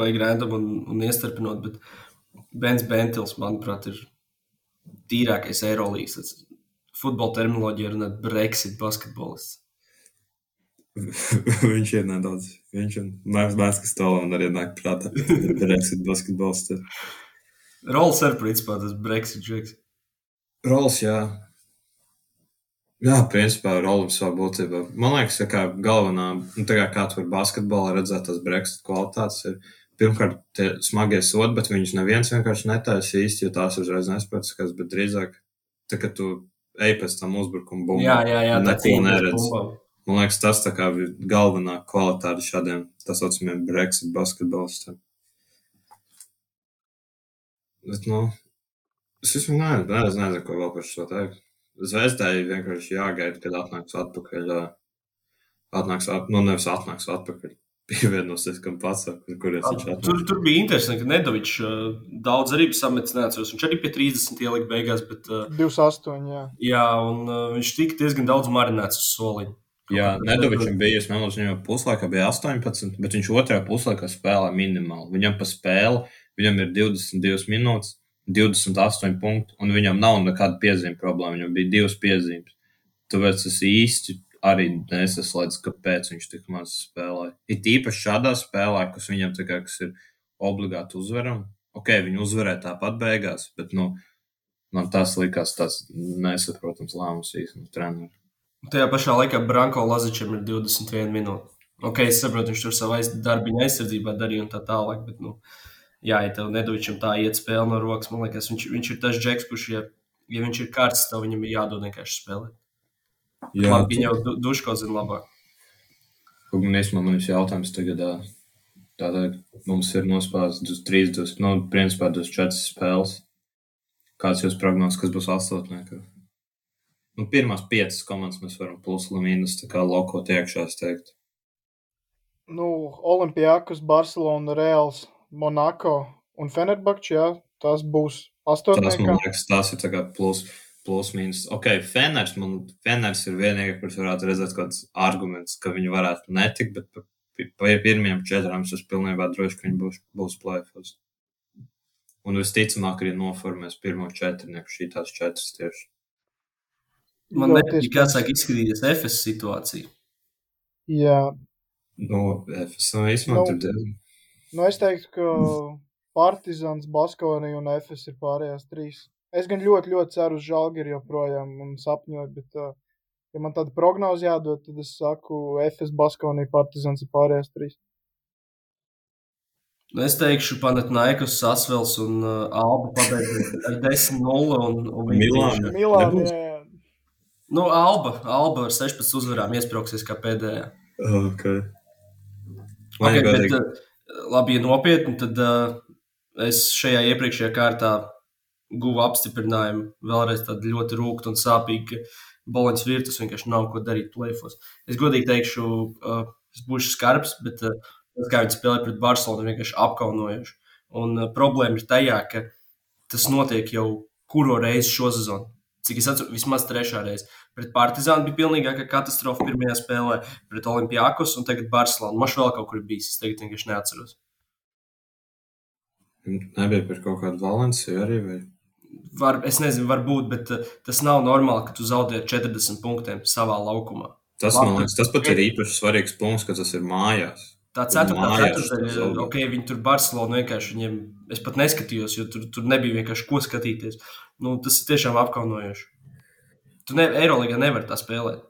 baigi random un, un iestarpinot, bet Bens Bentils, manuprāt, ir tīrākais Eirolīgas. Futbola terminoloģija runāt Brexit basketbolists. viņš ir nedaudz. Viņš ir Mārcis Kastovs un arī nāk prātā. Brexit basketbols. Tad. Rols ir principā tas Brexit džeks. Rols, jā. Jā, principā Rolim savā būtībā. Man liekas, ka galvenā, nu, tā kā, kā tu vari basketbolā redzēt, tas Brexit kvalitātes ir pirmkārt tie smagie sodi, bet viņus neviens vienkārši netaisa īsti, jo tās uzreiz nespēcīgas, bet drīzāk, tā kā tu ej pēc tam uzbrukuma bumbu. Jā, jā, jā tā cīņa neredz. bumbām. Man liekas, tas kā ir galvenā kvalitāte šādiem tā saucamiem Brexit basketbolistiem. Bet, nu, es vispār nezinu, nezinu, nezinu, ko vēl par šo teikt. Zvēzdai vienkārši jāgaida, kad atnāks atpakaļ. Atnāks, at, nu, nevis atnāks atpakaļ. Pievienosies, kam pasaka, kuriem viņš Tur, atnāks. tur bija interesanti, ka Nedovičs uh, daudz arī bija sametis, neatceros. Viņš arī pie 30 ielika beigās, bet uh, 28. Jā. jā, un uh, viņš tika diezgan daudz marinēts uz soliņa. Jā, Nedovičam bija, es nemanāšu, viņam puslaikā bija 18, bet viņš otrajā puslaikā spēlē minimāli. Viņam pa spēli, viņam ir 22 minūtes, 28 punkti, un viņam nav nekāda piezīme problēma. Viņam bija divas piezīmes. Tāpēc es īsti arī nesaslēdzu, kāpēc viņš tik maz spēlē. Ir īpaši šādā spēlē, kas viņam kā, kas ir obligāti uzvaram. Ok, viņi uzvarēja tāpat beigās, bet nu, man tas likās tas nesaprotams lēmums īstenībā trenerim. Tajā pašā laikā Branko Lazičam ir 21 minūte. Ok, es saprotu, viņš tur savu aiz, darbiņu aizsardzībā darīja un tā tālāk, bet, nu, jā, ja tev Nedovičam tā iet spēle no rokas, man liekas, viņš, viņš ir tas džeks, kurš, ja, ja viņš ir kārts, tad viņam ir jādod vienkārši spēlēt. Jā, Labi, viņa jau du, duško zina labāk. Īstenībā man ir jautājums tagad. Tātad mums ir nospēlēts 3, 2, nu, principā 24 spēles. Kāds jūs prognozes, kas būs astotniekā? Nu, pirmās piecas komandas mēs varam plus vai mīnus lokot iekšā, es teiktu. Nu, Olimpijākus, Barcelona, Reāls, Monako un Fenerbakčs, jā, tas būs Tas, man liekas, tas ir tā kā plus, plus mīnus. Ok, Feners, man Feners ir vienīgais, kurš varētu redzēt kāds arguments, ka viņi varētu netikt, bet pa, pirmiem četrām es pilnībā droši, ka viņi būs, būs plēfos. Un visticamāk arī noformēs pirmo četrnieku šī tās četras tieši. Man nepatīk, kā sāk izskatīties FS situācija. Jā, Nu, es nu, īstenībā Nu, tur diezgan. nu es teiktu, ka Partizans, Baskovija un FS ir pārējās trīs. Es gan ļoti, ļoti ceru uz Žalgiri joprojām un sapņoju, bet, uh, ja man tāda prognoze jādod, tad es saku, FS, Baskovija, Partizans ir pārējās trīs. Nu, es teikšu, Panatnaikus, Sasvels un uh, Alba pabeigts ar 10-0 un, un viņi Milāna. tieši- Milāna, Nebūs? jā, jā. Nu, Alba, Alba ar 16 uzvarām iesprūksies kā pēdējā. Okay. Okay, bet, uh, labi, ja nopietni, tad uh, es šajā iepriekšējā kārtā guvu apstiprinājumu vēlreiz tādu ļoti rūktu un sāpīgu, ka Boloņas virtus vienkārši nav ko darīt plēfos. Es godīgi teikšu, uh, es būšu skarbs, bet uh, tas, kā viņi spēlē pret Barcelonu, ir vienkārši apkaunojoši. Un uh, problēma ir tajā, ka tas notiek jau kuro reizi šo sezonu. Cik es atceros, vismaz trešā reize. Pret Partizānu bija pilnīgākā katastrofa pirmajā spēlē, pret Olimpijākos un tagad Barcelonu. Maš vēl kaut kur bijis, es tagad vienkārši neatceros. Nebija par kaut kādu Valenciju arī. Vai? Var, es nezinu, varbūt, bet uh, tas nav normāli, ka tu zaudē ar 40 punktiem savā laukumā. Tas, Labi. man liekas, tas pat ir īpaši svarīgs punkts, ka tas ir mājās. Tā ceturtā zaudē. ok, viņi tur Barcelona vienkārši viņiem, es pat neskatījos, jo tur, tur nebija vienkārši ko skatīties. Nu, tas ir tiešām apkaunojoši. Tu ne, Eirolandā nevari tā spēlēt.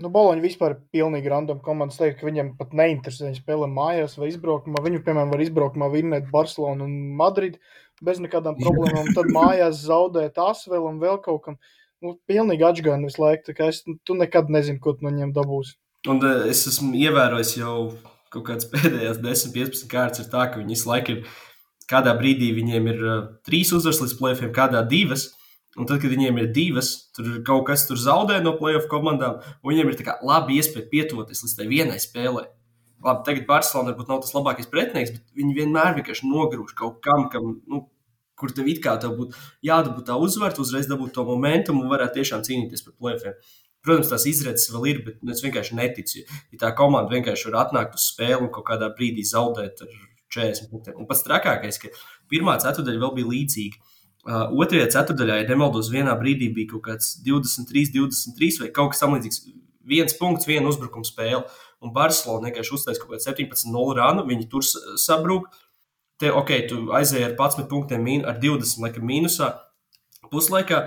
Nu, Boloņa vispār ir pilnīgi random komanda. Es teiktu, ka viņam pat neinteresē, viņi spēlē mājās vai izbraukumā. Viņu, piemēram, var izbraukumā vinnēt Barcelonu un Madridu bez nekādām problēmām. Tad mājās zaudēt Asvēlu un vēl kaut kam. Nu, pilnīgi atgādājot visu laiku. Es, tu nekad nezini, ko no viņiem dabūsi. Un uh, es esmu ievērojis jau kaut kādas pēdējās 10, 15 kārtas, ir tā, ka viņi visu laiku ir. Kādā brīdī viņiem ir uh, trīs uzvaras līdz plēsoņiem, kādā divas. Un tad, kad viņiem ir divas, tur ir kaut kas zaudē no playoff komandām, un viņiem ir labi iespēja pietuvoties līdz tai vienai spēlei. Labi, tagad Barcelona varbūt nav tas labākais pretinieks, bet viņi vienmēr vienkārši nogrūž kaut kam, kam, nu, kur tev it kā tev būtu jādabū tā uzvara, uzreiz dabūt to momentumu un varētu tiešām cīnīties par playoffiem. Protams, tās izredzes vēl ir, bet nu, es vienkārši neticu. Ja tā komanda vienkārši var atnākt uz spēli un kaut kādā brīdī zaudēt ar 40 punktiem. Un pats trakākais, ka pirmā ceturdaļa vēl bija līdzīga. Uh, otrajā ceturdaļā, ja nemaldos, vienā brīdī bija kaut kāds 23, 23 vai kaut kas tamlīdzīgs. Viens punkts, viena uzbrukuma spēle. Un Barcelona vienkārši uztaisīja kaut kādu 17-0 rānu. Viņi tur sabrūk. Te, ok, tu aizēji ar 11 punktiem, mīn, ar 20 laikam, mīnusā. Puslaikā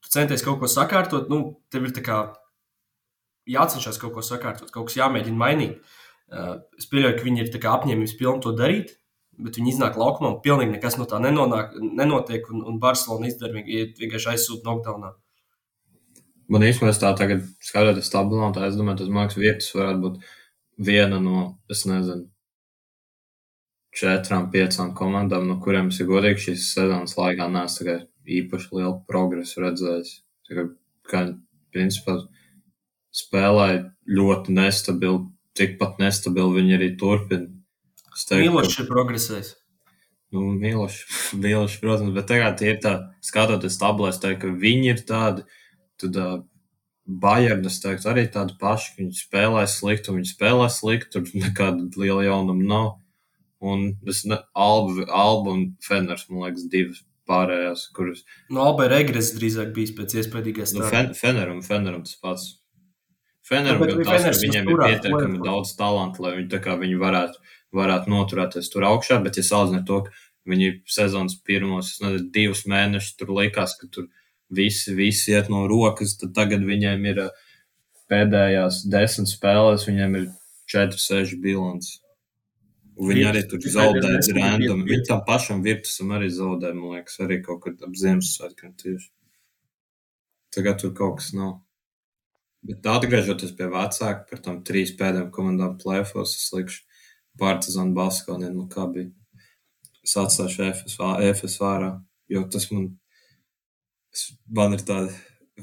tu centies kaut ko sakārtot. Nu, tev ir tā kā jācenšas kaut ko sakārtot, kaut kas jāmēģina mainīt. Uh, es pieļauju, ka viņi ir kā apņēmības pilni to darīt. Bet viņi iznāk laukumā, un pilnīgi nekas no tā nenonāk, nenotiek. Un, un Barcelona izdara vienkārši aizsūta knockdownā. Man īstenībā tā tagad skatoties tabulā, tā es domāju, tas mākslas vietas varētu būt viena no, es nezinu, četrām, piecām komandām, no kuriem es godīgi šīs sezonas laikā neesmu īpaši lielu progresu redzējis. Tā kā, principā, spēlēja ļoti nestabili, tikpat nestabili viņi arī turpina. Mīloši ir progresējis. Nu, mīloši, mīloši, protams, bet tagad ir tā, skatoties tabulēs, tā, ka viņi ir tādi, tad uh, Bayernas teikt, arī tādi paši, ka viņi spēlē slikti, un viņi spēlē slikti, tur nekāda liela jaunuma nav. Un es ne, Alba, Alba un Feners, man liekas, divas pārējās, kuras. No Alba ir regres drīzāk bijis pēc iespējīgās. Nu, fen, Feneram, Feneram tas pats. Feneram nu, gan tas, ka viņiem ir pietiekami daudz talantu, lai viņi viņi varētu varētu noturēties tur augšā, bet ja salīdzinot to, ka viņi sezonas pirmos, nezinu, divus mēnešus tur likās, ka tur visi, visi iet no rokas, tad tagad viņiem ir eh, pēdējās desmit spēlēs, viņiem ir 4-6 bilants. Viņi arī tur zaudēja random. Viņi tam pašam virtusam arī zaudēja, man liekas, arī kaut kad ap Ziemassvētkiem tieši. Tagad tur kaut kas nav. Bet atgriežoties pie vecāka par tām trīs pēdējām komandām plēfos, es likšu Partizānu Baskonē, nu kā bija. Es atstāšu EFS, vārā, jo tas man, es, man ir tāda,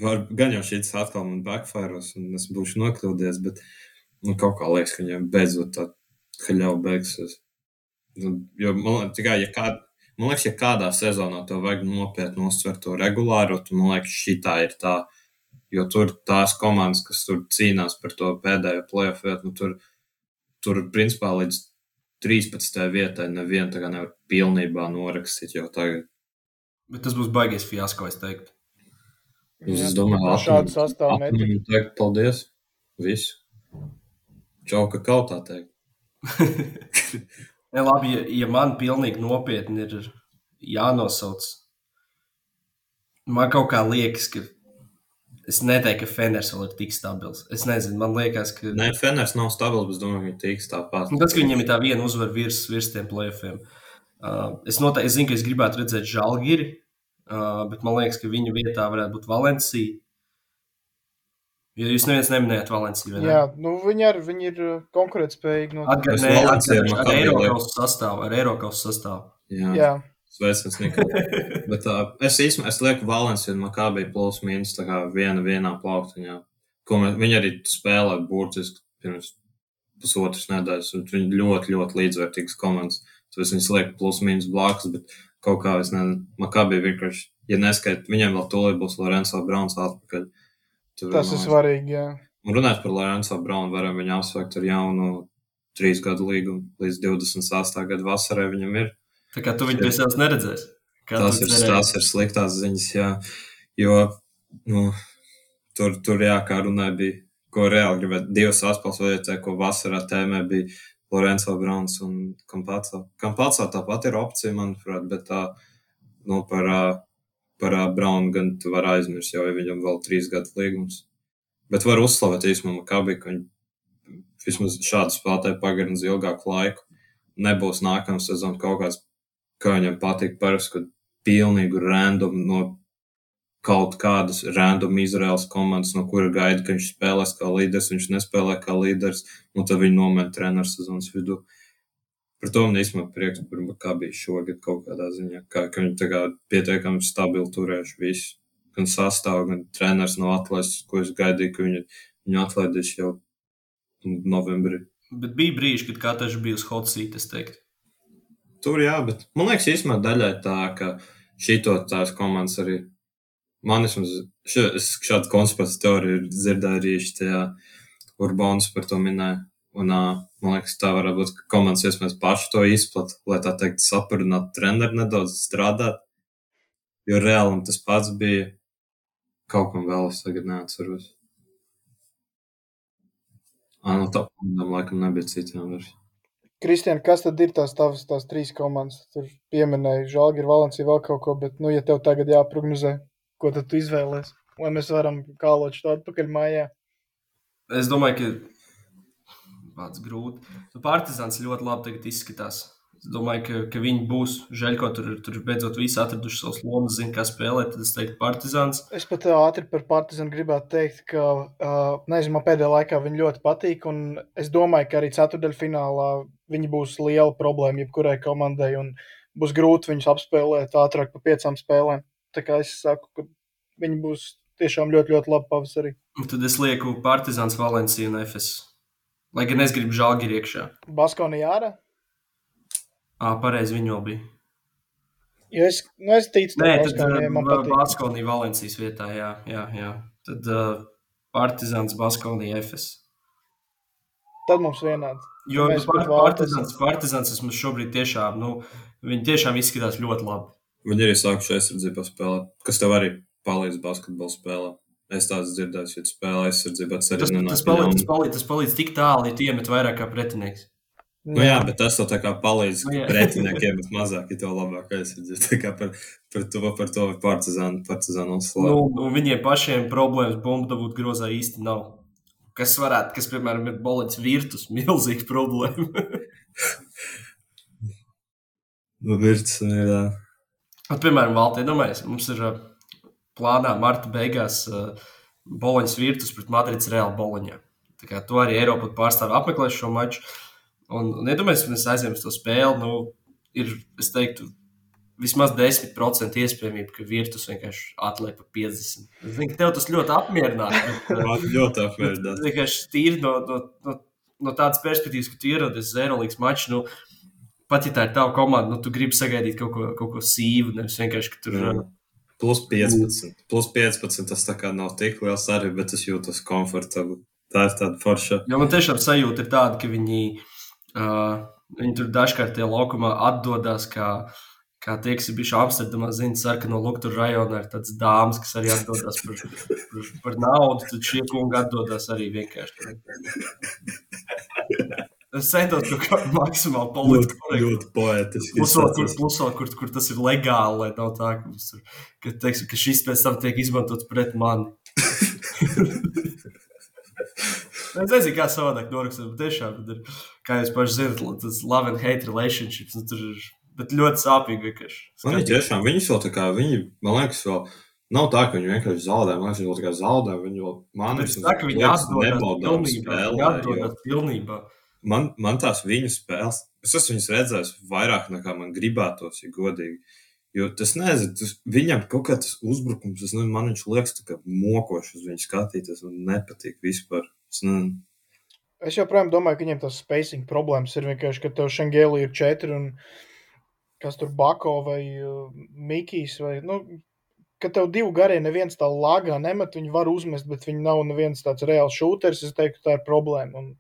var, gan jau šīs atkal man backfiros un es būšu nokļūdies, bet nu, kaut kā liekas, ka viņiem beidzot tā haļauja beigsies. Nu, jo man, tikai, ja kāda, man liekas, ja kādā sezonā tev vajag nopietni uztvert to regulāru, tad man liekas, šī tā ir tā. Jo tur tās komandas, kas tur cīnās par to pēdējo playoff vietu, nu, tur, tur principā līdz 13. vietai nevienu tā kā nevar pilnībā norakstīt jau tagad. Bet tas būs baigais fiasko, es teiktu. Es Jā, domāju, ka šādu sastāvu meklēt. Teikt, paldies. Visu. Čauka kautā teikt. ne, labi, ja, ja man pilnīgi nopietni ir jānosauc, man kaut kā liekas, ka Es neteiktu, ka Feners vēl ir tik stabils. Es nezinu, man liekas, ka. Nē, Feners nav stabils, bet es domāju, ka viņš tiks tāpat. Tas, ka viņam ir tā viena uzvara virs, virs tiem plēfiem. Uh, es noteikti es zinu, ka es gribētu redzēt Žalgiri, uh, bet man liekas, ka viņa vietā varētu būt Valencija. Jo jūs neviens neminējāt Valenciju. Ne? Jā, nu viņi, ar, viņi ir uh, konkurētspējīgi. No... Atgādājot ar Eiropas sastāvu. Ar Eiropas sastāvu. Jā. Jā. Sveicins, Nikola. Bet uh, es īstenībā es lieku Valenciju un Makabī plus mīnus tā kā viena vienā plauktiņā. Ko mēs, viņi arī spēlē burtiski pirms pusotras nedēļas, un viņi ļoti, ļoti līdzvērtīgas komandas. Tāpēc viņas liek plus mīnus blakus, bet kaut kā es nezinu, Makabī vienkārši, ja neskait, viņiem vēl tūlīt būs Lorenzo Brauns atpakaļ. Tur Tas ir svarīgi, jā. Un runāt par Lorenzo Braunu, varam viņu apsveikt ar jaunu trīs gadu līgumu. Līdz 28. gada vasarai viņam ir. Tā kā tu viņu pie sevis neredzēsi. Tas ir, tās ir sliktās ziņas, jā. Jo, nu, tur, tur jā, kā runāja, bija, ko reāli gribētu, divas atspēles vajadzēja, ko vasarā tēmē bija Lorenzo Browns un Kampāco. Kampāco tāpat ir opcija, manuprāt, bet tā, nu, par, par Brownu gan tu var aizmirst, jo viņam vēl trīs gadu līgums. Bet var uzslavēt īstenībā Makabi, ka viņi vismaz šādu spēlētāju pagarina uz ilgāku laiku. Nebūs nākamā sezona kaut kāds kā viņam patīk parasti, kad pilnīgu random no kaut kādas random Izraels komandas, no kura gaida, ka viņš spēlēs kā līderis, viņš nespēlē kā līderis, un tad viņi nomet treneru sezonas vidū. Par to man īstenībā prieks par Makabiju šogad kaut kādā ziņā, kā, ka viņi tagad pietiekami stabili turējuši visu. Gan sastāvu, gan treneris nav atlaists, ko es gaidīju, ka viņi, viņu atlaidīs jau novembrī. Bet bija brīži, kad katrs bija uz hot seat, es teiktu. Tur jā, bet man liekas, īstenībā daļai tā, ka šito tās komandas arī. Man vismaz šāda konspirācijas teorija ir dzirdējuši tajā Urbāns par to minēja. Un, man liekas, tā varētu būt, ka komandas iespējams paši to izplata, lai tā teikt, saprinātu treneru nedaudz strādāt. Jo reāli tas pats bija kaut kam vēl, es tagad neatceros. Ah, no tā, laikam nebija citām versijām. Kristian, kas tad ir tās tavas tās trīs komandas? Tur pieminēja Žalgiris, Valencija vēl kaut ko, bet, nu, ja tev tagad jāprognozē, ko tad tu izvēlēsies? Lai mēs varam kālot šo atpakaļ mājā. Es domāju, ka pats grūti. Nu, Partizāns ļoti labi izskatās. Es domāju, ka, ka viņi būs. Žēlko tur, tur beidzot visi atraduši savus lomas, zina, kā spēlēt. Tad es teiktu, Partizāns. Es pat ātri par Partizānu gribētu teikt, ka, uh, nezinu, man pēdējā laikā viņi ļoti patīk. Un es domāju, ka arī ceturdaļfinālā viņi būs liela problēma jebkurai komandai. Un būs grūti viņus apspēlēt ātrāk par piecām spēlēm. Tā kā es saku, ka viņi būs tiešām ļoti, ļoti labi pavasarī. Un tad es lieku Partizāns, Valencija un Efes. Lai gan es gribu žāgi iekšā. Baskonijā ārā. Ā, pareizi viņa jau bija. Jo es, nu, es ticu, ka man patīk. Baskonija Valencijas vietā, jā, jā, jā. Tad uh, Partizāns, Baskonija, Efes. Tad mums vienādi. Jo Mēs par, Partizāns, Partizāns esmu šobrīd tiešām, nu, viņi tiešām izskatās ļoti labi. Viņi arī sākuši aizsardzībā spēlēt, kas tev arī palīdz basketbolu spēlē. Es tādu dzirdēju, ja tu spēlē aizsardzībā, tas arī Tas, nenāk tas, palīdz, tas, palīdz, tas palīdz tik tālu, ja tu iemet vairāk kā pretinieks. Nu, jā, bet tas tā kā palīdz Nu, jā. pretiniekiem, bet mazāk, ja tev labāk kā par, par to, par to partizānu, partizānu uzslavu. Nu, nu, viņiem pašiem problēmas bumbu dabūt grozā īsti nav. Kas varētu, kas, piemēram, ir bolets virtus, milzīga problēma. Nu, virts ir, jā. Un, piemēram, Valtē, domājies, mums ir uh, plānā marta beigās uh, Boloņas virtus pret Madrids Reāla Boloņā. Tā kā to arī Eiropa pārstāv apmeklēs šo maču. Un, un iedomājieties, ja mēs uz to spēli, nu, ir, es teiktu, vismaz 10% iespējamība, ka virtus vienkārši atliek pa 50. Es zinu, ka tev tas ļoti apmierinātu. bet, uh, Man ļoti apmierināts. Tas vienkārši tīri no, no, no, no tādas perspektīvas, ka tu ierodies Eirolandes maču. Nu, pat ja tā ir tava komanda, nu, tu gribi sagaidīt kaut ko, kaut ko sīvu. Nevis vienkārši, ka tur ir. Plus 15. Plus 15 tas tā kā nav tik liels arī, bet es jūtos komfortabli. Tā ir tāda forša. Jo man tiešām sajūta ir tāda, ka viņi, uh, viņi tur dažkārt tie laukumā atdodas. Kā, kā tie, kas ir bijuši Amsterdamā, zina, sarkano luktu rajonā ir tādas dāmas, kas arī atdodas par, par, par naudu. Tad šie kungi atdodas arī vienkārši. Es centos kā maksimāli Ļoti, politiski. ļoti poetiski. Plus, vēl, kur, izsācies. plus, vēl, kur, kur tas ir legāli, lai nav tā, ka, mums ka, teiksim, ka šis pēc tam tiek izmantots pret mani. Es nezinu, kā savādāk norakstīt, bet tiešām, bet ir, kā jūs paši zinat, tas love and hate relationships, nu, tur ir, bet ļoti sāpīgi ir tiešām, viņas vēl tā kā, viņi, man liekas, vēl nav tā, ka viņi vienkārši zaudē. Man liekas, viņi vēl tā kā zaudē, viņi vēl man es saku, ka viņi atdodas pilnībā. Viņi atdodas pilnībā. Man, man tās viņu spēles, es esmu viņas redzējis vairāk nekā man gribētos, ja godīgi. Jo tas nezinu, tas, viņam kaut kā tas uzbrukums, es nezinu, man viņš liekas tā kā mokoši uz viņu skatīties, man nepatīk vispār. Nezinu. Es joprojām domāju, ka viņiem tas spacing problēmas ir vienkārši, ka tev šengēlī ir četri un kas tur Bako vai uh, Mikijs vai, nu, ka tev divi garie neviens tā lagā nemet, viņi var uzmest, bet viņi nav neviens tāds reāls šūteris, es teiktu, tā ir problēma. Un,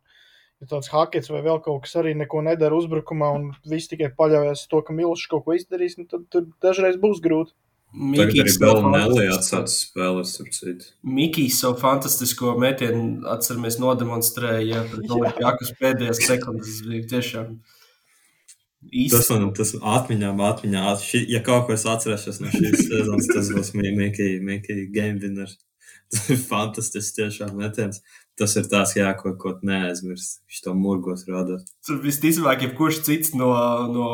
ja tāds hakets vai vēl kaut kas arī neko nedara uzbrukumā un viss tikai paļaujas to, ka Milšs kaut ko izdarīs, nu, tad, tad dažreiz būs grūti. Mikijs vēl fantastisko- atsācis spēles, ap citu. Mikijs savu fantastisko metienu, atceramies, nodemonstrēja ja, pret Olimpijakus pēdējās sekundes. Tas bija tiešām īsti. Tas man tas atmiņā, atmiņā, ši, ja kaut ko es atcerēšos no šīs sezonas, tas būs Mikija game winner. Tas ir fantastisks tiešām metiens. Tas ir tās, jā, ko, ko tu neaizmirsti. Viņš to murgos rādās. Tur visticamāk, jebkurš cits no, no,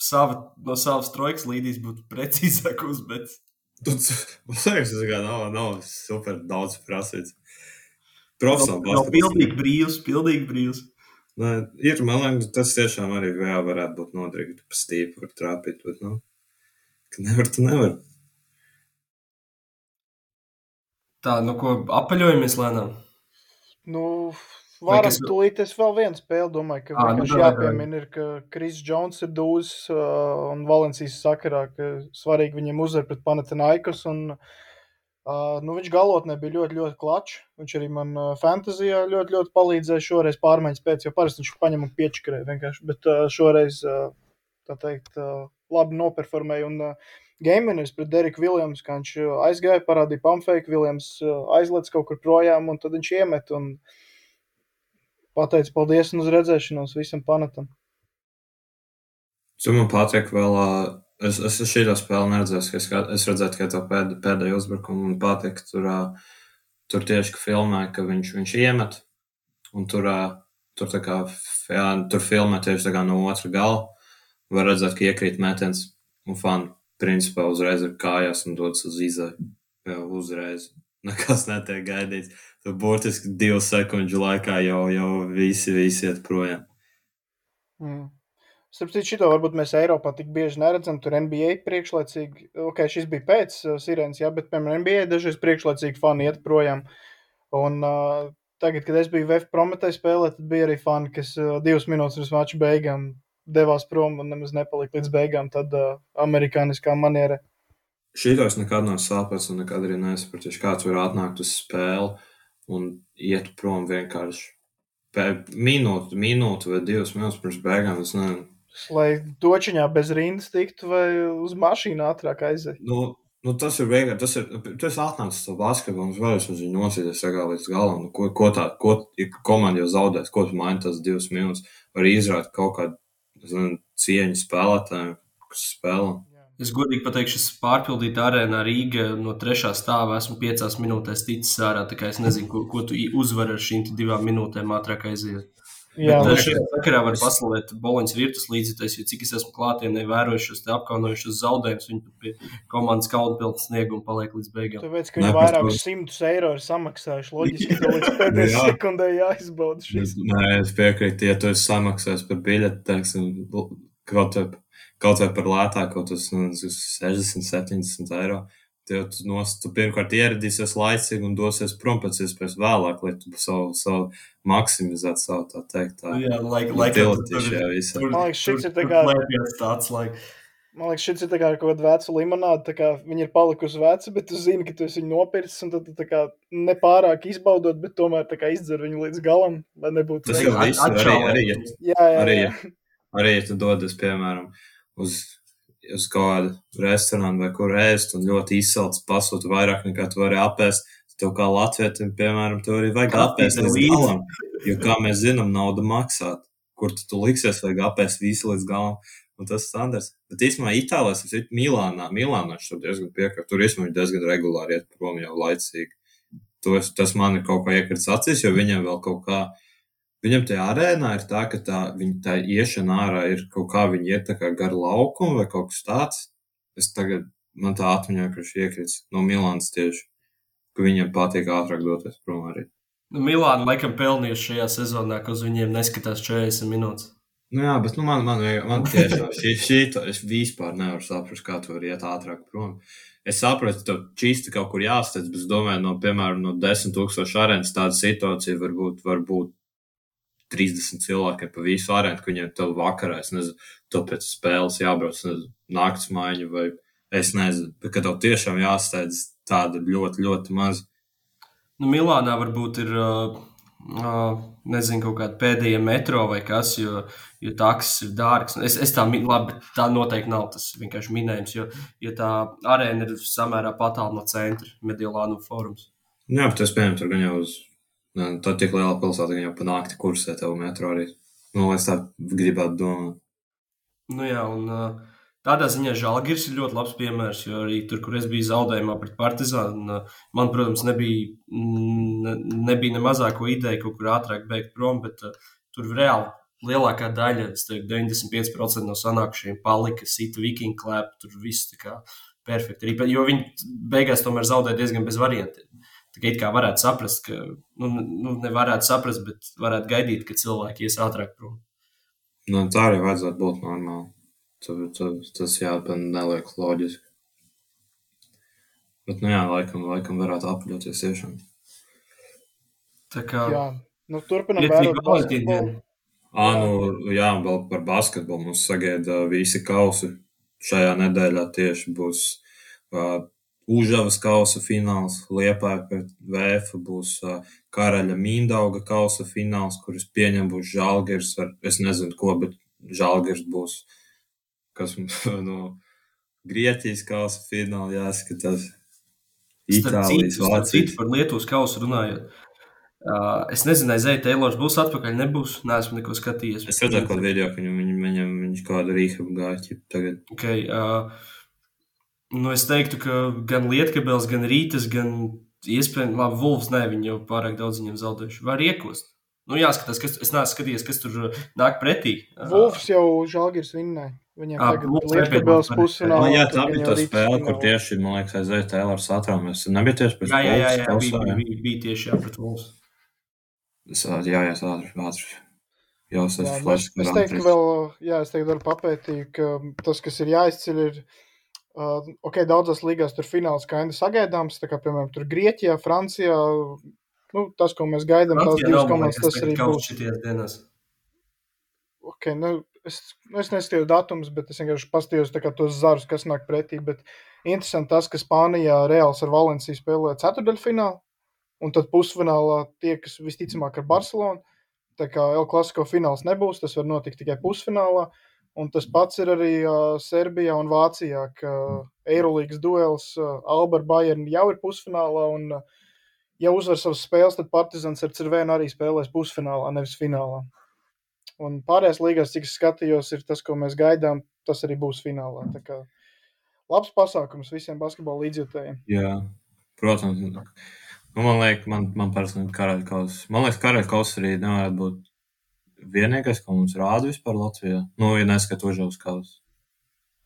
sava, no savas trojkas līnijas būtu precīzāk uzmetis. Tas man liekas, tas nav, nav super daudz prasīts. Profesionāli nav pilnīgi brīvs, pilnīgi brīvs. Nē, ir, man liekas, tas tiešām arī vēl varētu būt noderīgi. Pa stīpu var trāpīt, bet, nu, ka nevar, tu nevar. Tā, nu ko apaļojamies lēnām. Nu, varam kas tūlīt es vēl vienu spēli, domāju, ka Ā, nu vienkārši davai, jāpiemina ir, ka Kris Džons ir dūzis uh, un Valencijas sakarā, ka svarīgi viņiem uzvar pret Panathinaikos un uh, nu, viņš galotnē bija ļoti, ļoti klačs. Viņš arī man uh, fantāzijā ļoti, ļoti palīdzēja šoreiz pārmaiņas pēc, jo parasti viņš paņem un piečakarē vienkārši, bet uh, šoreiz, uh, tā teikt, uh, labi noperformēja un uh, Gamewinners pret Deriku Viljams, kā viņš uh, aizgāja, parādīja pamfēku, Viljams uh, aizlec kaut kur projām un tad viņš iemet un pateica paldies un uz redzēšanos visam panatam. Tu man patīk vēl, es, es šī spēle neredzēju, es, es redzēju tikai to pēd, pēdējo uzbrukumu un patīk, tur, tur tieši, ka filmēja, ka viņš, viņš iemet, un tur, tur tā kā, jā, tur filmē tieši tā kā no otra gala, var redzēt, ka iekrīt metiens un fani principā uzreiz ir kājās un dodas uz. Jā, uzreiz. Nekas netiek gaidīts. Tur burtiski divu sekundžu laikā jau, jau visi, visi iet projām. Mm. Starp citu, šito varbūt mēs Eiropā tik bieži neredzam. Tur NBA priekšlaicīgi, ok, šis bija pēc uh, sirēnas, jā, bet, piemēram, NBA dažreiz priekšlaicīgi fani iet projām. Un uh, tagad, kad es biju VF prometē spēlē, tad bija arī fani, kas uh, divas minūtes pirms mača beigām devās prom un nemaz nepalika līdz beigām. Tad uh, amerikāniskā maniera. Šītos nekad nav sāpēs un nekad arī nesapratīšu, kāds var atnākt uz spēli un iet prom vienkārši. Minūte, minūte vai divas minūtes pirms beigām. Es nezinu. Lai točiņā bez rindas tiktu vai uz mašīnu ātrāk aiziet. Nu, Nu, tas ir vienkārši. Tas ir, esi atnācis uz basketbolu, un vēlreiz uz viņu nosīties līdz galam. Nu, ko, ko tā, ko komanda jau zaudēs, ko tu maini tas divas minūtes. Var izrādīt kaut kādu zinu, cieņu spēlētājiem, kas spēlē. Es godīgi pateikšu, es pārpildīju arēnā Rīgā no trešā stāvā. Esmu piecās minūtēs ticis ārā. Tā kā es nezinu, ko, ko tu uzvari ar šīm divām minūtēm ātrāk aiziet. Jā, Bet šajā sakarā var paslavēt Boloņas virtus līdzekļus, jo cik es esmu klātienē vērojis šos apkaunojušos zaudējumus, viņi pie komandas kaudpilnas snieguma paliek līdz beigām. Tāpēc, ka viņi vairākus simtus eiro ir samaksājuši, loģiski, ka līdz pēdējai sekundē jāizbauda šis. Nē, es piekrītu, ja tu esi samaksājis par biļeti, teiksim, kaut vai, kaut vai par lētāko, tas 60, 70 eiro Tev tu, nos, tu pirmkārt ieradīsies laicīgi un dosies prom pēc iespējas vēlāk, lai tu savu, savu maksimizētu savu tā teikt. Tā, jā, laik, laikam, šajā visā. Man liekas, šis ir tā kā. Tāds, like. Man liekas, šis ir kā kaut kāda veca limonāde. Viņa ir palikusi veca, bet tu zini, ka tu esi viņu nopircis. Un tad tu nepārāk izbaudot, bet tomēr izdzer viņu līdz galam, lai nebūtu tas jau viss. Arī, arī, ja, jā, jā, arī, jā. Arī, ja tu dodies, piemēram, uz uz kādu restorānu vai kur ēst un ļoti izsalcis pasūta vairāk nekā tu vari apēst. Tev kā latvietim, piemēram, to arī vajag apēst līdz galam. Jo, kā mēs zinām, nauda maksā. Kur tu, tu liksies, vajag apēst visu līdz galam. Un tas ir standarts. Bet īstenībā Itālijā tas ir Milānā. Milānā es tur diezgan piekrītu. Tur īstenībā diezgan regulāri iet prom jau laicīgi. Tas, tas man ir kaut kā iekrits acīs, jo viņiem vēl kaut kā Viņam tajā arēnā ir tā, ka tā, viņa tā iešana ārā ir kaut kā viņa iet kā gar laukumu vai kaut kas tāds. Es tagad, man tā atmiņā, ka viņš iekrits no Milānas tieši, ka viņam patīk ātrāk doties prom arī. Nu, Milāna laikam pelnījusi šajā sezonā, ka uz viņiem neskatās 40 minūtes. Nu jā, bet nu, man, man, man tiešām šī, šī to, es vispār nevaru saprast, kā tu vari iet ātrāk prom. Es saprotu, ka tev čīsti kaut kur jāsteidz, bet es domāju, no, piemēram, no 10 tūkstošu arēnas tāda situācija var būt, var būt 30 cilvēkiem pa visu arēnu, ka viņiem tev vakarā, es nezinu, to pēc spēles jābrauc, nezinu, naktas maiņu vai es nezinu, bet ka tev tiešām jāsteidz tāda ļoti, ļoti maz. Nu, Milānā varbūt ir, uh, nezinu, kaut kāda pēdējā metro vai kas, jo, jo taksis ir dārgs. Es, es tā, labi, tā noteikti nav tas vienkārši minējums, jo, jo tā arēna ir samērā patālu no centra, Mediolānu fórums. Jā, bet es pieņemu, tur gan jau uz Tad tik liela pilsēta, ka jau pa nakti kursē tev metro arī. Nu, es tā gribētu domāt. Nu jā, un tādā ziņā Žalgiris ir ļoti labs piemērs, jo arī tur, kur es biju zaudējumā pret Partizānu, man, protams, nebija, nebija ne mazāko ideju kaut kur ātrāk beigt prom, bet tur reāli lielākā daļa, teiktu, 95% no sanākušajiem palika, sita vikingu klēpu, tur viss tā kā perfekti. Jo viņi beigās tomēr zaudēja diezgan bez variantiem. Tā kā varētu saprast, ka, nu, nu nevarētu saprast, bet varētu gaidīt, ka cilvēki ies ātrāk prom. Nu, tā arī vajadzētu būt normāli. Tas, tas jāpēc neliek loģiski. Bet, nu jā, laikam, laikam varētu apļoties tiešām. Tā kā. Jā, nu turpinam vērot basketbolu. Ā, nu, jā, vēl par basketbolu mums sagaida visi kausi. Šajā nedēļā tieši būs uh, Užavas kausa fināls, Liepāja pret VF būs uh, Karaļa Mindauga kausa fināls, kuras pieņem būs Žalgirs ar, es nezinu ko, bet Žalgirs būs, kas no Grieķijas kausa fināla jāskatās. Itālijas, Vācijas. Par Lietuvas kausu runājot. Uh, es nezinu, Zēta Teilors būs atpakaļ, nebūs. Nē, esmu neko skatījies. Es redzēju, kādu video, ka viņam, viņam, viņam, viņš kādu rīhabu gāja tagad. Okay, uh, Nu, es teiktu, ka gan Lietkabels, gan Rītas, gan iespējams, labi, Vulfs, ne, viņi jau pārāk daudz viņam zaudējuši. Var iekost. Nu, jāskatās, kas, es neesmu skatījies, kas tur uh, nāk pretī. Vulfs jau Žalgirs vinnēja. Viņiem Ā, tagad mums ir Lietuvas nepiedomā pusfinālā. Man, jā, tā bija tā spēle, kur tieši, man liekas, aizēja Tēlers atrāmies. Nebija tieši pēc Jā, jā, jā, jā, bija, bija, bija tieši jā, pret. Es, ā, Jā, jā, tā ātri, ātri. Jā, es Jā, esmu nu, es, es teiktu, ka vēl, jā, es teiktu, vēl papētīju, ka tas, kas ir jāizceļ, ir, uh, ok, daudzās līgās tur fināls kaini sagaidāms, tā kā, piemēram, tur Grieķijā, Francijā, nu, tas, ko mēs gaidām, tās divas komandas, tas arī būs. dienas. Ok, nu, es, nu, es neskatījos datumus, bet es vienkārši paskatījos tos zarus, kas nāk pretī, bet interesanti tas, ka Spānijā Reāls ar Valenciju spēlē ceturdaļfinālu, un tad pusfinālā tie, kas visticamāk ar Barcelonu, tā kā El Clasico fināls nebūs, tas var notikt tikai pusfinālā, un tas pats ir arī uh, Serbijā un Vācijā, ka Eirolīgas duels uh, Alba ar Bayern jau ir pusfinālā, un uh, ja uzvar savas spēles, tad Partizans ar Cervēnu arī spēlēs pusfinālā, nevis finālā. Un pārējās līgās, cik es skatījos, ir tas, ko mēs gaidām, tas arī būs finālā. Tā kā labs pasākums visiem basketbola līdzjutējiem. Jā, protams. Nu, man liekas, man, man personīgi karaļkaus. Man liekas, karaļkaus arī nevarētu būt vienīgais, ko mums rāda vispār Latvijā. Nu, ja neskatu užaus kaus.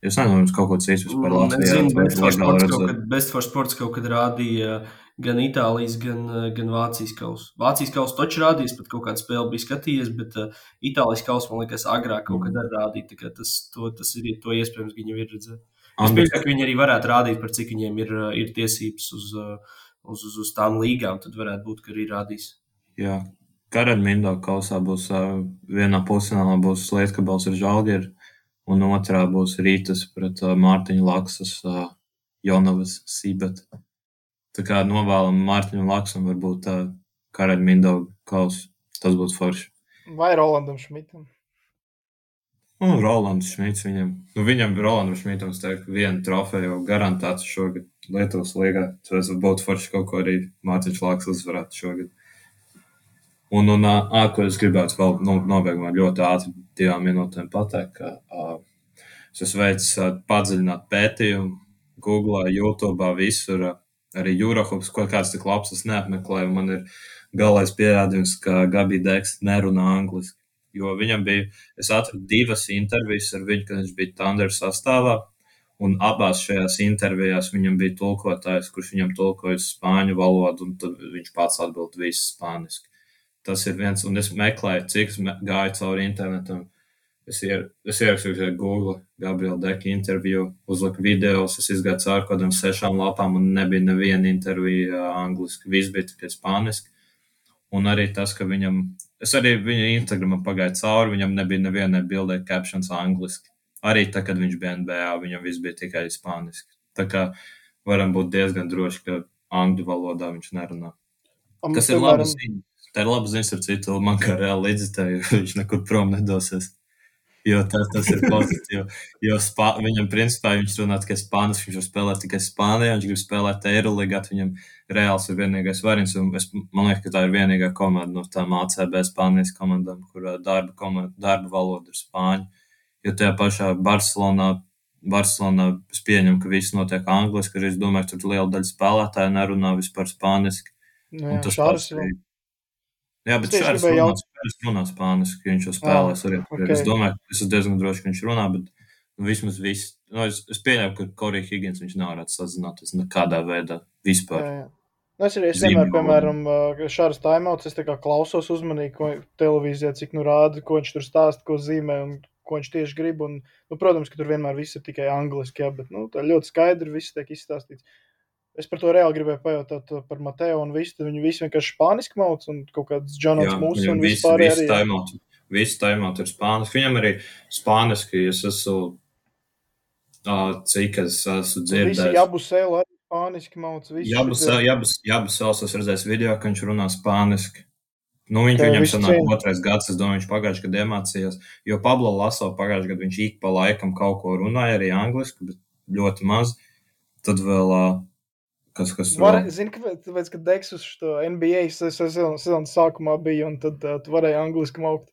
Es nezinu, jums kaut ko. Nezinu, Best for legāli Sports kaut redzēt. kad, Best for Sports kaut kad rādīja gan Itālijas, gan, gan Vācijas kausu. Vācijas kausu taču rādījis, pat kaut kādu spēli bija skatījies, bet uh, Itālijas kausu, man liekas, agrāk kaut kad arī rādīja. Tas, to, tas ir to iespējams, ka viņi ir redzējuši. Es pieņemu, ka viņi arī varētu rādīt, par cik viņiem ir, ir tiesības uz, uh, uz, uz, uz tām līgām. Tad varētu būt, ka arī rādīs. Jā, Karaļmindā kausā būs vienā pusfinālā būs Lietkabals ar Žalgiru, un otrā būs Rītas pret Mārtiņu Laksas, Jonavas Sībet. Tā kā novēlam Mārtiņu Laksam varbūt Karaļmindā kausu. Tas būtu forši. Vai Rolandam Šmitam? Un Rolands Šmits viņam, nu viņam Rolandam Šmitam, es teiktu, vienu trofeju jau garantēts šogad Lietuvas līgā. Tas būtu forši kaut ko arī Mārtiņš Laks uzvarētu šogad. Un, un ā, ko es gribētu vēl no, nobeigumā ļoti ātri divām minūtēm pateikt, ka ā, es esmu veicis ā, padziļināt pētījumu Google, YouTube, visur, arī Eurohops, kaut kāds tik labs es neapmeklēju. Man ir galais pierādījums, ka Gabi Deks nerunā angliski. Jo viņam bija, es atradu divas intervijas ar viņu, kad viņš bija Thunder sastāvā. Un abās šajās intervijās viņam bija tulkotājs, kurš viņam tulkoja spāņu valodu, un viņš pats atbild visu spāniski. Tas ir viens, un es meklēju, cik es me- gāju cauri internetam. Es, ier, es ierakstīju Google Gabriela Deka interviju, uzliku video, es izgāju cauri kaut kādām sešām lapām, un nebija neviena intervija angliski. Viss bija tikai spāniski. Un arī tas, ka viņam, es arī viņa Instagramā pagāju cauri, viņam nebija nevienai bildē captions angliski. Arī tad, kad viņš bija NBA, viņam viss bija tikai spāniski. Tā kā varam būt diezgan droši, ka angļu valodā viņš nerunā. Un, Kas ir piemēram, labi. Tā ir laba ziņa ar citu, man kā reāli līdzekļu, viņš nekur prom nedosies. Jo tas, tas ir pozitīvi. Jo spā, viņam, principā, viņš runā tikai spāniski, viņš var spēlēt tikai Spānijā, viņš grib spēlēt Eiroligā, viņam reāls ir vienīgais variants. Es, man liekas, ka tā ir vienīgā komanda no tām ACB Spānijas komandām, kur darba, komanda, darba valoda ir spāņu. Jo tajā pašā Barcelonā, Barcelonā es pieņemu, ka viss notiek angliski, arī es domāju, ka tur liela daļa spēlētāju nerunā vispār spāniski. nu, Un jā, tas pats vēl. Jā, bet Šārs runā, jaut- runā spāniski, viņš jau spēlēs arī. ok. Okay. Es domāju, es esmu diezgan droši, ka viņš runā, bet nu, vismaz viss. Nu, es, es pieļauju, ka Korija Higgins viņš nevarētu sazināties nekādā veidā vispār. Jā, jā. Nu, es arī es vienmēr, piemēram, šādas taimauts, es tā kā klausos uzmanīgi, ko televīzijā, cik nu rāda, ko viņš tur stāsta, ko zīmē un ko viņš tieši grib. Un, nu, protams, ka tur vienmēr viss ir tikai angliski, jā, bet nu, tā ļoti skaidri viss tiek izstāstīts. Es par to reāli gribēju pajautāt uh, par Mateo un visu. Viņi visi vienkārši spāniski mauc un kaut kāds Džonats mūsu un viss vispār viss arī. taimot. Viss taimot ir spāniski. Viņam arī spāniski, es esmu, ā, cik es esmu Visi dzirdējis. jābu sēlu arī spāniski mauc. visi Jabus, šitie- jabus, jabus savs es redzēju video, ka viņš runā spāniski. Nu, viņš viņam sanāk otrais gads, es domāju, viņš pagājušajā gadā iemācījās. Jo Pablo Laso pagājušajā gadā viņš ik pa laikam kaut ko runāja arī angliski, bet ļoti maz. Tad vēl, ā, kas, kas Var, zini, tāpēc, ka Deks uz šo NBA se- sezon- sezonas sākumā bija, un tad uh, tu varēji angliski maukt.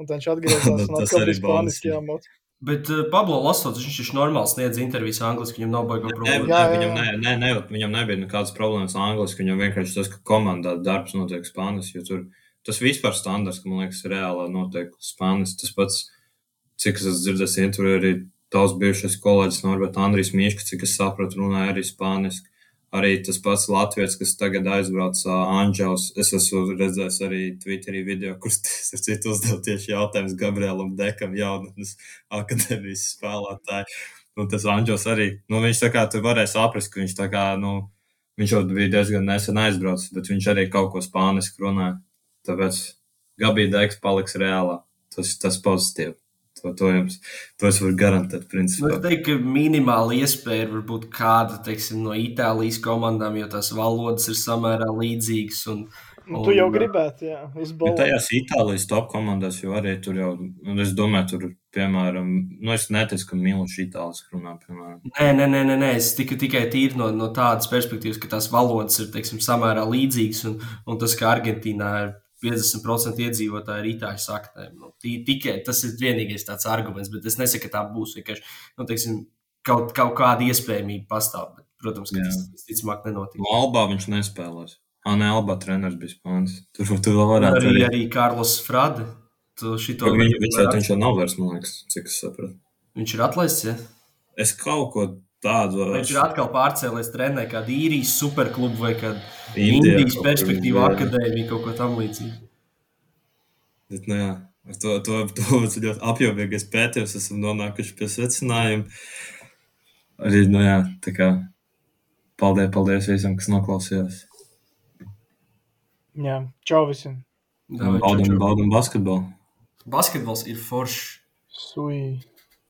Un tad viņš atgriezās un Tas atkal bija spāniski jāmauc. Bet uh, Pablo Lasots, viņš taču normāli sniedz intervijas angliski, viņam nav baigta problēma. nē, Jā, jā, viņam, jā. ne, ne, ne, viņam nebija nekādas problēmas ar angliski. Viņam vienkārši tas, ka komandā darbs notiek spāniski. jo Tur, tas vispār standarts, ka man liekas, reāli notiek spāniski. Tas pats cik es dzirdējis, ietver arī tavs bijušais kolēģis Norberts Andrijs Miška, cik es sapratu, runāja arī spāniski. Arī tas pats Latvijas, kas tagad aizbrauc uh, Anģels. Es esmu redzējis arī Twitterī video, kur tas ir citu uzdev tieši jautājums Gabrielam Dekam, jaunatnes akadēmijas spēlētāji. Un tas Anģels arī, nu, viņš tā kā tu varēja saprast, ka viņš tā kā, nu, viņš jau bija diezgan nesen aizbraucis, bet viņš arī kaut ko spāniski runāja. Tāpēc Gabija Deks paliks reālā. Tas, tas pozitīvi. To, to, jums, to es varu garantēt. Principā. Nu, es teiktu, ka minimāli iespēja ir varbūt kāda teiksim, no Itālijas komandām, jo tās valodas ir samērā līdzīgas. Un, Nu, tu jau gribētu, jā, Bet izbalot. tajās Itālijas top komandās jau arī tur jau, un es domāju, tur, piemēram, nu, es neticu, ka Miloš Itālijas runā, piemēram. Nē, nē, nē, nē, nē. es tikai, tikai tīri no, no tādas perspektīvas, ka tās valodas ir teiksim, samērā līdzīgas, un, un tas, ka Argentīnā ir 50% iedzīvotāji ir itāļu saknēm. Nu, tikai tas ir vienīgais tāds arguments, bet es nesaku, ka tā būs vienkārši nu, teiksim, kaut, kaut kāda iespējamība pastāv. Bet, protams, ka Jā. tas visticamāk nenotiks. No Albā viņš nespēlēs. Ah, nē, Albā treneris bija spānis. Tur, tur vēl varētu Arī, arī. arī Karlos Frade. Tu šito Viņš, viņš, viņš jau nav vairs, man liekas, cik es sapratu. viņš ir atlaists. Ja? Es kaut ko tādu Viņš ir atkal pārcēlies trenēt kādu īrijas superklubu vai Indijā Indijas bija. akadēmiju, kaut ko tamlīdzīgu. Bet, nu, jā, ar to, to, to ļoti apjomīgais pētījums. Esam nonākuši pie secinājuma. Arī, nu, jā, tā kā paldies, paldies visiem, kas noklausījās. Jā, čau visiem. Baudam, baudam basketbolu. Basketbols ir foršs. Sui.